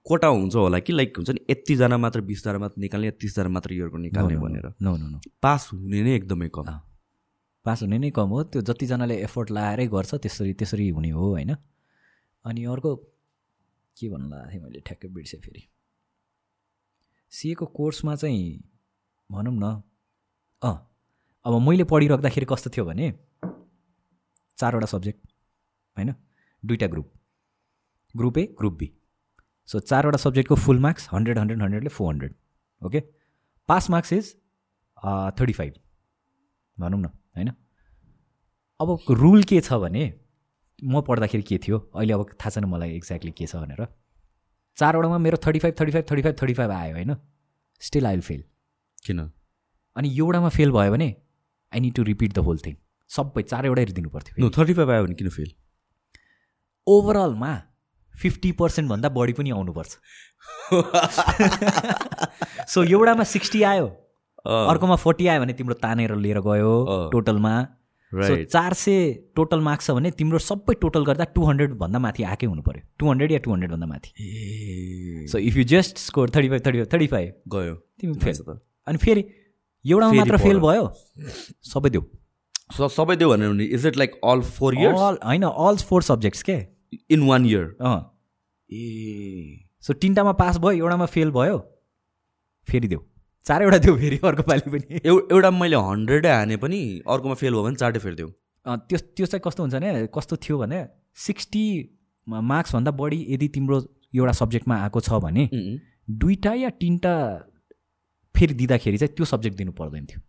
quota हुन्छ होला कि लाइक हुन्छ नि यतिजना मात्र बिसजना मात्र निकाल्ने तिसजना मात्र इयरको निकाल्ने भनेर।
नो नो नो
पास हुने नै एकदमै कम।
पास हुने नै कम हो। त्यो जतिजनाले एफोर्ट लाएरै गर्छ त्यसरी त्यसरी हुने हो होइन? अनि अर्को के भन्नु लागेको थिएँ मैले ठ्याक्कै बिर्सेँ फेरि। सिएको कोर्समा चाहिँ भनौँ न अँ। अब मैले पढिराख्दाखेरि कस्तो थियो भने चारवटा सब्जेक्ट होइन? दुईवटा group. Group A group B so चारवटा सब्जेक्टको full marks hundred hundred हन्ड्रेडले four hundred okay pass marks is thirty five भनौँ न होइन? अब रुल के छ भने म पढ्दाखेरि के थियो? अहिले अब थाहा छैन मलाई एक्ज्याक्टली के छ भनेर। चारवटामा मेरो thirty five thirty five thirty five thirty five आयो होइन? स्टिल आई विल फेल
किन?
अनि एउटामा फेल भयो भने I need to repeat the whole thing सबै चारवटै दिनु पर्थ्यो
थर्टी फाइभ आयो भने किन फेल
ओभरअलमा फिफ्टी पर्सेन्टभन्दा बढी पनि आउनुपर्छ। सो एउटामा सिक्सटी आयो अर्कोमा फोर्टी आयो भने तिम्रो तानेर लिएर गयो। टोटलमा। चार सय टोटल मार्क्स छ भने तिम्रो सबै टोटल गर्दा टू हन्ड्रेडभन्दा माथि आएकै हुनु पऱ्यो टू हन्ड्रेड या टू हन्ड्रेडभन्दा माथि। So if you just score thirty five thirty five thirty five
गयो।
तिमी फेल। अनि फेरि एउटामा मात्र फेल। भयो? सबै देऊ।
सो सबै दियो भने भने is it like all four years
all होइन अल फोर सब्जेक्ट्स के?
इन वान इयर
अँ।
ए।
सो तिनवटामा पास भयो एउटामा फेल भयो फेरि देऊ। चारैवटा देऊ फेरि अर्को पालि पनि।
एउ एउटा मैले हन्ड्रेडै हाने पनि अर्कोमा फेल भयो भने चारटै फेरि देऊ।
त्यो त्यो चाहिँ कस्तो हुन्छ भने कस्तो थियो भने सिक्सटी मार्क्सभन्दा बढी यदि तिम्रो एउटा सब्जेक्टमा आएको छ भने दुईवटा या तिनवटा फेरि दिँदाखेरि चाहिँ त्यो सब्जेक्ट दिनु पर्दैन थियो।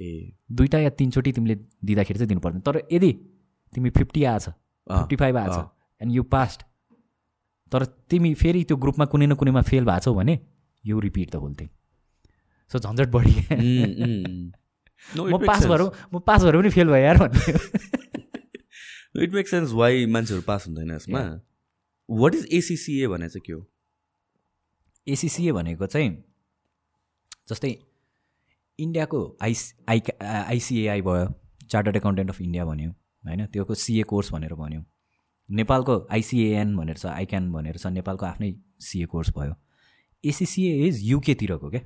ए।
दुईवटा या तिनचोटि तिमीले दिँदाखेरि चाहिँ दिनु पर्दैन। तर यदि तिमी फिफ्टी आएछ फिफ्टी फाइभ आएछ। एन्ड यु पास्ट तर तिमी फेरि त्यो ग्रुपमा कुनै न कुनैमा फेल भएको छौ भने you repeat the whole thing so झन्झट बढी।
उम्. No, it
म पास. भएर म पास भएर पनि फेल भयो यार भन्ने।
इट मेक सेन्स वाइ मान्छेहरू पास हुँदैन यसमा। वाट इज एसिसिए भने चाहिँ के हो?
एसिसिए भनेको चाहिँ जस्तै इन्डियाको आइस आइ आइसिएआई भयो चार्टर्ड एकाउन्टेन्ट अफ इन्डिया भन्यो होइन? त्योको सिए कोर्स भनेर भन्यो। नेपालको आइसिएएन भनेर छ आइक्यान भनेर छ नेपालको आफ्नै सिए कोर्स भयो। एसिसिए इज युकेतिरको क्या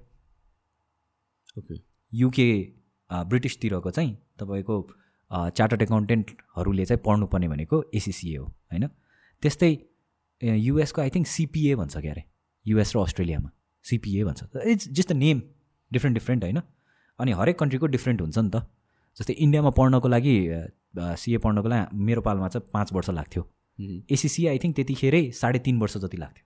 ओके।
युके ब्रिटिसतिरको चाहिँ तपाईँको चार्टर्ड एकाउन्टेन्टहरूले चाहिँ पढ्नुपर्ने भनेको एसिसिए हो होइन? त्यस्तै युएसको आई थिङ्क सिपिए भन्छ क्या अरे? युएस र अस्ट्रेलियामा सिपिए भन्छ। It's just the name different different होइन? अनि हरेक कन्ट्रीको डिफ्रेन्ट हुन्छ नि त। जस्तै इन्डियामा पढ्नको लागि सिए पढ्नको लागि मेरो पालमा चाहिँ पाँच वर्ष लाग्थ्यो। एसिसिए आई थिङ्क त्यतिखेरै साढे तिन वर्ष जति लाग्थ्यो।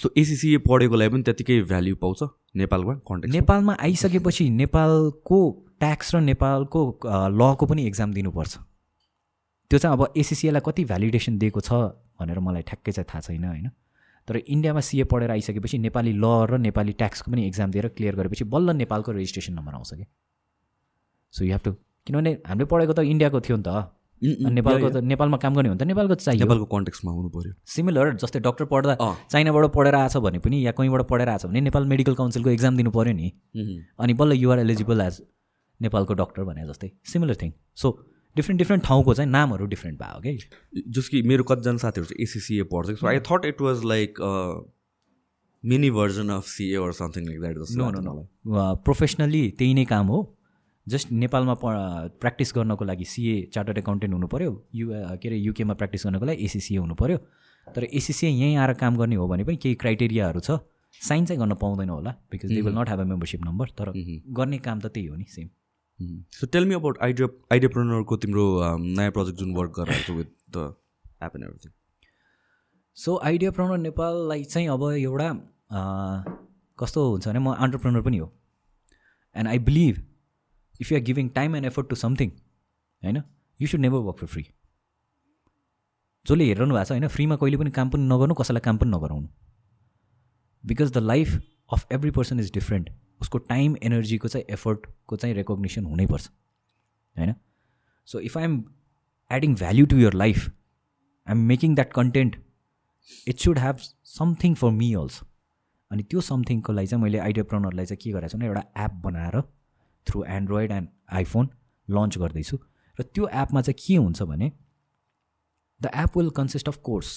सो एसिसिए पढेको लागि पनि त्यतिकै भ्याल्यु पाउँछ नेपालमा कन्टेक्ट
नेपालमा आइसकेपछि नेपालको ट्याक्स र नेपालको लको पनि एक्जाम दिनुपर्छ। त्यो चाहिँ अब एसिसिएलाई कति भ्यालिडेसन दिएको छ भनेर मलाई ठ्याक्कै चाहिँ थाहा छैन होइन? तर इन्डियामा सिए पढेर आइसकेपछि नेपाली ल र नेपाली ट्याक्सको पनि एक्जाम दिएर क्लियर गरेपछि बल्ल नेपालको रेजिस्ट्रेसन नम्बर आउँछ कि सो यु हेभ टु किनभने हामीले पढेको त इन्डियाको थियो नि त। नेपालको त नेपालमा काम गर्ने हो भने त नेपालको चाहियो।
नेपालको कन्टेक्समा हुनु पऱ्यो
सिमिलर जस्तै डक्टर पढ्दा। चाइनाबाट पढेर आछ भने पनि या कहीँबाट पढेर आछ भने नेपाल मेडिकल काउन्सिलको एक्जाम दिनु पऱ्यो नि। अनि बल्ल युआर एलिजिबल एज नेपालको डक्टर भने जस्तै। Similar thing so different different ठाउँको चाहिँ नामहरू डिफ्रेन्ट भयो कि
जस कि मेरो कतिजना साथीहरू चाहिँ एसिसिए पढ्छ so I thought it was like mini version of CA something like that
no no no professionally त्यही नै काम हो। जस्ट नेपालमा प्र्याक्टिस गर्नको लागि सिए चार्टर्ड एकाउन्टेन्ट हुनु पऱ्यो यु के अरे युकेमा प्र्याक्टिस गर्नको लागि एसिसिए हुनु पऱ्यो तर एसिसिए यहीँ आएर काम गर्ने हो भने पनि केही क्राइटेरियाहरू छ। साइन चाहिँ गर्न पाउँदैन होला because they will not have a membership number तर गर्ने काम त त्यही हो नि same
so tell me about idea आइडियाप्रोनरको तिम्रो नयाँ प्रोजेक्ट जुन वर्क गरेर with the app and everything
so Ideapreneur नेपाललाई चाहिँ अब एउटा कस्तो हुन्छ भने म अन्टरप्रोनर पनि हो। And I believe if you are giving time and effort to something होइन you should never work for free जसले हेरिरहनु भएको छ होइन फ्रीमा कहिले पनि काम पनि नगर्नु कसैलाई काम पनि नगराउनु. Because the life of every person is different उसको टाइम एनर्जीको चाहिँ एफर्टको चाहिँ रेकग्नेसन हुनैपर्छ होइन? So if I am adding value to your life I am making that content it should have something for me also अनि त्यो समथिङको लागि चाहिँ मैले आइडिया प्रनरलाई चाहिँ के गरेको छु भने एउटा एप बनाएर through Android and iPhone launch गर्दैछु। र त्यो एपमा चाहिँ के हुन्छ भने the app will consist of course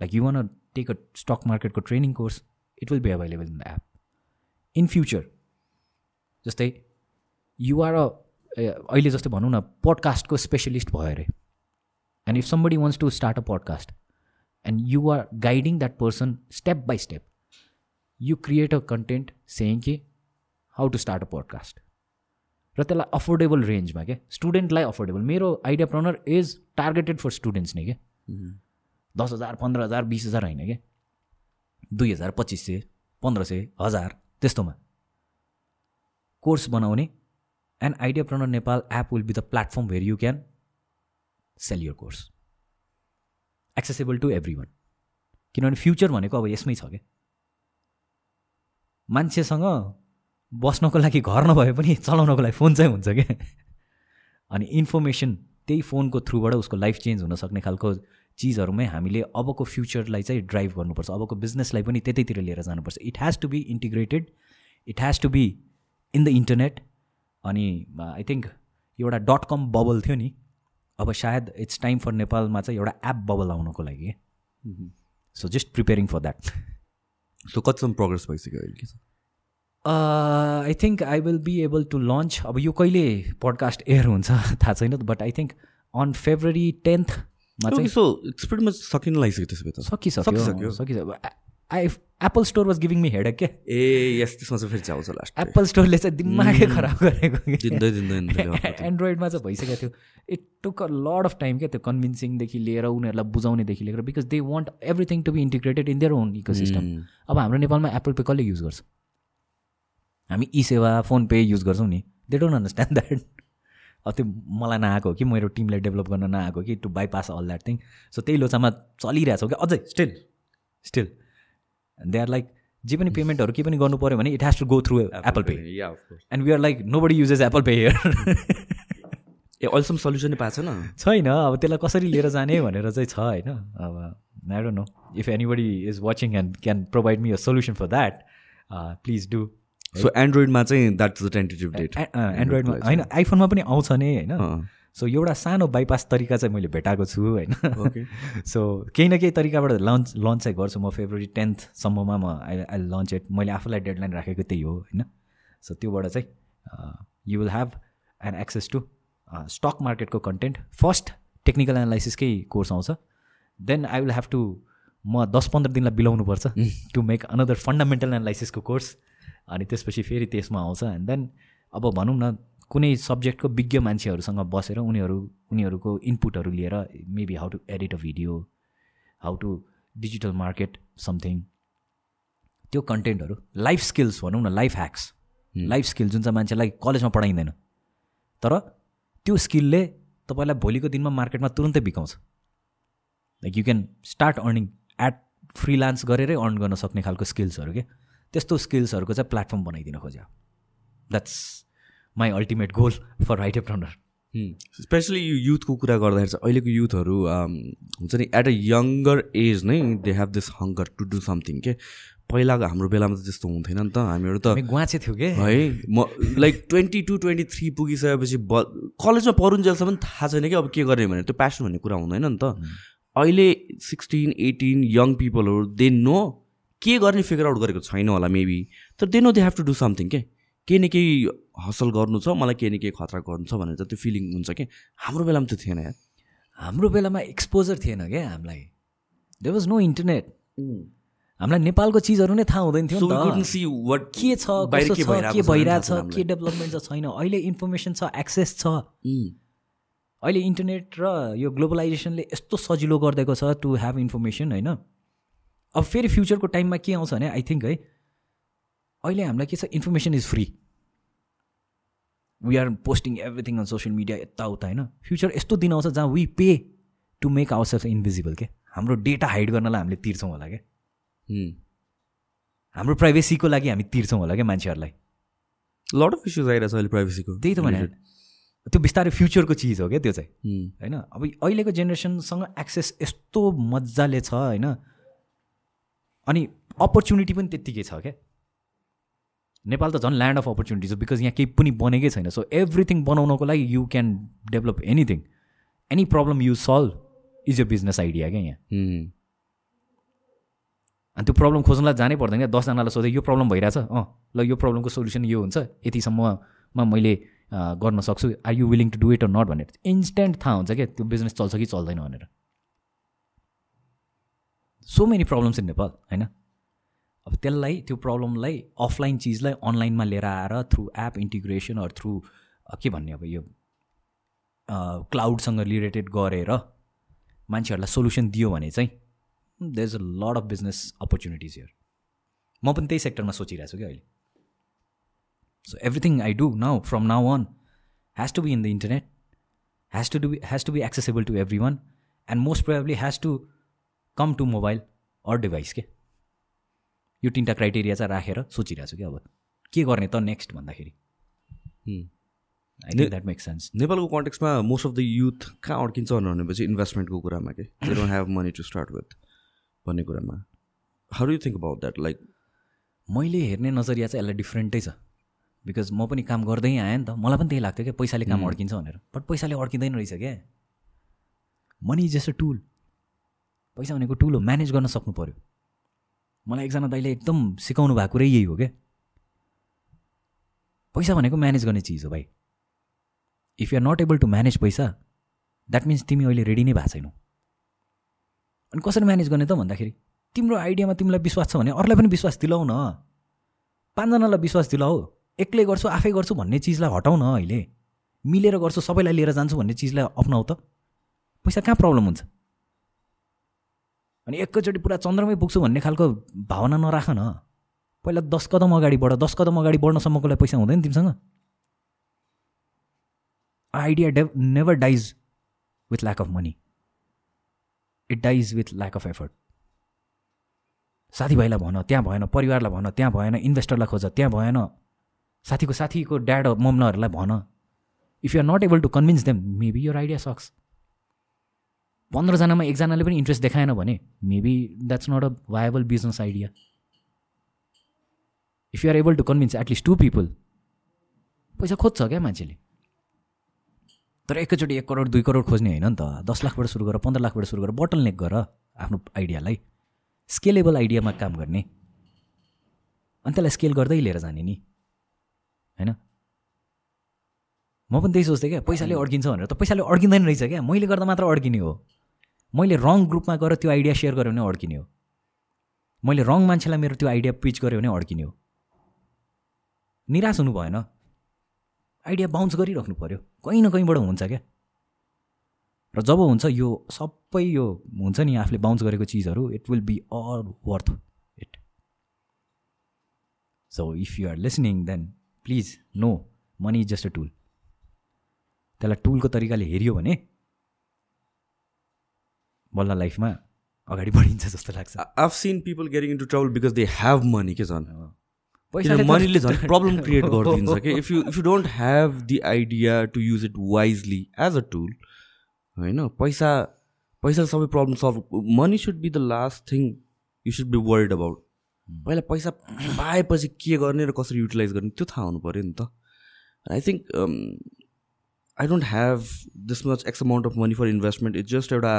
like you want take a stock मार्केटको training course it will be available in the app in future जस्तै युआर अ अहिले जस्तै भनौँ न पडकास्टको स्पेसलिस्ट भयो अरे। And if somebody wants to start a podcast and you are guiding that person step by step you create a content saying कि how to start a podcast र त्यसलाई अफोर्डेबल रेन्जमा क्या स्टुडेन्टलाई अफोर्डेबल मेरो Ideapreneur is targeted for students नै क्या दस हजार पन्ध्र हजार बिस हजार होइन क्या दुई हजार पच्चिस सय पन्ध्र सय हजार त्यस्तोमा। कोर्स बनाउने and Ideapreneur Nepal app will be the platform where you can sell your course accessible to everyone किनभने फ्युचर भनेको अब यसमै छ क्या मान्छेसँग बस्नको लागि घर नभए पनि चलाउनको लागि फोन चाहिँ हुन्छ क्या। अनि इन्फर्मेसन त्यही फोनको थ्रुबाट उसको लाइफ चेन्ज हुनसक्ने खालको चिजहरूमै हामीले अबको फ्युचरलाई चाहिँ ड्राइभ गर्नुपर्छ। अबको बिजनेसलाई पनि त्यतैतिर लिएर जानुपर्छ। It has to be integrated it has to be in the internet अनि आई थिङ्क एउटा डट कम बबल थियो नि। अब सायद इट्स टाइम फर नेपालमा चाहिँ एउटा एप बबल आउनको लागि। So just preparing for that
so कतिसम्म प्रोग्रेस भइसक्यो अहिले? के छ
I think I will be able to launch अब यो कहिले पडकास्ट एयर हुन्छ थाहा छैन but I think on February टेन्थमा चाहिँ
सो इट्स प्रिटी मच सकिन लागिसक्यो त्यसो भए त।
सकिसक्यो
सकिसक्यो।
सकिसक्यो। I Apple store was giving me head के
ए यस त्यसमा चाहिँ फेरि चाहिँ आउँछ लास्ट
एप्पल स्टोरले चाहिँ दिमागै खराब गरेको। एन्ड्रोइडमा चाहिँ भइसकेको थियो। It took a lot of time क्या त्यो कन्भिन्सिङदेखि लिएर उनीहरूलाई बुझाउनेदेखि लिएर because they want everything to be integrated in their own ecosystem अब हाम्रो नेपालमा एप्पल पे कसले युज गर्छ? हामी ई सेवा फोन पे युज गर्छौँ नि। दे डोन्ट अन्डरस्ट्यान्ड द्याट अब त्यो मलाई नआएको हो कि मेरो टिमलाई डेभलप गर्न नआएको कि to bypass all that thing so त्यही लोचामा चलिरहेको छ कि अझै still still they are like जे पनि पेमेन्टहरू के पनि गर्नु पऱ्यो भने it has to go through Apple Pay. And we are like nobody uses Apple Pay here
ए अहिलेसम्म सल्युसनै पाएको छैन
छैन अब त्यसलाई कसरी लिएर जाने भनेर चाहिँ छ होइन। अब I don't know if anybody is watching and can provide me a solution for that please do
so एन्ड्रोइडमा चाहिँ that is the tentative date
एन्ड्रोइडमा होइन आइफोनमा पनि आउँछ नि होइन। सो एउटा सानो बाइपास तरिका चाहिँ मैले भेटाएको छु होइन।
ओके
सो केही न केही तरिकाबाट लन्च लन्च चाहिँ गर्छु म फेब्रुअरी टेन्थसम्ममा म आई आई लन्च एट मैले आफूलाई डेडलाइन राखेको त्यही हो होइन। सो त्योबाट चाहिँ you will have an access to stock मार्केटको content first technical एनालाइसिसकै कोर्स आउँछ। Then I will have to म दस पन्ध्र दिनलाई बिलाउनुपर्छ टु मेक अनदर फन्डामेन्टल एनालाइसिसको कोर्स अनि त्यसपछि फेरि त्यसमा आउँछ। एन्ड देन अब भनौँ न कुनै सब्जेक्टको विज्ञ मान्छेहरूसँग बसेर उनीहरू उनीहरूको इनपुटहरू लिएर maybe how to edit a video how to digital market something त्यो कन्टेन्टहरू लाइफ स्किल्स भनौँ न लाइफ ह्याक्स लाइफ स्किल जुन चाहिँ मान्छेलाई कलेजमा पढाइँदैन। तर त्यो स्किलले तपाईँलाई भोलिको दिनमा मार्केटमा तुरुन्तै बिकाउँछ। Like you can start earning at freelance गरेरै अर्न गर्न सक्ने खालको स्किल्सहरू के त्यस्तो स्किल्सहरूको चाहिँ प्लेटफर्म बनाइदिन खोज्यो। That's my ultimate goal for right एप्राउन्डर
especially यो युथको कुरा गर्दाखेरि चाहिँ अहिलेको युथहरू um, हुन्छ नि एट अ यङ्गर एज नै they have this hunger to do something के पहिलाको हाम्रो बेलामा त त्यस्तो हुन्थेन नि त। हामीहरू त
गुवाचे थियो कि?
है म like twenty two twenty three पुगिसकेपछि ब कलेजमा पढुन्जेलसम्म थाहा छैन कि अब के गर्ने भने त्यो प्यासन भन्ने कुरा हुँदैन नि त। अहिले सिक्सटिन एटिन यङ पिपलहरू दे नो के गर्ने फिगर आउट गरेको छैन होला मेबी तर they know they have to do something के? केही न केही हसल गर्नु छ मलाई केही न केही खतरा गर्नु छ भनेर त्यो फिलिङ हुन्छ कि? हाम्रो बेलामा त्यो थिएन यार.
हाम्रो बेलामा एक्सपोजर थिएन क्या हामीलाई. दे वाज नो इन्टरनेट हामीलाई नेपालको चिजहरू नै थाहा हुँदैन थियो त। के छ
के
भइरहेछ के डेभलपमेन्ट छ छैन। अहिले इन्फर्मेसन छ एक्सेस छ. अहिले इन्टरनेट र यो ग्लोबलाइजेसनले यस्तो सजिलो गरिदिएको छ टु ह्याभ इन्फर्मेसन होइन? अब फेरि फ्युचरको टाइममा के आउँछ भने आई थिङ्क है अहिले हामीलाई के छ information is free we are posting everything on social media यताउता होइन? फ्युचर यस्तो दिन आउँछ जहाँ we pay to make our self invisible के? हाम्रो डेटा हाइड गर्नलाई हामीले तिर्छौँ होला क्या
Mm.
हाम्रो प्राइभेसीको लागि हामी तिर्छौँ होला क्या मान्छेहरूलाई?
लट अफ इस्युज आइरहेको छ अहिले प्राइभेसीको
त्यही त भने। त्यो बिस्तारै फ्युचरको चिज हो क्या त्यो चाहिँ।
Mm.
होइन? अब अहिलेको जेनेरेसनसँग एक्सेस यस्तो मजाले छ होइन? अनि अपर्च्युनिटी पनि त्यत्तिकै छ क्या। नेपाल त झन् ल्यान्ड अफ अपर्च्युनिटी छ बिकज यहाँ केही पनि बनेकै छैन। सो एभ्रिथिङ बनाउनको लागि you can develop anything any problem you solve is your business idea क्या यहाँ. अनि त्यो प्रब्लम खोज्नलाई जानै पर्दैन क्या। दसजनालाई सोधेँ यो प्रब्लम भइरहेछ। अँ ल यो प्रब्लमको सोल्युसन यो हुन्छ। यतिसम्ममा मैले गर्न सक्छु। Are you willing to do it or not भनेर। इन्स्ट्यान्ट थाहा हुन्छ क्या त्यो बिजनेस चल्छ कि चल्दैन भनेर। So many problems in Nepal होइन? अब त्यसलाई त्यो प्रब्लमलाई अफलाइन चिजलाई अनलाइनमा लिएर आएर through app integration or through के भन्ने अब यो क्लाउडसँग रिलेटेड गरेर मान्छेहरूलाई सोल्युसन दियो भने चाहिँ there is a lot of business opportunities here म पनि त्यही सेक्टरमा सोचिरहेको छु कि अहिले। So everything I do now from now on has to be in the internet has to do has to be accessible to everyone and most probably has to come to mobile or device के। यो तिनवटा criteria चाहिँ राखेर सोचिरहेको छु कि अब के गर्ने त नेक्स्ट भन्दाखेरि. I think that makes sense
नेपालको कन्टेक्समा मोस्ट अफ द युथ कहाँ अड्किन्छ भनेपछि इन्भेस्टमेन्टको कुरामा के? They don't have money to start with भन्ने कुरामा। How you think about that like
मैले हेर्ने नजरिया चाहिँ यसलाई डिफ्रेन्टै छ। बिकज म पनि काम गर्दै आएँ नि त। मलाई पनि त्यही लाग्थ्यो क्या पैसाले काम अड्किन्छ भनेर। बट पैसाले अड्किँदैन रहेछ क्या money is just a tool पैसा भनेको टुल हो म्यानेज गर्न सक्नु पऱ्यो मलाई एकजना दाइले एकदम सिकाउनु भएको कुरै यही हो क्या। पैसा भनेको म्यानेज गर्ने चिज हो भाइ। If you are not able to manage पैसा द्याट मिन्स तिमी अहिले रेडी नै भएको छैनौ। अनि कसरी म्यानेज गर्ने त भन्दाखेरि तिम्रो आइडियामा तिमीलाई विश्वास छ भने अरूलाई पनि विश्वास दिलाउ न। पाँचजनालाई विश्वास दिलाऊ एक्लै गर्छु आफै गर्छु भन्ने चिजलाई हटाउ न अहिले। मिलेर गर्छु सबैलाई लिएर जान्छु भन्ने चिजलाई अप्नाउ त। पैसा कहाँ प्रब्लम हुन्छ? अनि एकैचोटि पुरा चन्द्रमै पुग्छु भन्ने खालको भावना नराख न पहिला दस कदम अगाडि बढ दस कदम अगाडि बढ्नसम्मको लागि पैसा हुँदैन तिमीसँग? Idea they never dies with lack of money it dies with lack of effort साथीभाइलाई भन त्यहाँ भएन परिवारलाई भन त्यहाँ भएन इन्भेस्टरलाई खोज त्यहाँ भएन। साथीको साथीको ड्याड मम्नाहरूलाई भन। If you are not able to convince them maybe your idea sucks पन्ध्रजनामा एकजनाले पनि इन्ट्रेस्ट देखाएन भने maybe that's not a viable business idea if you are able to convince at least two people पैसा खोज्छ क्या मान्छेले? तर एकैचोटि एक करोड दुई करोड खोज्ने होइन नि त। दस लाखबाट सुरु गर पन्ध्र लाखबाट सुरु गर बटल नेक गर आफ्नो आइडियालाई स्केलेबल आइडियामा काम गर्ने। अनि त्यसलाई स्केल गर्दै लिएर जाने नि। होइन? म पनि त्यही सोच्थेँ क्या पैसाले अड्किन्छ भनेर। त पैसाले अड्किँदैन रहेछ क्या। मैले गर्दा मात्र अड्किने हो। मैले रङ ग्रुपमा गएर त्यो आइडिया सेयर गरेँ भने अड्किने हो। मैले रङ मान्छेलाई मेरो त्यो आइडिया पिच गरेँ भने अड्किने हो। निराश हुनु भएन आइडिया बााउन्स गरिराख्नु पऱ्यो कहीँ न कहीँबाट हुन्छ क्या। र जब हुन्छ यो सबै यो हुन्छ नि आफूले बााउन्स गरेको चिजहरू it will be all worth it so if you are listening then please know money is just a tool त्यसलाई टुलको तरिकाले हेऱ्यो भने बल्ल लाइफमा अगाडि बढिन्छ जस्तो लाग्छ।
I've seen people getting into trouble because they have money के झन्?
पैसाले त-
मनीले झन् प्रब्लम क्रिएट गरिदिन्छ कि? If you if you don't have the idea to use it wisely as a tool होइन पैसा पैसा सबै problem solve money should be the last thing you should be worried about पहिला पैसा पाएपछि के गर्ने र कसरी युटिलाइज गर्ने त्यो थाहा हुनु पऱ्यो नि त। I think I don't have this much x amount of money for investment it's just एउटा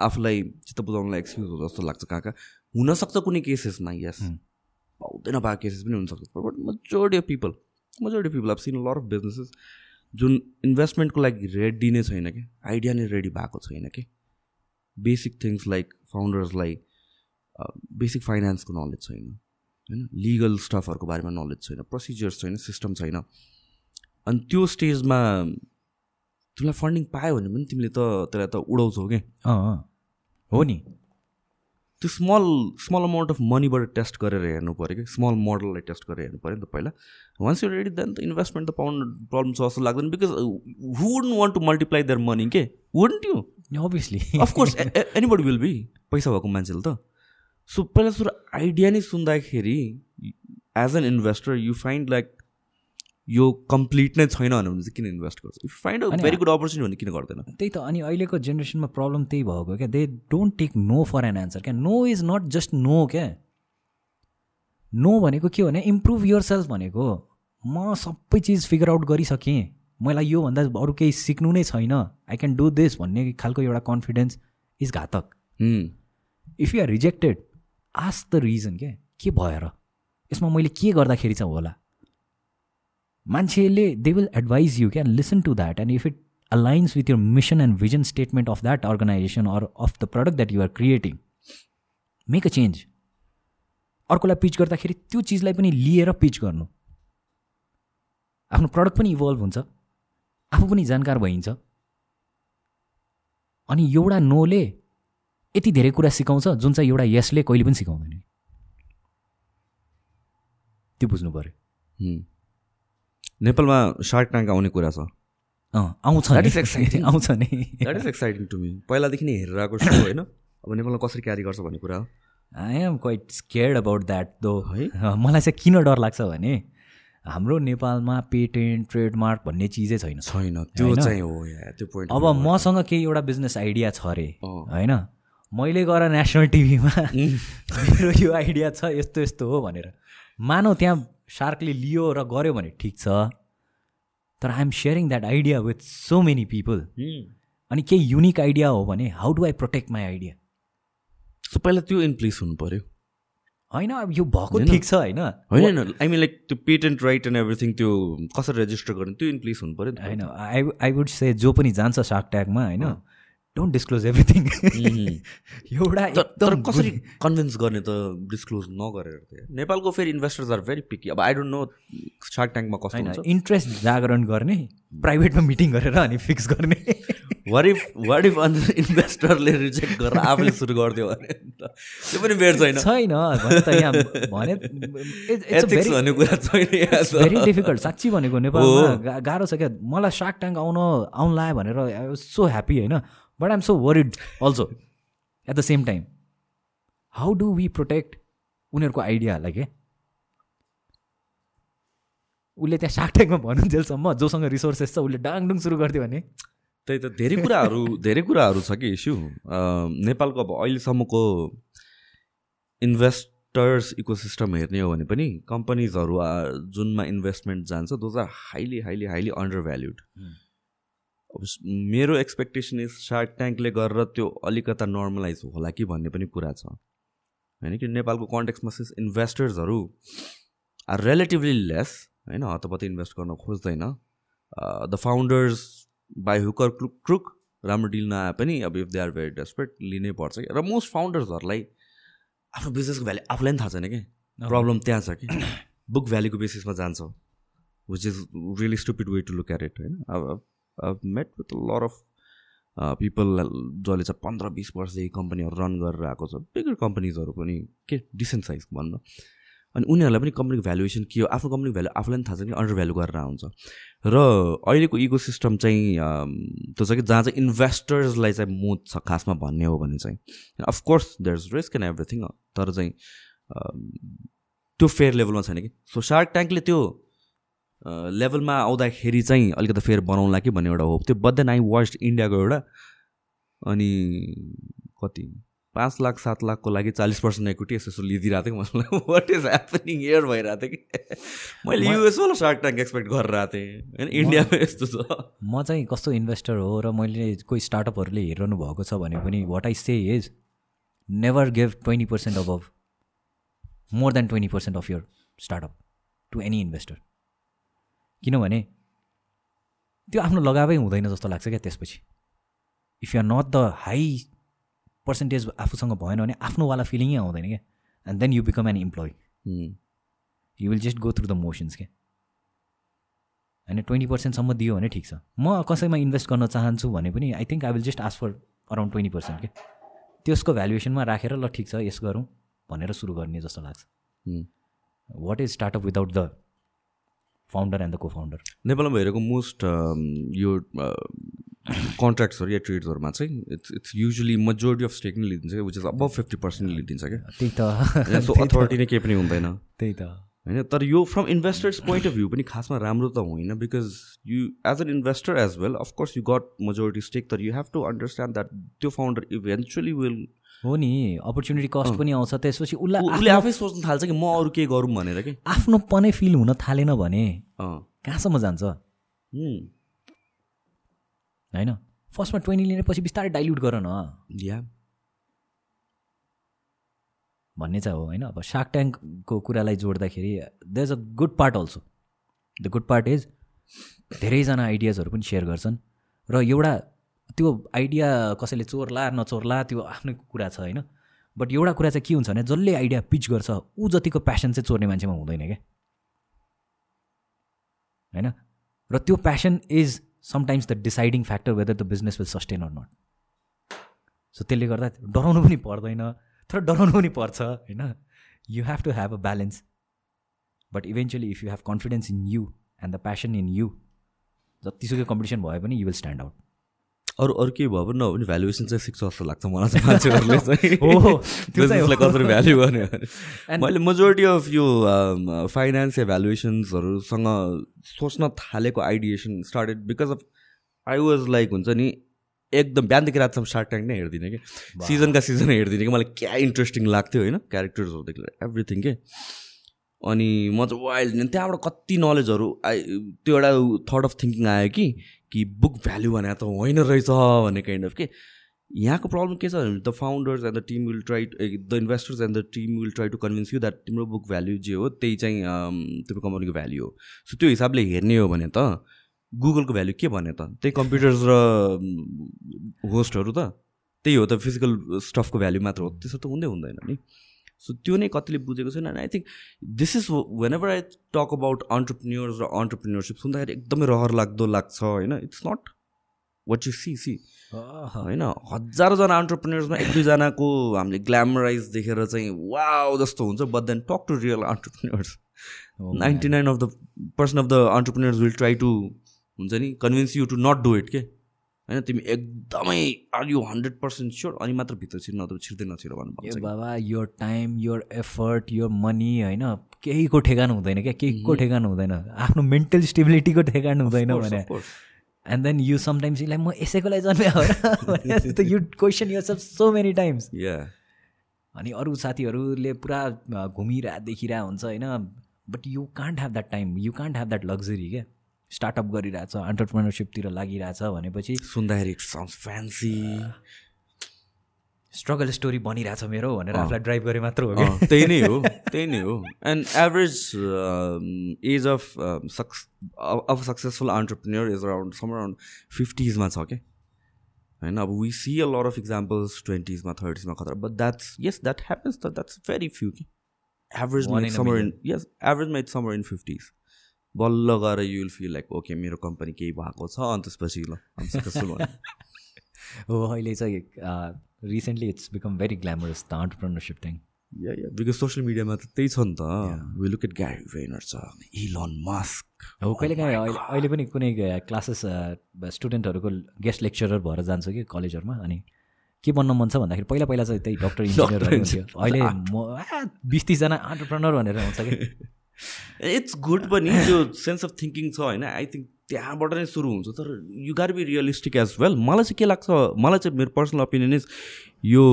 आफूलाई चित्त बुझाउनलाई एक्सक्युज हो जस्तो लाग्छ कहाँ कहाँ। हुनसक्छ कुनै केसेसमा यस. पाउँदैन पाएको केसेस पनि हुनसक्छ। But majority of people majority people अब सिन लर अफ बिजनेसेस जुन इन्भेस्टमेन्टको लागि रेडी नै छैन कि? आइडिया नै रेडी भएको छैन कि? बेसिक थिङ्स लाइक फाउन्डर्सलाई बेसिक फाइनेन्सको नलेज छैन। होइन? लिगल स्टफहरूको बारेमा नलेज छैन। प्रोसिजर्स छैन। सिस्टम छैन। अनि त्यो स्टेजमा तिमीलाई फन्डिङ पायो भने पनि तिमीले त त्यसलाई त उडाउँछौ कि।
हो नि।
त्यो स्मल स्मल अमाउन्ट अफ मनीबाट टेस्ट गरेर हेर्नु पऱ्यो कि? स्मल मोडललाई टेस्ट गरेर हेर्नु पऱ्यो नि त पहिला। वान्स यु रेडी देन त इन्भेस्टमेन्ट त पाउनु प्रब्लम छ जस्तो लाग्दैन because who wouldn't want to multiply their money के? Wouldn't you
obviously
of course anybody will be पैसा भएको मान्छेले त। सो पहिला सुरु आइडिया नै सुन्दाखेरि as an investor you find like यो कम्प्लिट नै छैन भने चाहिँ किन इन्भेस्ट गर्छ? If find a very good opportunity भने किन गर्दैन?
त्यही त अनि अहिलेको जेनेरेसनमा प्रब्लम त्यही भएको क्या। They don't take no for an answer क्या। No is not just no क्या। नो भनेको के भने इम्प्रुभ युर सेल्फ भनेको म सबै चिज फिगर आउट गरिसकेँ। मलाई योभन्दा अरू केही सिक्नु नै छैन। आई क्यान डु दिस भन्ने खालको एउटा कन्फिडेन्स इज घातक. If you are rejected as the reason क्या। के भएर यसमा मैले के गर्दाखेरि चाहिँ होला? मान्छेले they will advise you can listen to that and if it aligns with your mission and vision statement of that organization or of the product that you are creating make a change अर्कोलाई pitch गर्दाखेरि त्यो चिजलाई पनि लिएर pitch गर्नु। आफ्नो product पनि evolve हुन्छ। आफू पनि जानकार भइन्छ। अनि एउटा नोले यति धेरै कुरा सिकाउँछ जुन चाहिँ एउटा यसले कहिले पनि सिकाउँदैन। त्यो बुझ्नु पऱ्यो.
नेपालमा सार्क ट्याङ्क आउने कुरा छ।
आउँछ
is exciting.
आउँछ नि।
That is exciting to me पहिलादेखि नै हेरेर आएको सो होइन? अब नेपालमा कसरी क्यारी गर्छ भन्ने कुरा हो?
I am quite scared about that though
है?
मलाई चाहिँ किन डर लाग्छ भने हाम्रो नेपालमा पेटेन्ट ट्रेडमार्क भन्ने चिजै छैन।
छैन। त्यो? चाहिँ हो त्यो पोइन्ट
अब मसँग केही एउटा बिजनेस आइडिया छ अरे। होइन? मैले गएर नेसनल टिभीमा मेरो यो आइडिया छ यस्तो यस्तो हो भनेर। मानौ त्यहाँ सार्कले लियो र गऱ्यो भने ठिक छ। तर I'm sharing that idea with so many people अनि केही युनिक आइडिया हो भने how do I protect my idea
so पहिला त्यो इन प्लेस हुनु पऱ्यो
होइन अब यो भएको? ठिक छ होइन।
होइन आई मिन लाइक त्यो पेटेन्ट राइट एन्ड एभ्रिथिङ त्यो कसरी रेजिस्टर गर्ने त्यो इन प्लेस हुनु पऱ्यो।
होइन आई आई वुड से जो पनि जान्छ सार्क ट्यागमा होइन। डोन्ट डिस्क्लोज एभ्रिथिङ एउटा
तर कसरी कन्भिन्स गर्ने त डिस्क्लोज नगरेर नेपालको फेरि इन्भेस्टर्स आर भेरी पिकी अब आई डोन्ट नो सार्क ट्याङ्कमा कस्तो हुन्छ।
इन्ट्रेस्ट जागरण गर्ने प्राइभेटमा मिटिङ गरेर अनि फिक्स गर्ने।
वरिफ वरिफ अन्त इन्भेस्टरले रिजेक्ट गरेर आफूले सुरु गरिदियो भने त्यो पनि बेर छैन।
छैन भने
कुरा छैन।
भेरी डिफिकल्ट साँच्ची भनेको नेपालमा गाह्रो छ क्या। मलाई सार्क ट्याङ्क आउन आउनु लाग्यो भनेर आई वाज सो ह्याप्पी होइन? But I'm so worried also at the same time how do we protect उनीहरूको आइडियाहरूलाई के उसले त्यहाँ सार्क ट्याङ्कमा भन्नुन्जेलसम्म जोसँग रिसोर्सेस छ उसले डाङडुङ सुरु गरिदियो भने।
त्यही त धेरै कुराहरू धेरै कुराहरू छ कि इस्यु नेपालको अब अहिलेसम्मको इन्भेस्टर्स इकोसिस्टम हेर्ने हो भने पनि कम्पनीजहरू जुनमा इन्भेस्टमेन्ट जान्छ those are highly highly highly undervalued मेरो एक्सपेक्टेसन इज सार्क ट्याङ्कले गरेर त्यो अलिकता नर्मलाइज होला कि भन्ने पनि कुरा छ। होइन कि? नेपालको कन्टेक्समा इन्भेस्टर्सहरू आर रिलेटिभली लेस होइन? हतपत इन्भेस्ट गर्न खोज्दैन। The founders by hook or crook crook राम्रो डिल नआए पनि अब if they are very desperate लिनै पर्छ कि? र मोस्ट फाउन्डर्सहरूलाई आफ्नो बिजनेसको भ्याल्यु आफूलाई पनि थाहा छैन कि? प्रब्लम त्यहाँ छ कि? बुक भ्याल्युको बेसिसमा जान्छ। Which is really stupid way to look at it होइन? अब met with lot of people जसले चाहिँ पन्ध्र बिस वर्षदेखि कम्पनीहरू रन गरेर आएको छ बिगर कम्पनीजहरू पनि के डिसेन्ट साइज भन्न। अनि उनीहरूलाई पनि कम्पनीको भ्यालुएसन के हो? आफ्नो कम्पनीको भ्यालु आफूलाई पनि थाहा छ कि अन्डर भ्यालु गरेर आउँछ। र अहिलेको इको सिस्टम चाहिँ अम, त्यो छ कि जहाँ चाहिँ इन्भेस्टर्सलाई चाहिँ मोद छ खासमा भन्ने हो भने चाहिँ of course there is risk and everything तर चाहिँ अम, त्यो फेयर लेभलमा छैन कि। सो सार्क ट्याङ्कले त्यो लेभलमा आउँदाखेरि चाहिँ अलिकति फेयर बनाउला कि भन्ने एउटा होप थियो। बट देन आई वाच इन्डियाको एउटा अनि कति पाँच लाख सात लाखको लागि चालिस पर्सेन्ट इक्विटी यसो यसो लिइदिरहेको थिएँ कि मलाई। वाट इज ह्यापनिङ एयर भइरहेको थियो कि? मैले युएसवाला सार्क ट्याङ्क एक्सपेक्ट गरेर आएको थिएँ। होइन इन्डियामा यस्तो छ।
म चाहिँ कस्तो इन्भेस्टर हो र मैले कोही स्टार्टअपहरूले हेरिरहनु भएको छ भने पनि what I say is never give twenty percent above more than twenty percent of your startup to any investor किनभने त्यो आफ्नो लगावै हुँदैन जस्तो लाग्छ क्या त्यसपछि। If you are not the high percentage आफूसँग भएन भने आफ्नोवाला फिलिङै आउँदैन क्या। And then you become an employee. You will just go through the motions के होइन ट्वेन्टी पर्सेन्टसम्म दियो भने ठिक छ। म कसैमा इन्भेस्ट गर्न चाहन्छु भने पनि I think I will just ask for around twenty percent के त्यसको भ्यालुएसनमा राखेर ल ठिक छ यस गरौँ भनेर सुरु गर्ने जस्तो लाग्छ। What is startup without the founder and the co-founder
नेपालमा भइरहेको मोस्ट यो कन्ट्र्याक्ट्सहरू या ट्रेड्सहरूमा चाहिँ it's it's usually majority of stake नै लिइदिन्छ विच इज अब फिफ्टी पर्सेन्ट लिइदिन्छ क्या।
त्यही त।
सो अथोरिटी नै केही पनि हुँदैन।
त्यही त।
होइन तर यो from investors point of view पनि खासमा राम्रो त होइन because you as an investor as well of course you got majority stake तर you have to understand that त्यो फाउन्डर इभेन्चुली विल
हो नि अपर्च्युनिटी कस्ट पनि आउँछ त्यसपछि उसलाई
उसले आफै सोच्न थाल्छ कि म अरू के गरौँ भनेर कि?
आफ्नो पनै फिल हुन थालेन भने कहाँसम्म जान्छ। होइन? फर्स्टमा ट्वेन्टी लिने पछि बिस्तारै डाइल्युट गर न।
या।
भन्ने चाहिँ हो होइन? अब सार्क ट्याङ्कको कुरालाई जोड्दाखेरि the is a good part also the good part is धेरैजना आइडियाजहरू पनि सेयर गर्छन् र एउटा त्यो आइडिया कसैले चोर्ला नचोर्ला त्यो आफ्नै कुरा छ होइन? बट एउटा कुरा चाहिँ के हुन्छ भने जसले आइडिया पिच गर्छ ऊ जतिको प्यासन चाहिँ चोर्ने मान्छेमा हुँदैन क्या होइन? र त्यो passion is sometimes the deciding factor whether the business will sustain or not so त्यसले गर्दा डराउनु पनि पर्दैन तर डराउनु पनि पर्छ होइन? You have to have a balance but eventually if you have confidence in you and the passion in you जतिसुकै कम्पिटिसन भयो भने यु विल स्ट्यान्ड आउट
अरू अरू केही भयो भने नभए भ्यालुएसन चाहिँ सिक्छ जस्तो लाग्छ मलाई चाहिँ मान्छेहरूले चाहिँ।
हो।
बिजनेसलाई कसरी भ्याल्यु गर्ने मैले मेजोरिटी अफ यो फाइनेन्स या भ्यालुएसन्सहरूसँग सोच्न थालेको ideation started because of I was like हुन्छ नि एकदम बिहानदेखि रातसम्म सार्क ट्याङ्क नै हेरिदिनँ कि। सिजनका सिजन हेरिदिनँ कि। मलाई क्या इन्ट्रेस्टिङ लाग्थ्यो होइन क्यारेक्टर्सहरूदेखि लिएर एभ्रिथिङ के। अनि म चाहिँ वाइल्ड त्यहाँबाट कति नलेजहरू आइ त्यो एउटा थट अफ थिङ्किङ आयो कि कि बुक भ्याल्यु भने त होइन रहेछ भन्ने काइन्ड अफ के? यहाँको प्रब्लम के छ भने the founders and the team will try the investors and the team will try to convince you that तिम्रो बुक भ्याल्यु जे हो त्यही चाहिँ तिम्रो कम्पनीको भ्याल्यु हो। सो त्यो हिसाबले हेर्ने हो भने त गुगलको भ्याल्यु के भने त? त्यही कम्प्युटर्स र होस्टहरू त? त्यही हो त फिजिकल स्टफको भ्याल्यु मात्र हो। त्यसो त हुँदै हुँदैन नि। सो त्यो नै कतिले बुझेको छैन I think this is whenever I talk about entrepreneurs र अन्टरप्रिन्योरसिप सुन्दाखेरि एकदमै रहर लाग्दो लाग्छ होइन? It's not what you see see होइन? हजारौँजना अन्टरप्रिन्यर्समा एक दुईजनाको हामीले ग्ल्यामराइज देखेर चाहिँ वा जस्तो हुन्छ but then talk to real entrepreneurs ninety nine of the person of the entrepreneurs will try to हुन्छ नि convince you to not do it के? होइन तिमी एकदमै are you hundred percent sure अनि मात्र भित्र छिर्नु नत्र छिर्दै नछिर भन्नु
बाबा यो टाइम यो एफर्ट यो मनी होइन केहीको ठेगान हुँदैन क्या? केहीको ठेगान हुँदैन। आफ्नो मेन्टल स्टेबिलिटीको ठेगान हुँदैन भने। And then you sometimes like म यसैको लागि जन्मे हो? You question yourself so many times अनि अरू साथीहरूले पुरा घुमिरहेको देखिरहेको हुन्छ होइन। But you can't have that time you can't have that luxury क्या? स्टार्टअप गरिरहेछ अन्टरप्रिनरसिपतिर लागिरहेछ भनेपछि
सुन्दाखेरि फ्यान्सी
स्ट्रगल स्टोरी बनिरहेछ मेरो भनेर आफूलाई ड्राइभ गरे मात्र हो
त्यही नै हो त्यही नै हो। And average age of success of successful entrepreneur is around some around फिफ्टिजमा छ क्या होइन अब we see a lot of examples ट्वेन्टिजमा थर्टिजमा खतरा। But that's yes that happens त द्याट्स भेरी फ्यु कि एभरेजमा समर इन यस एभरेजमा इट्स समर इन फिफ्टिज बल्ल गएर you will feel like okay मेरो कम्पनी केही भएको छ अनि त्यसपछि ल
हो अहिले चाहिँ recently it's become very glamorous the entrepreneurship thing
yeah yeah because social मिडियामा त त्यही छ नि त। वी लुक एट ग्यारी भेनर छ इलन मास्क
हो कहिले काहीँ अहिले पनि कुनै क्लासेस स्टुडेन्टहरूको गेस्ट लेक्चरर भएर जान्छ कि कलेजहरूमा अनि के बन्न मन छ भन्दाखेरि पहिला पहिला चाहिँ त्यही डक्टर इन्जिनियरहरू हुन्थ्यो। अहिले म बिस तिसजना अन्टरप्रेनर भनेर हुन्छ कि।
इट्स गुड पनि त्यो सेन्स अफ थिङ्किङ छ होइन. आई थिङ्क त्यहाँबाट नै सुरु हुन्छ तर यु गार बी रियलिस्टिक एज वेल मलाई चाहिँ के लाग्छ मलाई चाहिँ मेरो पर्सनल ओपिनियन इज यो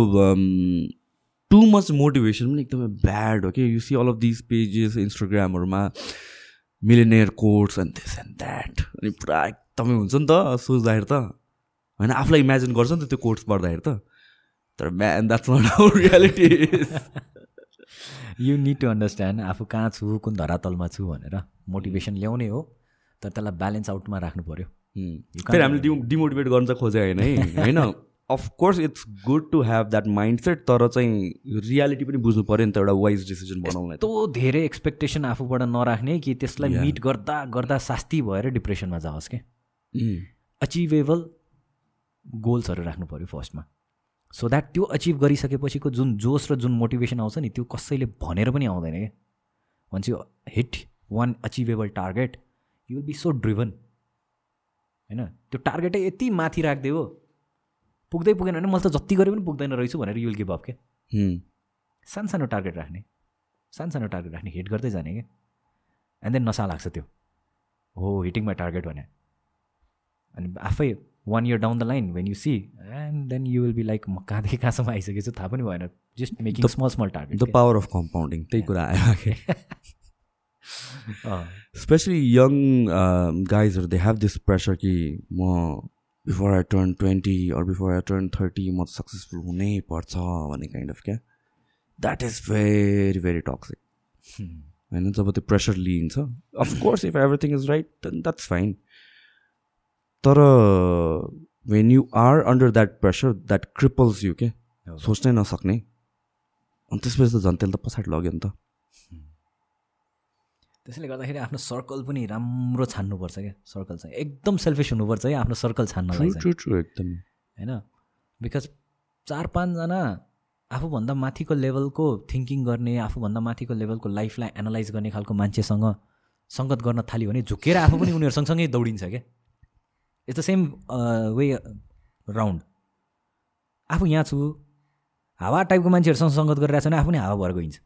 टु मच मोटिभेसन पनि एकदमै ब्याड हो कि you see all of this pages इन्स्टाग्रामहरूमा millionaire course and this and that अनि पुरा एकदमै हुन्छ नि त सोच्दाखेरि त। होइन आफूलाई इमेजिन गर्छ नि त त्यो कोर्स पढ्दाखेरि त। तर man that's not our reality
you need to understand आफू कहाँ छु कुन धरातलमा छु भनेर मोटिभेसन ल्याउने हो तर त्यसलाई ब्यालेन्स आउटमा राख्नु पऱ्यो
फेरि हामीले डिमोटिभेट गर्न चाहिँ खोजे होइन है। होइन? Of course it's good to have that mindset तर चाहिँ रियालिटी पनि बुझ्नु पऱ्यो नि त एउटा वाइज डिसिजन बनाउनु
यस्तो धेरै एक्सपेक्टेसन आफूबाट नराख्ने कि त्यसलाई मिट गर्दा गर्दा शास्ति भएर डिप्रेसनमा जाओस् कि? अचिभेबल गोल्सहरू राख्नु पऱ्यो फर्स्टमा सो द्याट त्यो अचिभ गरिसकेपछिको जुन जोस र जुन मोटिभेसन आउँछ नि त्यो कसैले भनेर पनि आउँदैन क्या। भन्छ you hit one achievable target you will be so driven होइन? त्यो टार्गेटै यति माथि राखिदियो पुग्दै पुगेन भने मैले त जति गरे पनि पुग्दैन रहेछु भनेर युल गिभ अप क्या। सानो सानो टार्गेट राख्ने। सानो सानो टार्गेट राख्ने हिट गर्दै जाने क्या। एन्ड देन नसा लाग्छ त्यो। हो हिटिङ माई टार्गेट भने। अनि आफै one year down the line when you see and then you will be like म कहाँदेखि कहाँसम्म आइसकेको छु थाहा पनि भएन। Just making small small target
the power of compounding त्यही कुरा आयो स्पेसली यङ गाइजहरू दे हेभ दिस प्रेसर कि म before I turn twenty or before I turn thirty म सक्सेसफुल हुनै पर्छ भन्ने काइन्ड अफ क्या? That is very very toxic होइन? जब त्यो प्रेसर लिइन्छ। Of course if everything is right then that's fine तर when you are under that pressure that cripples you के सोच्नै नसक्ने। अनि त्यसपछि त झन् त्यसले त पछाडि लग्यो नि त।
त्यसैले गर्दाखेरि आफ्नो सर्कल पनि राम्रो छान्नुपर्छ क्या। सर्कल चाहिँ एकदम सेल्फिस हुनुपर्छ है आफ्नो सर्कल छान्न
एकदम।
होइन? बिकज चार पाँचजना आफूभन्दा माथिको लेभलको थिङ्किङ गर्ने आफूभन्दा माथिको लेभलको लाइफलाई एनालाइज गर्ने खालको मान्छेसँग सङ्गत गर्न थाल्यो भने झुकेर आफू पनि उनीहरू सँगसँगै दौडिन्छ क्या। It's the same way round आफू यहाँ छु। हावा टाइपको मान्छेहरूसँग सङ्गत गरिरहेको छ भने आफू नै हावा भएर गइन्छ।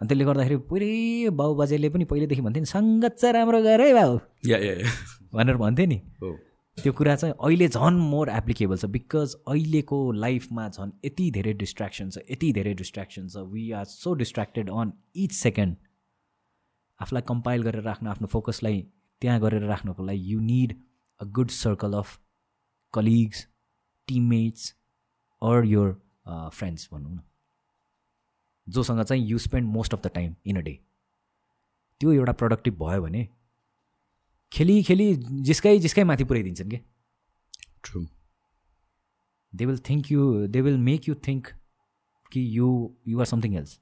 अनि त्यसले गर्दाखेरि पुरै बाउ बाजेले पनि पहिल्यैदेखि भन्थे नि सङ्गत चाहिँ राम्रो गर है बाउ। भनेर भन्थे नि। त्यो कुरा चाहिँ अहिले झन् मोर एप्लिकेबल छ बिकज अहिलेको लाइफमा झन् यति धेरै डिस्ट्र्याक्सन छ यति धेरै डिस्ट्र्याक्सन छ। We are so distracted on each second आफूलाई कम्पाइल गरेर राख्नु आफ्नो फोकसलाई त्यहाँ गरेर राख्नुको लागि you need a good circle of colleagues, teammates, or your friends भनौँ न। जोसँग चाहिँ you spend most of the time in a day त्यो एउटा प्रोडक्टिभ भयो भने खेली खेली जिस्काइ जिस्काइ माथि पुऱ्याइदिन्छन् कि?
True
they will think you they will make you think कि you you are something else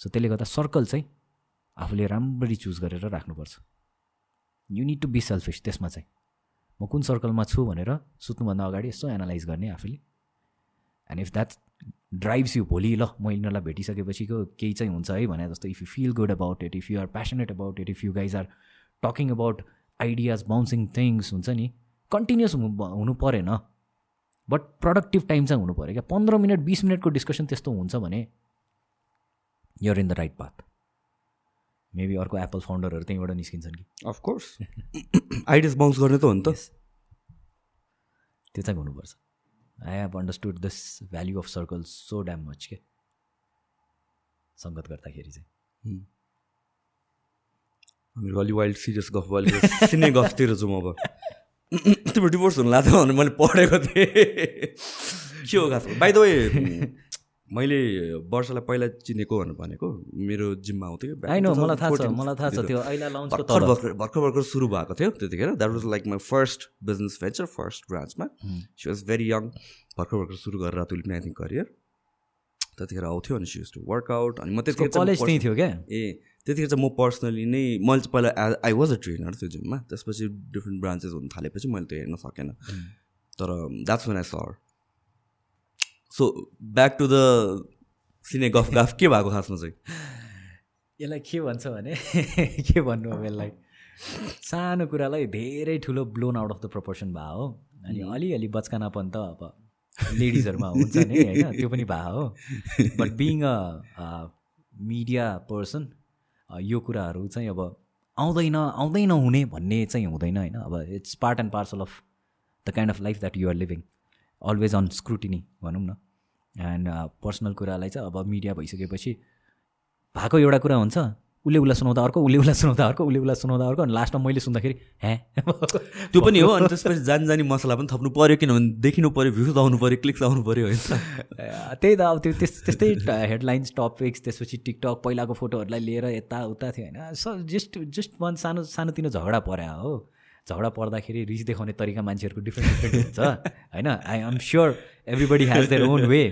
so त्यसले गर्दा सर्कल चाहिँ आफूले राम्ररी चुज गरेर राख्नुपर्छ। You need to be selfish त्यसमा चाहिँ। म कुन सर्कलमा छु भनेर सुत्नुभन्दा अगाडि यसो एनालाइज गर्ने आफूले। And if that drives you भोलि ल म यिनीहरूलाई भेटिसकेपछिको केही चाहिँ हुन्छ है भने जस्तो if you feel good about it if you are passionate about it if you guys are talking about ideas bouncing things हुन्छ नि? कन्टिन्युस हुनु परेन। बट प्रडक्टिभ टाइम चाहिँ हुनु पऱ्यो क्या। पन्ध्र मिनट बिस मिनटको डिस्कसन त्यस्तो हुन्छ भने you're in the right path maybe अर्को एप्पल फाउन्डरहरू त्यहीँबाट निस्किन्छन् कि।
अफकोर्स आइडियाज बााउन्स गर्ने त हो नि त।
त्यो चाहिँ हुनुपर्छ। I have understood this value of circle so damn much के? सङ्गत गर्दाखेरि चाहिँ।
हामीहरू अलि वाइल्ड सिरियस गफ अलिक सिने गफतिर जाउँ अब। तिम्रो डिभोर्स हुनु लाग्थ्यो भने मैले पढेको थिएँ। के हो खास बाई द वे मैले वर्षलाई पहिला चिनेको भनेर भनेको मेरो जिममा आउँथ्यो कि
होइन मलाई थाहा छ मलाई थाहा छ त्यो अहिले
भर्खर भर्खर भर्खर भर्खर सुरु भएको थियो त्यतिखेर। That was like my first business venture first ब्रान्चमा she was very young भर्खर भर्खर सुरु गरेर तुलिप आई थिङ्क करियर। त्यतिखेर आउँथ्यो अनि सी टु वर्कआउट अनि म त्यतिखेर
कलेज त्यही थियो क्या?
ए त्यतिखेर चाहिँ म पर्सनली नै मैले चाहिँ पहिला आई वाज अ ट्रेनर त्यो जिममा त्यसपछि डिफ्रेन्ट ब्रान्चेस हुन थालेपछि मैले त्यो हेर्न सकेन। तर that's when I saw so back to the सिने गफ गफ के भएको खासमा चाहिँ?
यसलाई के भन्छ भने के भन्नु अब यसलाई? सानो कुरालाई धेरै ठुलो blown out of the proportion भयो हो। अनि अलिअलि बचकानापन त अब लेडिजहरूमा हुन्छ नि होइन? त्यो पनि भयो हो। But being a media person यो कुराहरू चाहिँ अब आउँदैन आउँदै नहुने भन्ने चाहिँ हुँदैन होइन? अब it's part and parcel of the kind of life that you're living always on scrutiny भनौँ न। एन्ड पर्सनल कुरालाई चाहिँ अब मिडिया भइसकेपछि भएको एउटा कुरा हुन्छ उसले उसलाई सुनाउँदा अर्को उसले उसलाई सुनाउँदा अर्को उसले उसलाई सुनाउँदा अर्को अनि लास्टमा मैले सुन्दाखेरि हे
त्यो पनि हो अनि त्यसपछि जान जानी मसला पनि थप्नु पऱ्यो किनभने देखिनु पऱ्यो भ्युज आउनु पऱ्यो क्लिक्स आउनु पऱ्यो होइन?
त्यही त अब त्यो त्यस त्यस्तै हेडलाइन्स टपिक्स त्यसपछि टिकटक पहिलाको फोटोहरूलाई लिएर यताउता थियो होइन? सो जस्ट जस्ट वान सानो सानोतिनो झगडा पर्यो हो। झगडा पर्दाखेरि रिस देखाउने तरिका मान्छेहरूको डिफ्रेन्ट डिफ्रेन्ट हुन्छ होइन? I am sure everybody has their own way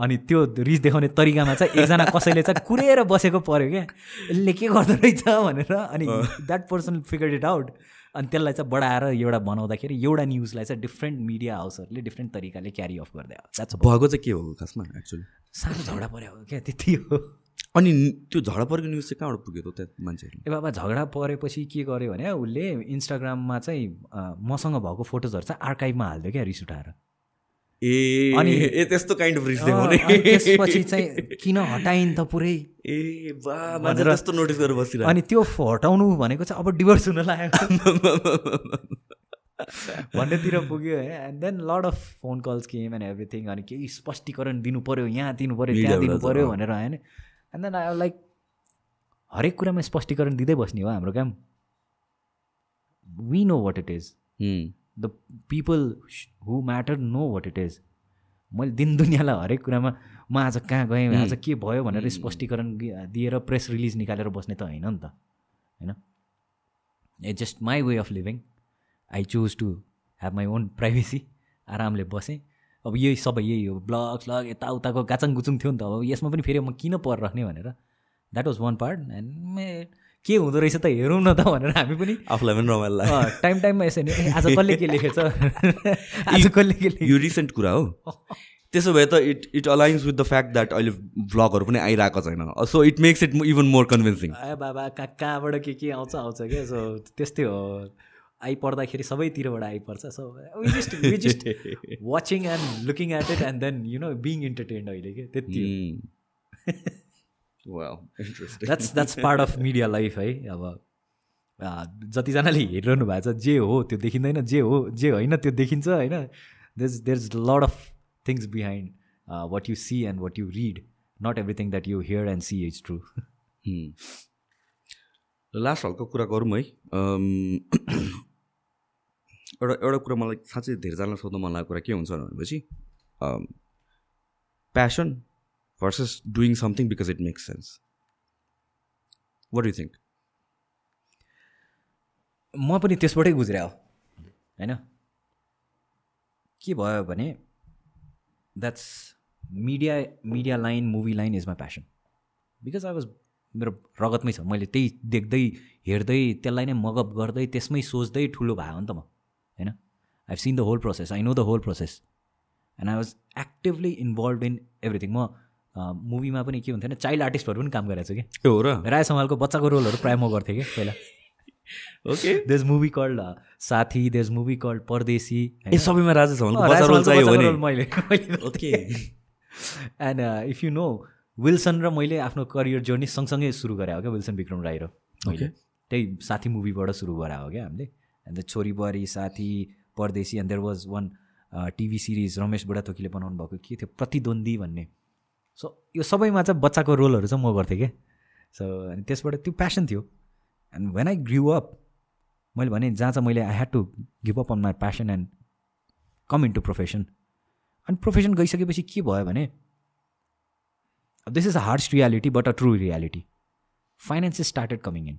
अनि त्यो रिस देखाउने तरिकामा चाहिँ एकजना कसैले चाहिँ कुरेर बसेको पऱ्यो क्या। यसले के गर्दो रहेछ भनेर अनि that person figure it out अनि त्यसलाई चाहिँ बढाएर एउटा बनाउँदाखेरि एउटा न्युजलाई चाहिँ डिफ्रेन्ट मिडिया हाउसहरूले डिफ्रेन्ट तरिकाले क्यारी अफ गरिदियो
भएको चाहिँ के हो खासमा एक्चुली
सानो झगडा पऱ्यो क्या त्यति हो।
अनि त्यो झगडा परेको न्युज चाहिँ कहाँबाट पुग्यो त त्यहाँ मान्छेहरू
ए बाबा झगडा परेपछि के गर्यो भने उसले इन्स्टाग्राममा चाहिँ मसँग भएको फोटोजहरू चाहिँ आर्काइभमा हालिदियो क्या रिस उठाएर।
ए अनि ए त्यस्तो काइन्ड अफ रिस
त्यसपछि चाहिँ किन हटाइन् त पुरै?
ए जस्तो नोटिस गरेर बसिरहेको।
अनि त्यो हटाउनु भनेको चाहिँ अब डिभोर्स हुन लाग्यो भन्नेतिर पुग्यो है and then lot of phone calls came and everything अनि केही स्पष्टीकरण दिनु पऱ्यो यहाँ दिनु पऱ्यो त्यहाँ दिनु पऱ्यो भनेर होइन एन्ड देन आई लाइक हरेक कुरामा स्पष्टीकरण दिँदै बस्ने हो हाम्रो काम we know what it is the people who matter no what it is मैले दिन दुनियाँलाई हरेक कुरामा म आज कहाँ गएँ? आज के भयो? भनेर स्पष्टीकरण दिएर प्रेस रिलिज निकालेर बस्ने त होइन नि त। होइन? It's just my way of living I choose to have my own privacy आरामले बसेँ। अब यही सबै यही हो। ब्लग स्लग यताउताको गाचाङ गुचुङ थियो नि त। अब यसमा पनि फेरि म किन परिराख्ने भनेर। That was one part and के हुँदो रहेछ त हेरौँ न त भनेर हामी पनि
आफूलाई पनि रमाइलो
टाइम टाइममा यसो नि। आज कसले के लेखेछ? आज कसले के
यो रिसेन्ट कुरा हो। त्यसो भए त it it aligns with the fact that अहिले भ्लगहरू पनि आइरहेको छैन। So it makes it even more convincing
ए बाबा कहाँ कहाँबाट के के आउँछ आउँछ क्या? सो त्यस्तै हो। आइपर्दाखेरि सबैतिरबाट आइपर्छ so we just we just watching and looking at it and then you know being entertained अहिले के? त्यति that's that's part of media life है अब जतिजनाले हेरिरहनु भएको छ जे हो त्यो देखिँदैन जे हो जे होइन त्यो देखिन्छ होइन? There there is lot of things behind what you see and what you read not everything that you hear and see is true
last हल्का कुरा गरौँ है एउटा एउटा कुरा मलाई साँच्चै धेरैजनालाई सोध्नु मन लागेको कुरा के हुन्छ भनेपछि passion versus doing something because it makes sense what you think
म पनि त्यसबाटै गुज्रे हो होइन? के भयो भने that's media media line movie line is my passion because I was मेरो रगतमै छ। मैले त्यही देख्दै हेर्दै त्यसलाई नै मगअप गर्दै त्यसमै सोच्दै ठुलो भयो नि त म। होइन I seen the whole process I know the whole process and I was actively involve in everything म मुभीमा पनि के हुन्थेन चाइल्ड आर्टिस्टहरू पनि काम गरेको छु कि।
त्यो हो र?
राय समालको बच्चाको रोलहरू प्रायः म गर्थेँ कि पहिला।
ओके
देज मुभी कल्ड साथी देज मुभी कल्ड परदेशी
सबैमा राजा
मैले
okay
and if you know Wilson र मैले आफ्नो करियर जर्नी सँगसँगै सुरु गरे हो क्या विल्सन विक्रम राई र
Okay.
त्यही साथी मुभीबाट सुरु गरे हो क्या हामीले। अन्त Chhori Buhari Sathi Pardeshi and there was one TV series Ramesh बुढाथोकीले बनाउनु भएको के थियो प्रतिद्वन्दी भन्ने सो यो सबैमा चाहिँ बच्चाको रोलहरू चाहिँ म गर्थेँ क्या सो अनि त्यसबाट त्यो प्यासन थियो and when I grew up मैले भने जहाँ चाहिँ मैले I had to give up on my passion and come in to profession अनि प्रोफेसन गइसकेपछि के भयो भने this is a hard reality but a true reality finance started coming in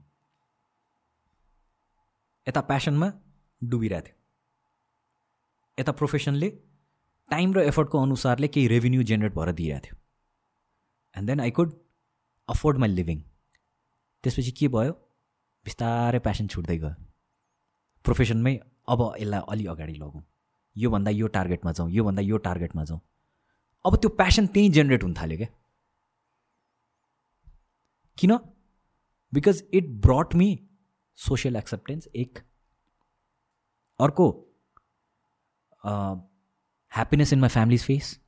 यता प्यासनमा डुबिरहेको थियो। यता प्रोफेसनले टाइम र एफर्टको अनुसारले केही रेभेन्यू जेनेरेट भएर दिइरहेको थियो। And then I could afford my living त्यसपछि के भयो? बिस्तारै प्यासन छुट्दै गयो। प्रोफेसनमै अब यसलाई अलि अगाडि लगौँ। योभन्दा यो टार्गेटमा जाउँ योभन्दा यो टार्गेटमा जाउँ। अब त्यो प्यासन त्यहीँ जेनेरेट हुन थाल्यो क्या। किन? Because it brought me social acceptance एक। अर्को happiness in my family's face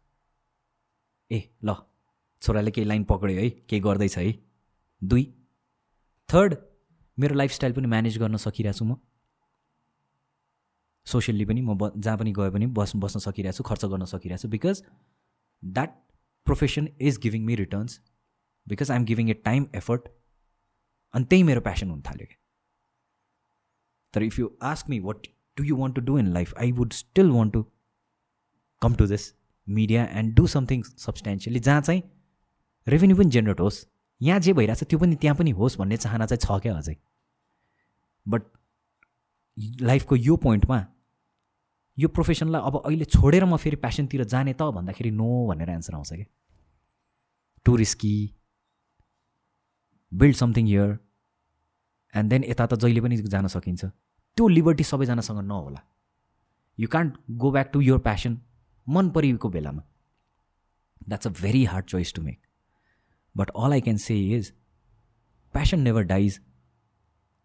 ए ल छोराले केही लाइन पक्रियो है केही गर्दैछ है। दुई थर्ड मेरो लाइफस्टाइल पनि म्यानेज गर्न सकिरहेको छु म। सोसियल्ली पनि म ब जहाँ पनि गए पनि बस बस्न सकिरहेको छु खर्च गर्न सकिरहेको छु because that profession is giving me returns because I'm giving a time effort अनि त्यही मेरो प्यासन हुन थाल्यो क्या। तर if you ask me what do you want to do in life I would still want to come to this media and do something substantially जहाँ चाहिँ revenue पनि जेनेरेट होस् यहाँ जे भइरहेछ त्यो पनि त्यहाँ पनि होस् भन्ने चाहना चाहिँ छ क्या अझै? बट लाइफको यो पोइन्टमा यो प्रोफेसनलाई अब अहिले छोडेर म फेरि प्यासनतिर जाने त भन्दाखेरि नो भनेर एन्सर आउँछ क्या। Too risky build something here and then यता त जहिले पनि जान सकिन्छ। त्यो लिबर्टी सबैजनासँग नहोला। You can't go back to your passion मन परेको बेलामा। That's a very hard choice to make but all I can say is passion never dies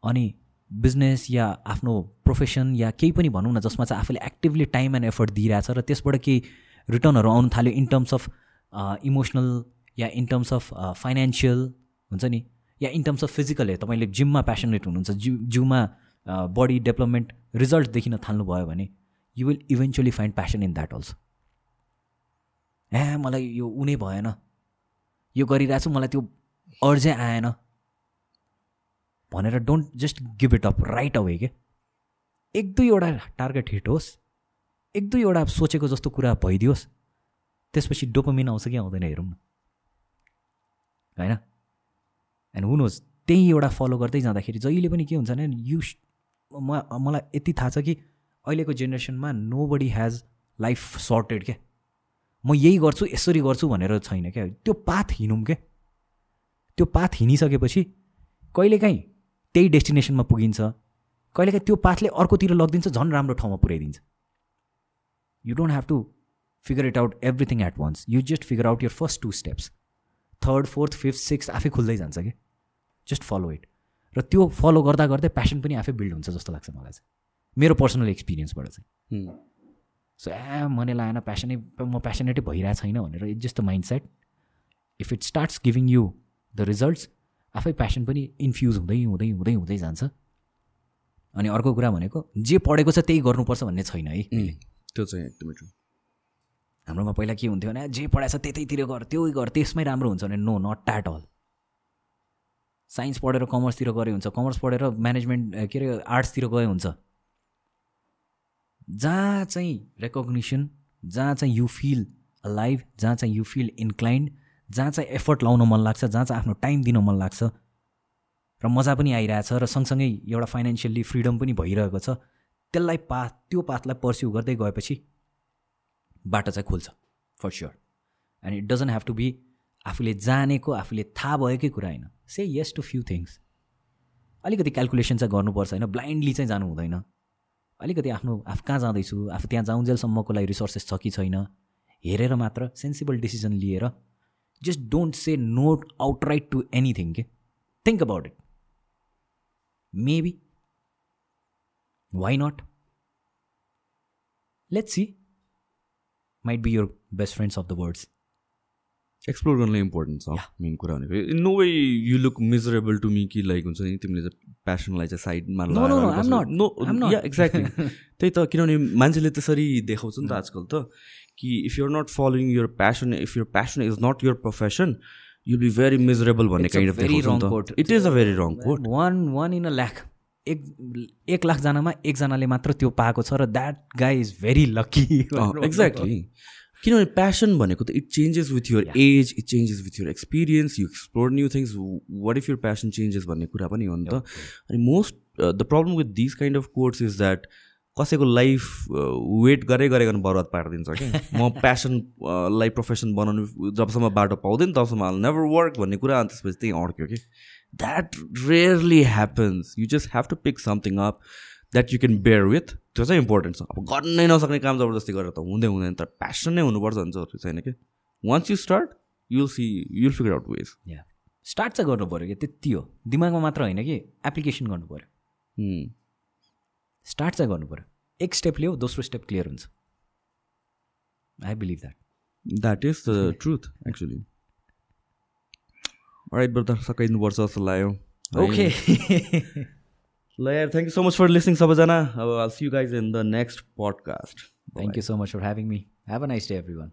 अनि बिजनेस या आफ्नो प्रोफेसन या केही पनि भनौँ न जसमा चाहिँ आफूले एक्टिभली टाइम एन्ड एफर्ट दिइरहेछ र त्यसबाट केही रिटर्नहरू आउनु थाल्यो इन टर्म्स अफ इमोसनल या इन टर्म्स अफ फाइनेन्सियल हुन्छ नि। या इन टर्म्स अफ फिजिकल हे तपाईँले जिममा प्यासनेट हुनुहुन्छ जिउ जिउमा बडी डेभलपमेन्ट रिजल्ट देखिन थाल्नुभयो भने you will eventually find passion in that also ए मलाई यो उनी भएन। यो गरिरहेको छु मलाई त्यो अर्जै आएन। भनेर don't just give it up right away के? एक दुईवटा टार्गेट हिट होस् एक दुईवटा सोचेको जस्तो कुरा भइदियोस् त्यसपछि डोपोमिन आउँछ कि आउँदैन हेरौँ न। होइन? एन्ड हुनुहोस् त्यही एउटा फलो गर्दै जाँदाखेरि जहिले पनि के हुन्छ भने यु म मलाई यति थाहा छ कि अहिलेको जेनेरेसनमा nobody has life sorted क्या। म यही गर्छु यसरी गर्छु भनेर छैन क्या। त्यो पाथ हिँडौँ क्या। त्यो पाथ हिँडिसकेपछि कहिलेकाहीँ त्यही डेस्टिनेसनमा पुगिन्छ। कहिलेकाहीँ त्यो पाथले अर्कोतिर लगिदिन्छ झन् राम्रो ठाउँमा पुर्याइदिन्छ you don't have to figure it out everything at once you just figure out your first two steps third fourth fifth six आफै खुल्दै जान्छ कि जस्ट फलो इट। र त्यो फलो गर्दा गर्दै प्यासन पनि आफै बिल्ड हुन्छ जस्तो लाग्छ मलाई चाहिँ। मेरो पर्सनल एक्सपिरियन्सबाट चाहिँ। सो ए मैले लागेन प्यासनै म प्यासनेटै भइरहेको छैन भनेर it's just the mind set if it starts giving you the results आफै प्यासन पनि इन्फ्युज हुँदै हुँदै हुँदै हुँदै जान्छ। अनि अर्को कुरा भनेको जे पढेको छ त्यही गर्नुपर्छ भन्ने छैन है।
त्यो चाहिँ एकदमै ट्रु
हाम्रोमा पहिला के हुन्थ्यो भने जे पढाएको छ त्यतैतिर गर त्यो गर त्यसमै राम्रो हुन्छ भने no not at all science पढेर कमर्सतिर गए हुन्छ। कमर्स पढेर म्यानेजमेन्ट के अरे आर्ट्सतिर गए हुन्छ। जहाँ चाहिँ रेकग्निसन जहाँ चाहिँ यु फिल लाइभ जहाँ चाहिँ यु फिल इन्क्लाइन्ड जहाँ चाहिँ एफर्ट लाउन मन लाग्छ जहाँ चाहिँ आफ्नो टाइम दिन मन लाग्छ र मजा पनि आइरहेछ र सँगसँगै एउटा फाइनेन्सियल्ली फ्रिडम पनि भइरहेको छ त्यसलाई पाथ त्यो पाथलाई पर्स्यु गर्दै गएपछि बाटो चाहिँ खुल्छ for sure and it doesn't have to be आफूले जानेको आफूले थाहा भएकै कुरा होइन। Say yes to few things अलिकति क्यालकुलेसन चाहिँ गर्नुपर्छ होइन। ब्लाइन्डली चाहिँ जानु हुँदैन। अलिकति आफ्नो आफू कहाँ जाँदैछु? आफू त्यहाँ जाउन्जेलसम्मको लागि रिसोर्सेस छ कि छैन? हेरेर मात्र सेन्सिबल डिसिजन लिएर just don't say not outright to anything के think about it maybe why not let's see might be your best friends of the words
explore गर्नु इम्पोर्टेन्ट छ मेन कुरा भनेको। In no way you look miserable to me कि like हुन्छ नि तिमीले चाहिँ प्यासनलाई चाहिँ साइडमा. या एक्ज्याक्टली त्यही त किनभने मान्छेले त्यसरी देखाउँछ नि त आजकल त कि if you're not following your passion if your passion is not your profession you be very miserable भन्ने kind of
wrong quote.
It is a very wrong quote
one one in a lakh एक एक लाखजनामा एकजनाले मात्र त्यो पाएको छ र that guy is very lucky
exactly किनभने प्यासन भनेको त it changes with your age it changes with your experience you explore new things what if your passion changes भन्ने कुरा पनि हो नि त? अनि most the problem with this kind of course is that कसैको लाइफ वेट गरे गरेर बर्बाद पारिदिन्छ कि म प्यासनलाई प्रोफेसन बनाउनु जबसम्म बाटो पाउँदैन तबसम्म आल नेभर वर्क भन्ने कुरा अनि त्यसपछि त्यहीँ अड्क्यो कि। That rarely happens you just have to pick something up that you can bear with त्यो चाहिँ इम्पोर्टेन्ट छ अब गर्नै नसक्ने काम जबरजस्ती गरेर त हुँदै हुँदैन तर प्यासन नै हुनुपर्छ भन्छ छैन कि? Once you start you'll see you'll figure out ways
yeah start चाहिँ गर्नु पऱ्यो कि त्यति हो। दिमागमा मात्र होइन कि एप्लिकेसन गर्नु पऱ्यो। स्टार्ट चाहिँ गर्नु पऱ्यो। एक स्टेप लियो दोस्रो स्टेप क्लियर हुन्छ। I believe that
that is the truth actually right brother सकाइदिनुपर्छ जस्तो लाग्यो।
ओके
ल यार thank you so much for listening सबैजना अब all see you guys in the next podcast
thank you so much for having me have a nice day everyone